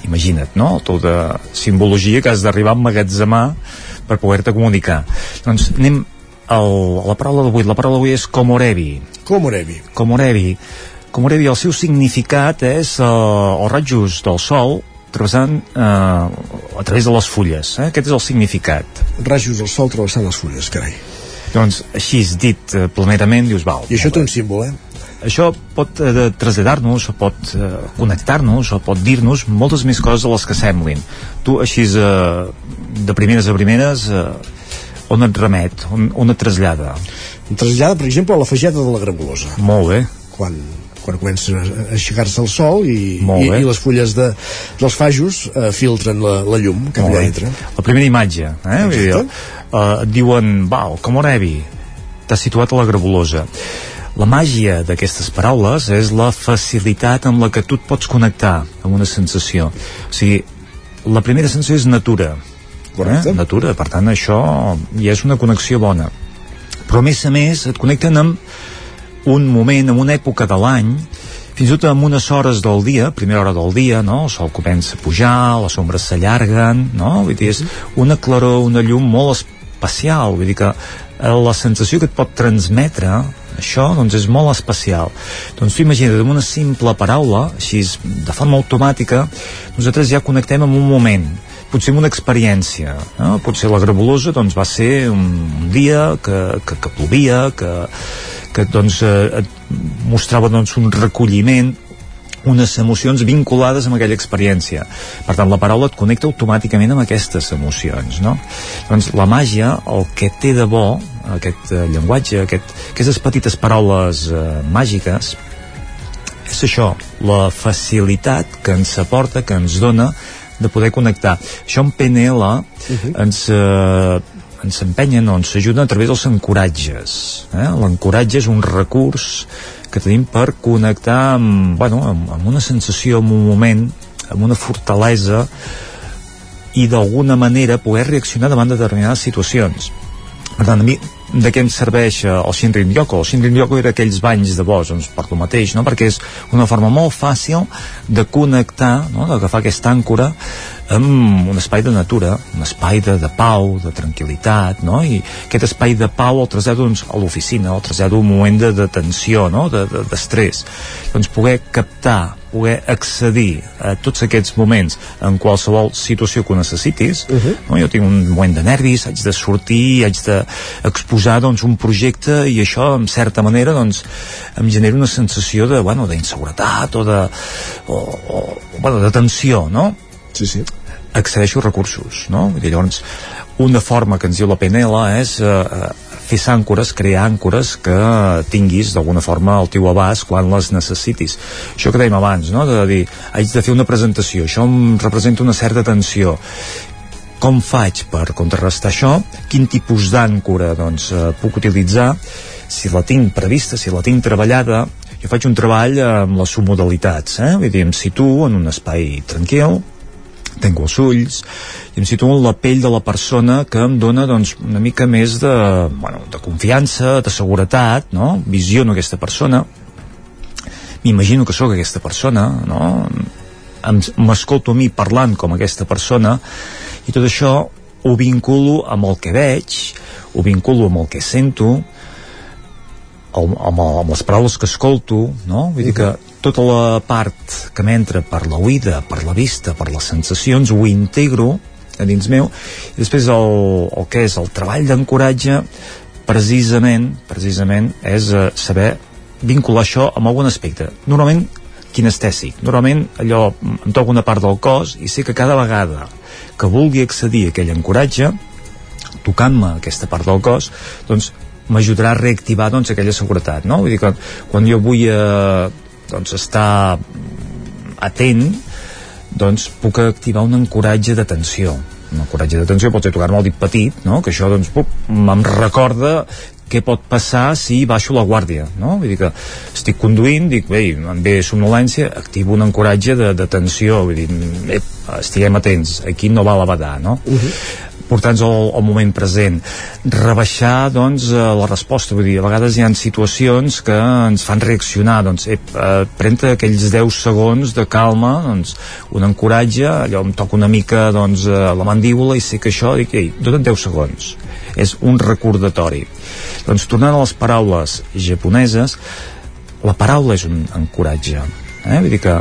imagina't, no? Tota simbologia que has d'arribar a emmagatzemar per poder-te comunicar doncs anem al, a la paraula d'avui la paraula d'avui és komorebi Komorebi komorebi komorebi el seu significat és uh, els rajos del sol travessant eh, a través de les fulles eh? aquest és el significat Rajos del sol travessant les fulles, carai. doncs així és dit eh, planerament dius val I això té un símbol, eh? Això pot eh, traslladar-nos pot eh, connectar-nos o pot dir-nos moltes més coses de les que semblin. Tu així eh, de primeres a primeres eh, on et remet, on, on et trasllada? Em trasllada, per exemple, a la fageta de la grabulosa molt bé. Quan, quan comença a aixecar-se el sol i, i, i les fulles de, dels fajos eh, filtren la, la llum Molt allà dintre. La primera imatge eh? Dir, eh, et diuen, val, com Orebi t'has situat a la grabulosa la màgia d'aquestes paraules és la facilitat amb la que tu et pots connectar amb una sensació o sigui, la primera sensació és natura Correcte. eh? natura, per tant això ja és una connexió bona però a més a més et connecten amb un moment, en una època de l'any fins i tot en unes hores del dia, primera hora del dia, no? el sol comença a pujar, les ombres s'allarguen, no? Vull dir, és una claror, una llum molt especial, vull dir que eh, la sensació que et pot transmetre això doncs és molt especial doncs tu imagina't, amb una simple paraula així de forma automàtica nosaltres ja connectem amb un moment potser amb una experiència no? potser la grabulosa doncs, va ser un, un dia que, que, que plovia que, que doncs, eh, et mostrava doncs, un recolliment unes emocions vinculades amb aquella experiència. Per tant, la paraula et connecta automàticament amb aquestes emocions, no? Doncs la màgia, el que té de bo, aquest eh, llenguatge, aquest, aquestes petites paraules eh, màgiques, és això, la facilitat que ens aporta, que ens dona de poder connectar. Això en PNL uh -huh. ens, eh, ens empenyen o ens ajuden a través dels encoratges. Eh? L'encoratge és un recurs que tenim per connectar amb, bueno, amb, amb una sensació, amb un moment, amb una fortalesa i d'alguna manera poder reaccionar davant de determinades situacions. Per tant, a mi de què em serveix eh, el Shinrin Yoko? El Shinrin Yoko era aquells banys de bosc, doncs per lo mateix, no? perquè és una forma molt fàcil de connectar, no? d'agafar aquesta àncora amb un espai de natura, un espai de, de pau, de tranquil·litat, no? I aquest espai de pau el trasllado doncs, a l'oficina, el trasllado un moment de, de tensió, no? d'estrès. De, de doncs poder captar, poder accedir a tots aquests moments en qualsevol situació que ho necessitis, uh -huh. no? jo tinc un moment de nervis, haig de sortir, haig d'exposar doncs, un projecte i això, en certa manera, doncs, em genera una sensació de, bueno, d'inseguretat o de, o, o, bueno, de tensió, no? sí, sí. accedeixo a recursos, no? I llavors, una forma que ens diu la PNL és eh, fer àncores, crear àncores que tinguis d'alguna forma al teu abast quan les necessitis. Això que dèiem abans, no? de dir, haig de fer una presentació, això em representa una certa tensió, com faig per contrarrestar això, quin tipus d'àncora doncs, eh, puc utilitzar, si la tinc prevista, si la tinc treballada, jo faig un treball amb les submodalitats, eh? vull dir, em situo en un espai tranquil, tanco els ulls i em situo en la pell de la persona que em dona doncs, una mica més de, bueno, de confiança, de seguretat, no? visiono aquesta persona, m'imagino que sóc aquesta persona, no? m'escolto a mi parlant com aquesta persona i tot això ho vinculo amb el que veig, ho vinculo amb el que sento, amb, amb, amb les paraules que escolto, no? Vull dir que tota la part que m'entra per la oïda, per la vista, per les sensacions, ho integro a dins meu, i després el, el que és el treball d'encoratge, precisament, precisament, és eh, saber vincular això amb algun aspecte. Normalment kinestèsic. Normalment allò em toca una part del cos i sé que cada vegada que vulgui accedir a aquell encoratge, tocant-me aquesta part del cos, doncs m'ajudarà a reactivar doncs, aquella seguretat, no? Vull dir que quan jo vull eh, doncs, estar atent doncs puc activar un encoratge d'atenció un encoratge d'atenció pot ser tocar-me el dit petit no? que això doncs em recorda què pot passar si baixo la guàrdia no? vull dir que estic conduint dic, bé, em ve somnolència activo un encoratge d'atenció vull dir, estiguem atents aquí no va la badar no? Uh -huh portar-nos al, al moment present. Rebaixar doncs eh, la resposta vull dir, a vegades hi ha situacions que ens fan reaccionar doncs eh, pren aquells 10 segons de calma doncs un encoratge allò em toca una mica doncs eh, la mandíbula i sé que això dic, ei, dona't 10 segons. És un recordatori. Doncs tornant a les paraules japoneses la paraula és un encoratge eh? vull dir que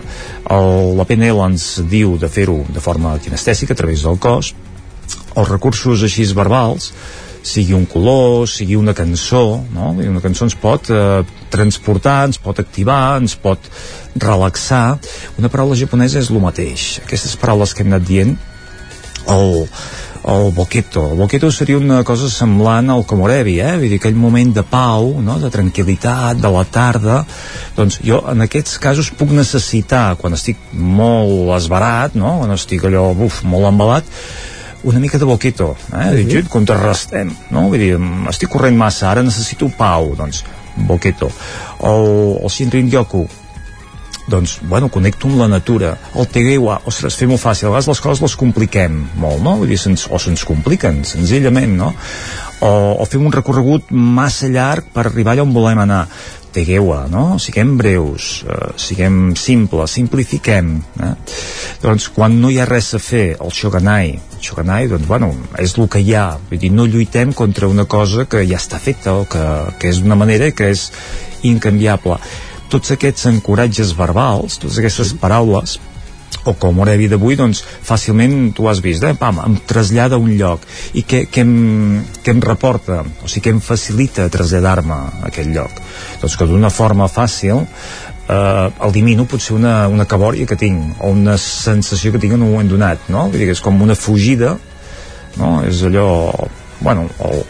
el, la PNL ens diu de fer-ho de forma kinestèsica a través del cos els recursos així verbals sigui un color, sigui una cançó no? una cançó ens pot eh, transportar, ens pot activar ens pot relaxar una paraula japonesa és el mateix aquestes paraules que hem anat dient el, el boqueto. El boqueto seria una cosa semblant al komorebi, eh? Vull dir, aquell moment de pau, no? de tranquil·litat, de la tarda. Doncs jo en aquests casos puc necessitar, quan estic molt esbarat, no? quan estic allò, buf, molt embalat, una mica de boquito, eh? -huh. Dic, contrarrestem, no? Vull dir, estic corrent massa, ara necessito pau, doncs, boquito. El, el Shinrin Yoku, doncs, bueno, connecto amb la natura. El Tegewa, ostres, fem-ho fàcil. A vegades les coses les compliquem molt, no? Vull dir, se'ns, o se'ns compliquen, senzillament, no? O, o fem un recorregut massa llarg per arribar allà on volem anar tegueu-a, no? Siguem breus, eh, siguem simples, simplifiquem. Eh? Doncs quan no hi ha res a fer, el shoganai, el shoganai, doncs, bueno, és el que hi ha. Vull dir, no lluitem contra una cosa que ja està feta o que, que és una manera que és incanviable. Tots aquests encoratges verbals, totes aquestes paraules, o com Orevi d'avui, doncs fàcilment tu has vist, eh? Pam, em trasllada a un lloc i què, què, em, què em reporta o sigui, què em facilita traslladar-me a aquell lloc doncs que d'una forma fàcil eh, elimino potser una, una cabòria que tinc o una sensació que tinc en un moment donat no? Vull dir és com una fugida no? és allò bueno, el,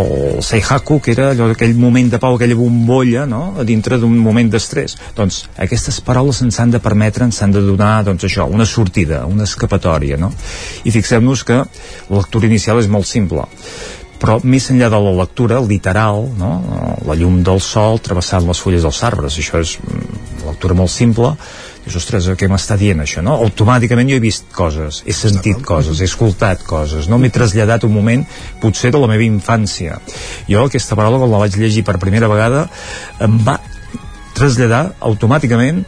el Seihaku, que era allò d'aquell moment de pau, aquella bombolla, no?, a dintre d'un moment d'estrès. Doncs aquestes paraules ens han de permetre, ens han de donar, doncs això, una sortida, una escapatòria, no? I fixem-nos que la lectura inicial és molt simple però més enllà de la lectura literal, no? la llum del sol travessant les fulles dels arbres, això és una lectura molt simple, dius, ostres, què m'està dient això, no? Automàticament jo he vist coses, he sentit coses, he escoltat coses, no? M'he traslladat un moment, potser de la meva infància. Jo aquesta paraula, quan la vaig llegir per primera vegada, em va traslladar automàticament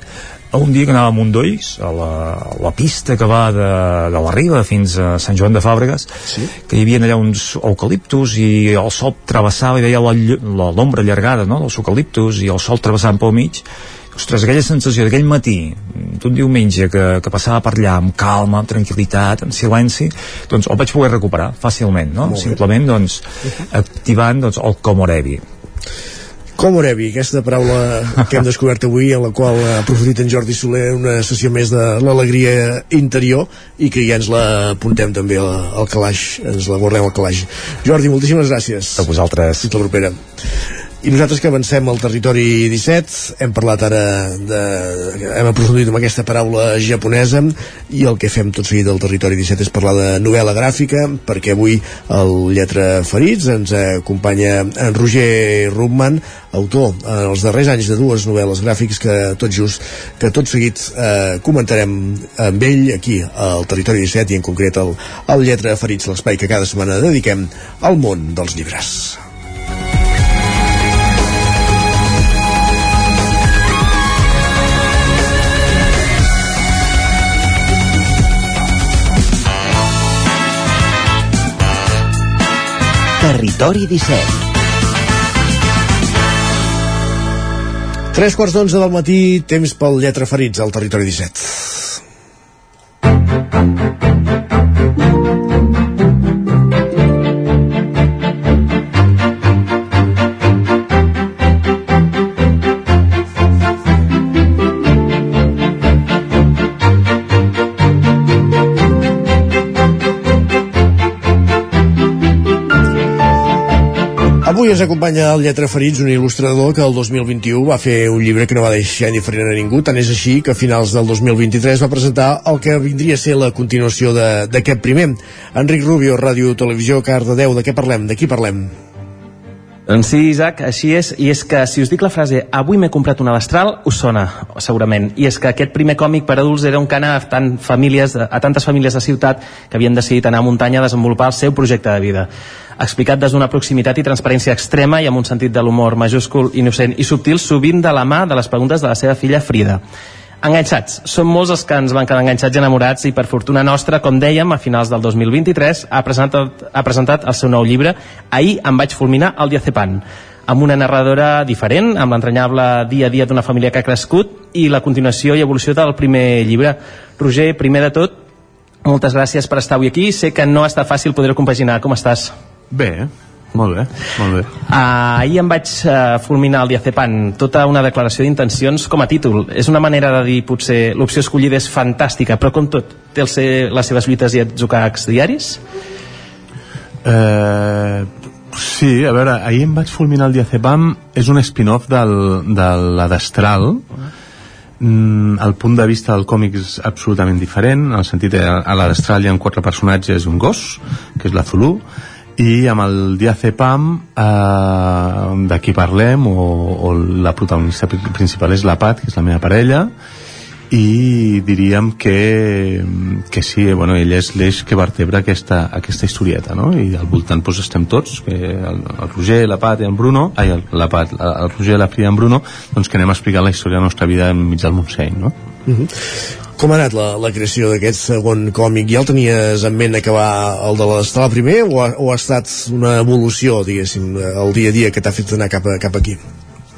a un dia que anava a Mondolls, a la, a la pista que va de, de la Riba fins a Sant Joan de Fàbregas, sí? que hi havia allà uns eucaliptus i el sol travessava i veia l'ombra allargada no? dels eucaliptus i el sol travessant pel mig ostres, aquella sensació d'aquell matí d'un diumenge que, que passava per allà amb calma, amb tranquil·litat, amb silenci doncs el vaig poder recuperar fàcilment no? simplement doncs, activant doncs, el Comorebi Comorebi, aquesta paraula que hem descobert avui, en la qual ha aprofitit en Jordi Soler una sessió més de l'alegria interior i que ja ens la apuntem també al, al calaix, ens la guardem al calaix. Jordi, moltíssimes gràcies. A vosaltres. Fins la propera. I nosaltres que avancem al territori 17, hem parlat ara de... hem aprofundit amb aquesta paraula japonesa i el que fem tot seguit al territori 17 és parlar de novel·la gràfica, perquè avui el Lletra Ferits ens acompanya en Roger Rubman, autor en els darrers anys de dues novel·les gràfiques que tot just, que tot seguit eh, comentarem amb ell aquí al territori 17 i en concret al, al Lletra Ferits, l'espai que cada setmana dediquem al món dels llibres. Territori 17 Tres quarts d'onze del matí, temps pel lletra ferits al territori 17. Avui ens acompanya el Lletra Ferits, un il·lustrador que el 2021 va fer un llibre que no va deixar indiferent a ningú, tant és així que a finals del 2023 va presentar el que vindria a ser la continuació d'aquest primer. Enric Rubio, Ràdio Televisió, Cardedeu, de què parlem? De qui parlem? Doncs sí, Isaac, així és, i és que si us dic la frase avui m'he comprat una destral, us sona, segurament. I és que aquest primer còmic per adults era un cana a, tant famílies, a tantes famílies de ciutat que havien decidit anar a muntanya a desenvolupar el seu projecte de vida. Explicat des d'una proximitat i transparència extrema i amb un sentit de l'humor majúscul, innocent i subtil, sovint de la mà de les preguntes de la seva filla Frida. Enganxats. Són molts els que ens van quedar enganxats i enamorats i per fortuna nostra, com dèiem, a finals del 2023 ha presentat, ha presentat el seu nou llibre Ahir em vaig fulminar el Diazepan amb una narradora diferent, amb l'entranyable dia a dia d'una família que ha crescut i la continuació i evolució del primer llibre. Roger, primer de tot, moltes gràcies per estar avui aquí. Sé que no està fàcil poder compaginar. Com estàs? Bé, molt bé, molt bé. Uh, ahir em vaig uh, fulminar el Diazepan, tota una declaració d'intencions com a títol. És una manera de dir, potser, l'opció escollida és fantàstica, però com tot, té el ser, les seves lluites i atzucacs diaris? Eh, sí, a veure, ahir em vaig fulminar el Diazepam, és un spin-off del, de la Destral, mm, el punt de vista del còmic és absolutament diferent, en el sentit que a la Destral hi ha quatre personatges i un gos, que és la Zulu, i amb el Diazepam eh, d'aquí parlem o, o la protagonista principal és la Pat, que és la meva parella i diríem que, que sí, bueno, ell és l'eix que vertebra aquesta, aquesta historieta no? i al voltant doncs, estem tots que el, el Roger, la Pat i el Bruno ai, el, la Pat, el Roger, la Frida i en Bruno doncs que anem explicant la història de la nostra vida enmig del Montseny no? Uh -huh. Com ha anat la, la creació d'aquest segon còmic? Ja el tenies en ment acabar el de l'Estela primer o ha, o ha estat una evolució, diguéssim, el dia a dia que t'ha fet anar cap, a, cap aquí?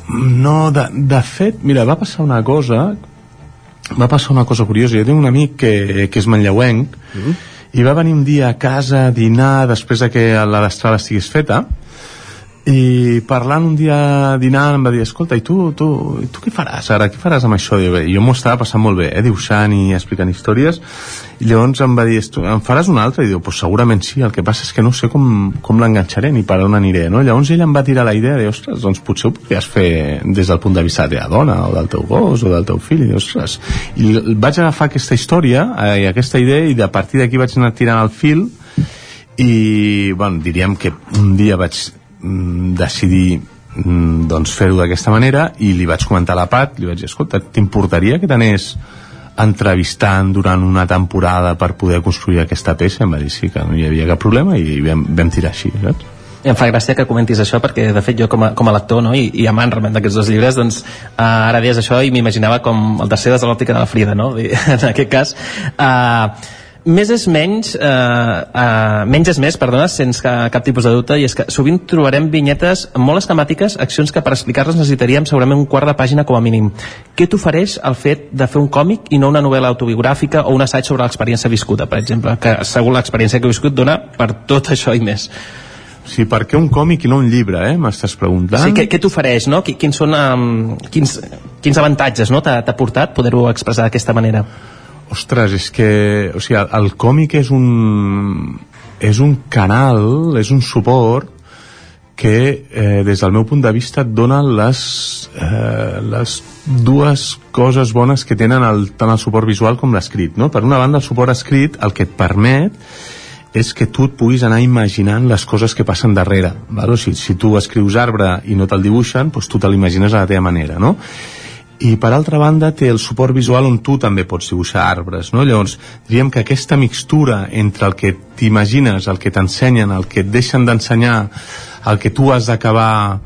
No, de, de fet, mira, va passar una cosa va passar una cosa curiosa. Jo tinc un amic que, que és manlleuenc mm -hmm. i va venir un dia a casa a dinar després de que la destrada estigués feta i parlant un dia dinant em va dir escolta, i tu, tu, i tu què faràs ara? Què faràs amb això? I jo m'ho estava passant molt bé, eh? dibuixant i explicant històries i llavors em va dir em faràs una altra? I diu, pues segurament sí el que passa és que no sé com, com l'enganxaré ni per on aniré, no? Llavors ell em va tirar la idea de, ostres, doncs potser ho podries fer des del punt de vista de la dona o del teu gos o del teu fill i, ostres, i vaig agafar aquesta història eh, i aquesta idea i de partir d'aquí vaig anar tirant el fil i bueno, diríem que un dia vaig decidir mm, doncs fer-ho d'aquesta manera i li vaig comentar a la Pat, li vaig dir, escolta, t'importaria que t'anés entrevistant durant una temporada per poder construir aquesta peça em va dir sí, que no hi havia cap problema i vam, vam tirar així, saps? I em fa gràcia que comentis això perquè de fet jo com a, com a lector no, i, i amant realment d'aquests dos llibres doncs uh, ara deies això i m'imaginava com el tercer des de l'òptica de la Frida no? En aquest cas uh, més és menys eh, uh, menys és més, perdona, sense ca, cap tipus de dubte i és que sovint trobarem vinyetes molt esquemàtiques, accions que per explicar-les necessitaríem segurament un quart de pàgina com a mínim què t'ofereix el fet de fer un còmic i no una novel·la autobiogràfica o un assaig sobre l'experiència viscuda, per exemple que segur l'experiència que he viscut dona per tot això i més Sí, per què un còmic i no un llibre, eh? M'estàs preguntant? Sí, què, què t'ofereix, no? Quins són, um, quins, quins avantatges no? t'ha portat poder-ho expressar d'aquesta manera? Ostres, és que o sigui, el, el còmic és un és un canal, és un suport que eh, des del meu punt de vista et dona les, eh, les dues coses bones que tenen el, tant el suport visual com l'escrit no? per una banda el suport escrit el que et permet és que tu et puguis anar imaginant les coses que passen darrere. Val? O sigui, si tu escrius arbre i no te'l dibuixen, doncs tu te l'imagines a la teva manera, no? I per altra banda té el suport visual on tu també pots dibuixar arbres, no? Llavors, diríem que aquesta mixtura entre el que t'imagines, el que t'ensenyen, el que et deixen d'ensenyar, el que tu has d'acabar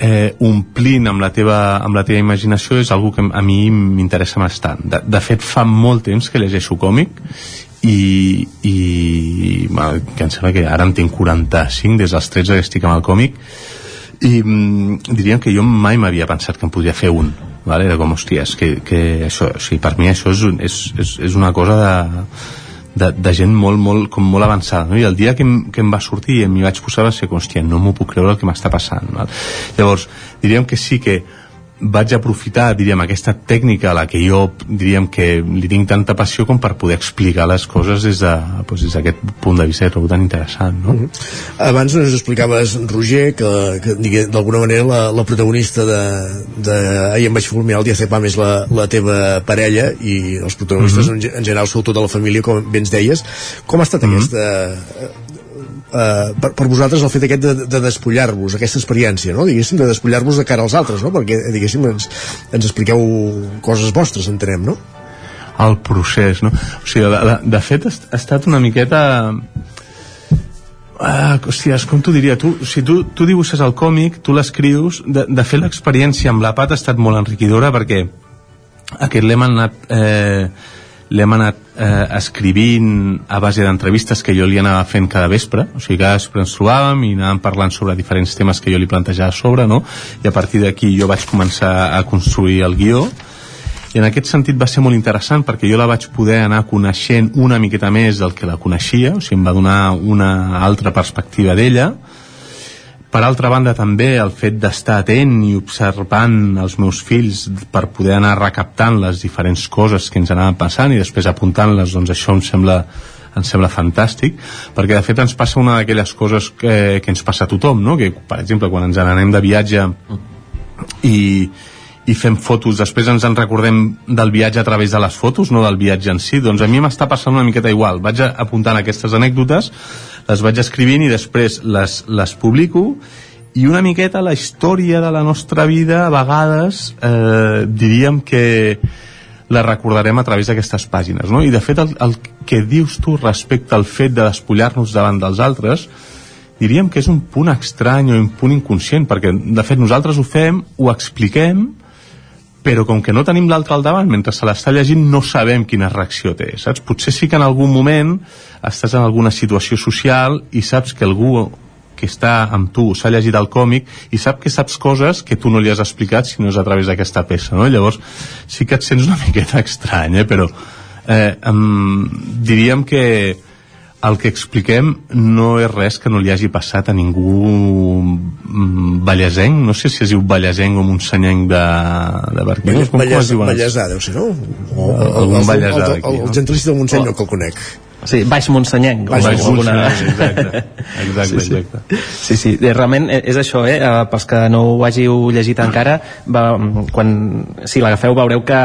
eh, omplint amb la, teva, amb la teva imaginació és algo que a mi m'interessa bastant. De, de fet, fa molt temps que llegeixo còmic i, i bueno, que em sembla que ara en tinc 45 des dels 13 que estic amb el còmic i mm, diríem que jo mai m'havia pensat que em podria fer un vale? era com, hòstia, és que, que això, o sigui, per mi això és, és, és, és una cosa de, de, de gent molt, molt, com molt avançada no? i el dia que em, que em va sortir i m'hi vaig posar va ser, hòstia, no m'ho puc creure el que m'està passant val? llavors, diríem que sí que vaig aprofitar, diríem, aquesta tècnica a la que jo, diríem, que li tinc tanta passió com per poder explicar les coses des d'aquest de, doncs, des punt de vista que trobo tan interessant, no? Mm -hmm. Abans ens explicaves, Roger, que, que d'alguna manera la, la protagonista de, de Ahir em vaig fulminar el dia Cepam és la, la teva parella i els protagonistes mm -hmm. en, en general sou tota la família, com bé ens deies. Com ha estat mm -hmm. aquesta eh, per, per vosaltres el fet aquest de, de despullar-vos, aquesta experiència, no? diguéssim, de despullar-vos de cara als altres, no? perquè diguéssim ens, ens expliqueu coses vostres, entenem, no? El procés, no? O sigui, de, de, de fet ha estat una miqueta Ah, hòstia, com t'ho diria? Tu, si tu, tu dibuixes el còmic, tu l'escrius, de, de fer l'experiència amb la pat ha estat molt enriquidora perquè aquest l'hem anat eh, l'hem anat eh, escrivint a base d'entrevistes que jo li anava fent cada vespre, o sigui, cada vespre ens trobàvem i anàvem parlant sobre diferents temes que jo li plantejava sobre, no? I a partir d'aquí jo vaig començar a construir el guió. I en aquest sentit va ser molt interessant perquè jo la vaig poder anar coneixent una miqueta més del que la coneixia, o sigui, em va donar una altra perspectiva d'ella per altra banda també el fet d'estar atent i observant els meus fills per poder anar recaptant les diferents coses que ens anaven passant i després apuntant-les doncs això em sembla em sembla fantàstic perquè de fet ens passa una d'aquelles coses que, que ens passa a tothom no? que per exemple quan ens anem de viatge i, i fem fotos, després ens en recordem del viatge a través de les fotos, no del viatge en si, doncs a mi m'està passant una miqueta igual vaig apuntant aquestes anècdotes les vaig escrivint i després les, les publico i una miqueta la història de la nostra vida a vegades eh, diríem que la recordarem a través d'aquestes pàgines no? i de fet el, el que dius tu respecte al fet de despullar-nos davant dels altres diríem que és un punt estrany o un punt inconscient perquè de fet nosaltres ho fem, ho expliquem però com que no tenim l'altre al davant mentre se l'està llegint no sabem quina reacció té saps? potser sí que en algun moment estàs en alguna situació social i saps que algú que està amb tu s'ha llegit el còmic i sap que saps coses que tu no li has explicat si no és a través d'aquesta peça no? llavors sí que et sents una miqueta estrany eh? però eh, em, diríem que el que expliquem no és res que no li hagi passat a ningú ballesenc, no sé si es diu ballesenc o monsenyenc de, de Barquillos, com, com es diuen? Ballesà, deu ser, no? O, algun ballesà d'aquí. El, el, el gentilista del Montseny no que el conec. Sí, Baix Montsenyenc. Baix Montsenyenc, exacte. Exacte, sí, exacte. Sí, sí, eh, realment és això, eh? Pels que no ho hàgiu llegit encara, va, quan, si l'agafeu veureu que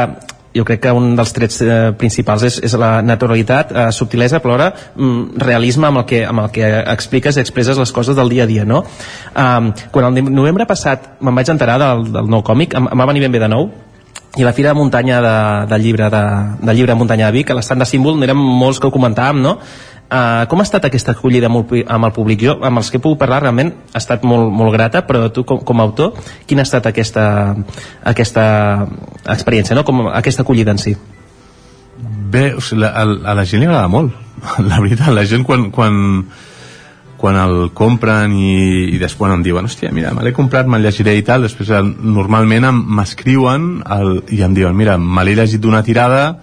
jo crec que un dels trets eh, principals és, és la naturalitat, eh, subtilesa, però alhora mm, realisme amb el, que, amb el que expliques i expresses les coses del dia a dia, no? Um, quan el novembre passat me'n vaig enterar del, del nou còmic, em, em va venir ben bé de nou, i la Fira de Muntanya de, del llibre de, del llibre de Muntanya de Vic, a l'estand de símbol, n'érem molts que ho comentàvem, no? Uh, com ha estat aquesta acollida amb el, amb el públic? Jo, amb els que he pogut parlar, realment ha estat molt, molt grata, però tu com, com a autor, quina ha estat aquesta, aquesta experiència, no? com aquesta acollida en si? Bé, o sigui, la, a, a la gent li agrada molt, la veritat, la gent quan, quan, quan el compren i, i després em diuen hòstia, mira, me l'he comprat, me'l llegiré i tal després el, normalment m'escriuen i em diuen, mira, me l'he llegit d'una tirada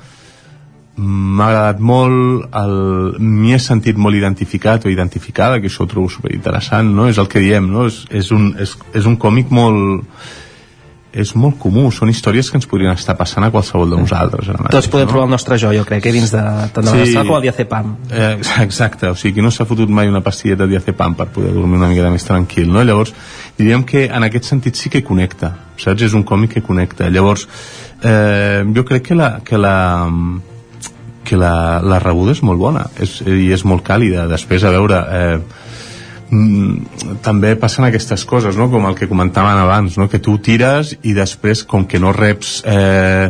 m'ha agradat molt el- m'hi he sentit molt identificat o identificada que això ho trobo superinteressant no? és el que diem, no? és, és, un, és, és un còmic molt és molt comú, són històries que ens podrien estar passant a qualsevol de nosaltres ara mateix, Tots podem no? trobar el nostre jo, jo crec, eh, dins de, tant de Sí. com el diazepam. Eh, exacte, o sigui, que no s'ha fotut mai una pastilleta de diazepam per poder dormir una mica més tranquil, no? Llavors, diríem que en aquest sentit sí que connecta, saps? És un còmic que connecta. Llavors, eh, jo crec que la, que la, que la, la rebuda és molt bona és, i és molt càlida. Després, a veure... Eh, mm, també passen aquestes coses, no? com el que comentaven abans, no? que tu tires i després, com que no reps eh,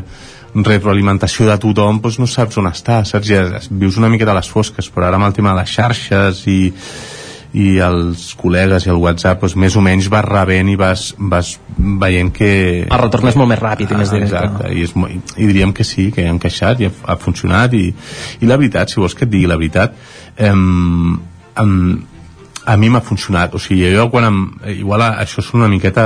retroalimentació de tothom, doncs no saps on està, saps? Ja vius una mica de les fosques, però ara amb el tema de les xarxes i, i els col·legues i el WhatsApp, doncs més o menys vas rebent i vas, vas veient que... El retorn és molt més ràpid i més directe. Exacte, i, és, i, diríem que sí, que ha encaixat i ha, ha funcionat i, i la veritat, si vols que et digui la veritat em, em, a mi m'ha funcionat o sigui, jo quan em, igual això és una miqueta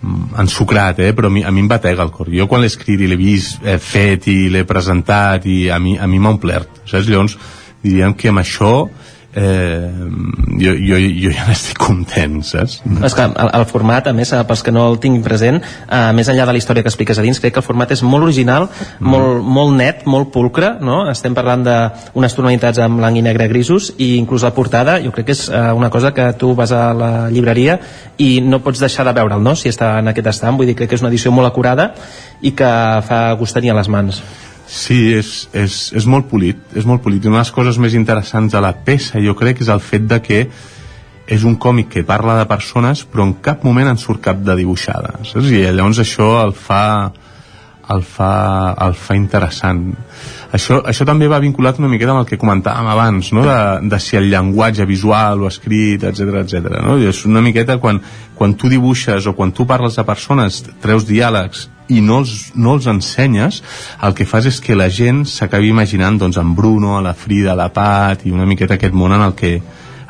mm, ensucrat, eh? però a mi, a mi em batega el cor jo quan l'he escrit i l'he vist eh, fet i l'he presentat i a mi, a mi m'ha omplert saps? llavors diríem que amb això eh, jo, jo, jo ja n'estic content saps? És que el, el format, a més, eh, pels que no el tinguin present, eh, més enllà de la història que expliques a dins, crec que el format és molt original, Mm. molt, molt net, molt pulcre, no? Estem parlant d'unes tonalitats amb blanc i negre grisos i inclús la portada, jo crec que és eh, una cosa que tu vas a la llibreria i no pots deixar de veure'l, no?, si està en aquest estam, vull dir crec que és una edició molt acurada i que fa gust tenir a les mans. Sí, és, és, és molt polit, és molt polit. I una de les coses més interessants de la peça, jo crec, és el fet de que és un còmic que parla de persones, però en cap moment en surt cap de dibuixada. Saps? I llavors això el fa, el fa, el fa interessant. Això, això també va vinculat una miqueta amb el que comentàvem abans, no? de, de si el llenguatge visual o escrit, etc etc. no? I és una miqueta quan, quan tu dibuixes o quan tu parles de persones, treus diàlegs i no els, no els ensenyes, el que fas és que la gent s'acabi imaginant doncs, en Bruno, a la Frida, a la Pat i una miqueta aquest món en el que,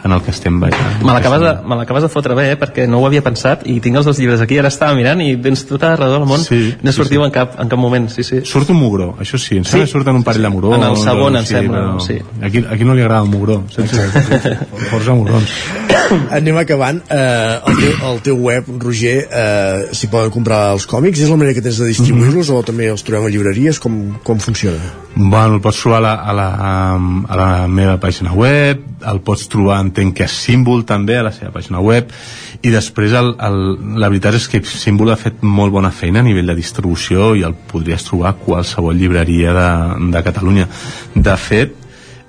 en el que estem veient. Me l'acabes de, me de fotre bé, eh, perquè no ho havia pensat i tinc els dos llibres aquí, ara estava mirant i tens tot arreu del món, Sí, no sortiu en, cap, en cap moment, sí, sí. Surt un mugró, això sí, em sembla Sí. que surten un parell de mugrons. En el segon, em sí, sembla, però sí. Aquí, aquí no li agrada el mugró, saps? Força mugrons. Anem acabant. Eh, el, teu, el teu web, Roger, eh, s'hi poden comprar els còmics? És la manera que tens de distribuir-los o també els trobem a llibreries? Com, com funciona? Bueno, el pots trobar a la, a, la, a la meva pàgina web, el pots trobar, entenc que és Símbol també, a la seva pàgina web, i després el, el, la veritat és que Símbol ha fet molt bona feina a nivell de distribució i el podries trobar a qualsevol llibreria de, de Catalunya. De fet,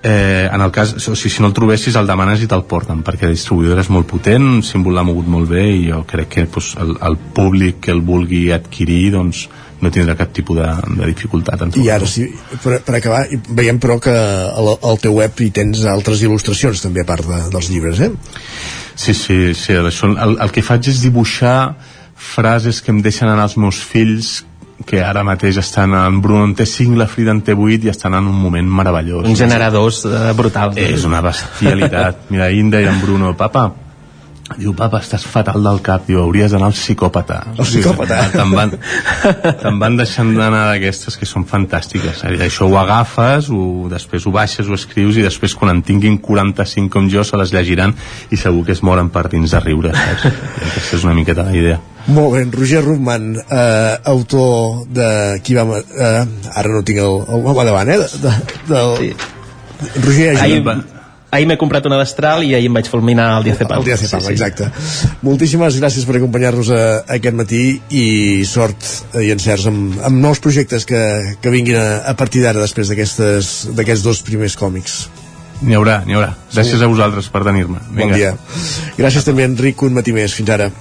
eh, en el cas, o sigui, si no el trobessis el demanes i te'l porten perquè la distribuïdora és molt potent, Símbol l'ha mogut molt bé i jo crec que pues, el, el públic que el vulgui adquirir doncs, no tindrà cap tipus de, de dificultat en I ara, sí, per, per acabar, i veiem però que al, al teu web hi tens altres il·lustracions també a part de, dels llibres, eh? Sí, sí, sí això, el, el que faig és dibuixar frases que em deixen anar els meus fills que ara mateix estan en Bruno en té 5, la Frida en té 8 i estan en un moment meravellós. Un generadors eh, brutal. És una bestialitat. Mira, ahir em deia en Bruno, papa, diu, papa, estàs fatal del cap, diu, hauries d'anar al psicòpata. Al psicòpata? Te'n van, te'n van deixant d'anar d'aquestes que són fantàstiques. Això ho agafes, ho, després ho baixes, ho escrius i després quan en tinguin 45 com jo se les llegiran i segur que es moren per dins de riure, saps? I aquesta és una miqueta la idea. Molt bé, Roger Ruttman, eh, autor de... Qui va... Eh, ara no tinc el... el home davant, eh? De, de, del... Sí. Roger, Ahir, ajuda. Ahir m'he comprat una destral i ahir em vaig fulminar el diazepam. El diazepam, sí, sí. exacte. Moltíssimes gràcies per acompanyar-nos a, a aquest matí i sort i encerts amb, amb nous projectes que, que vinguin a, a partir d'ara després d'aquestes- d'aquests dos primers còmics. N'hi haurà, n'hi haurà. Gràcies a vosaltres per tenir-me. Bon dia. Gràcies també, Enric, un matí més. Fins ara.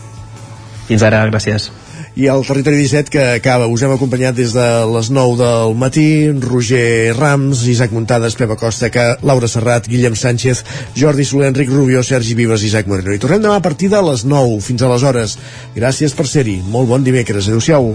Fins ara, gràcies. I el Territori 17 que acaba. Us hem acompanyat des de les 9 del matí, Roger Rams, Isaac Muntades, Pepa Costa, Laura Serrat, Guillem Sánchez, Jordi Soler, Enric Rubio, Sergi Vives i Isaac Moreno. I tornem demà a partir de les 9. Fins aleshores. Gràcies per ser-hi. Molt bon dimecres. Adéu-siau.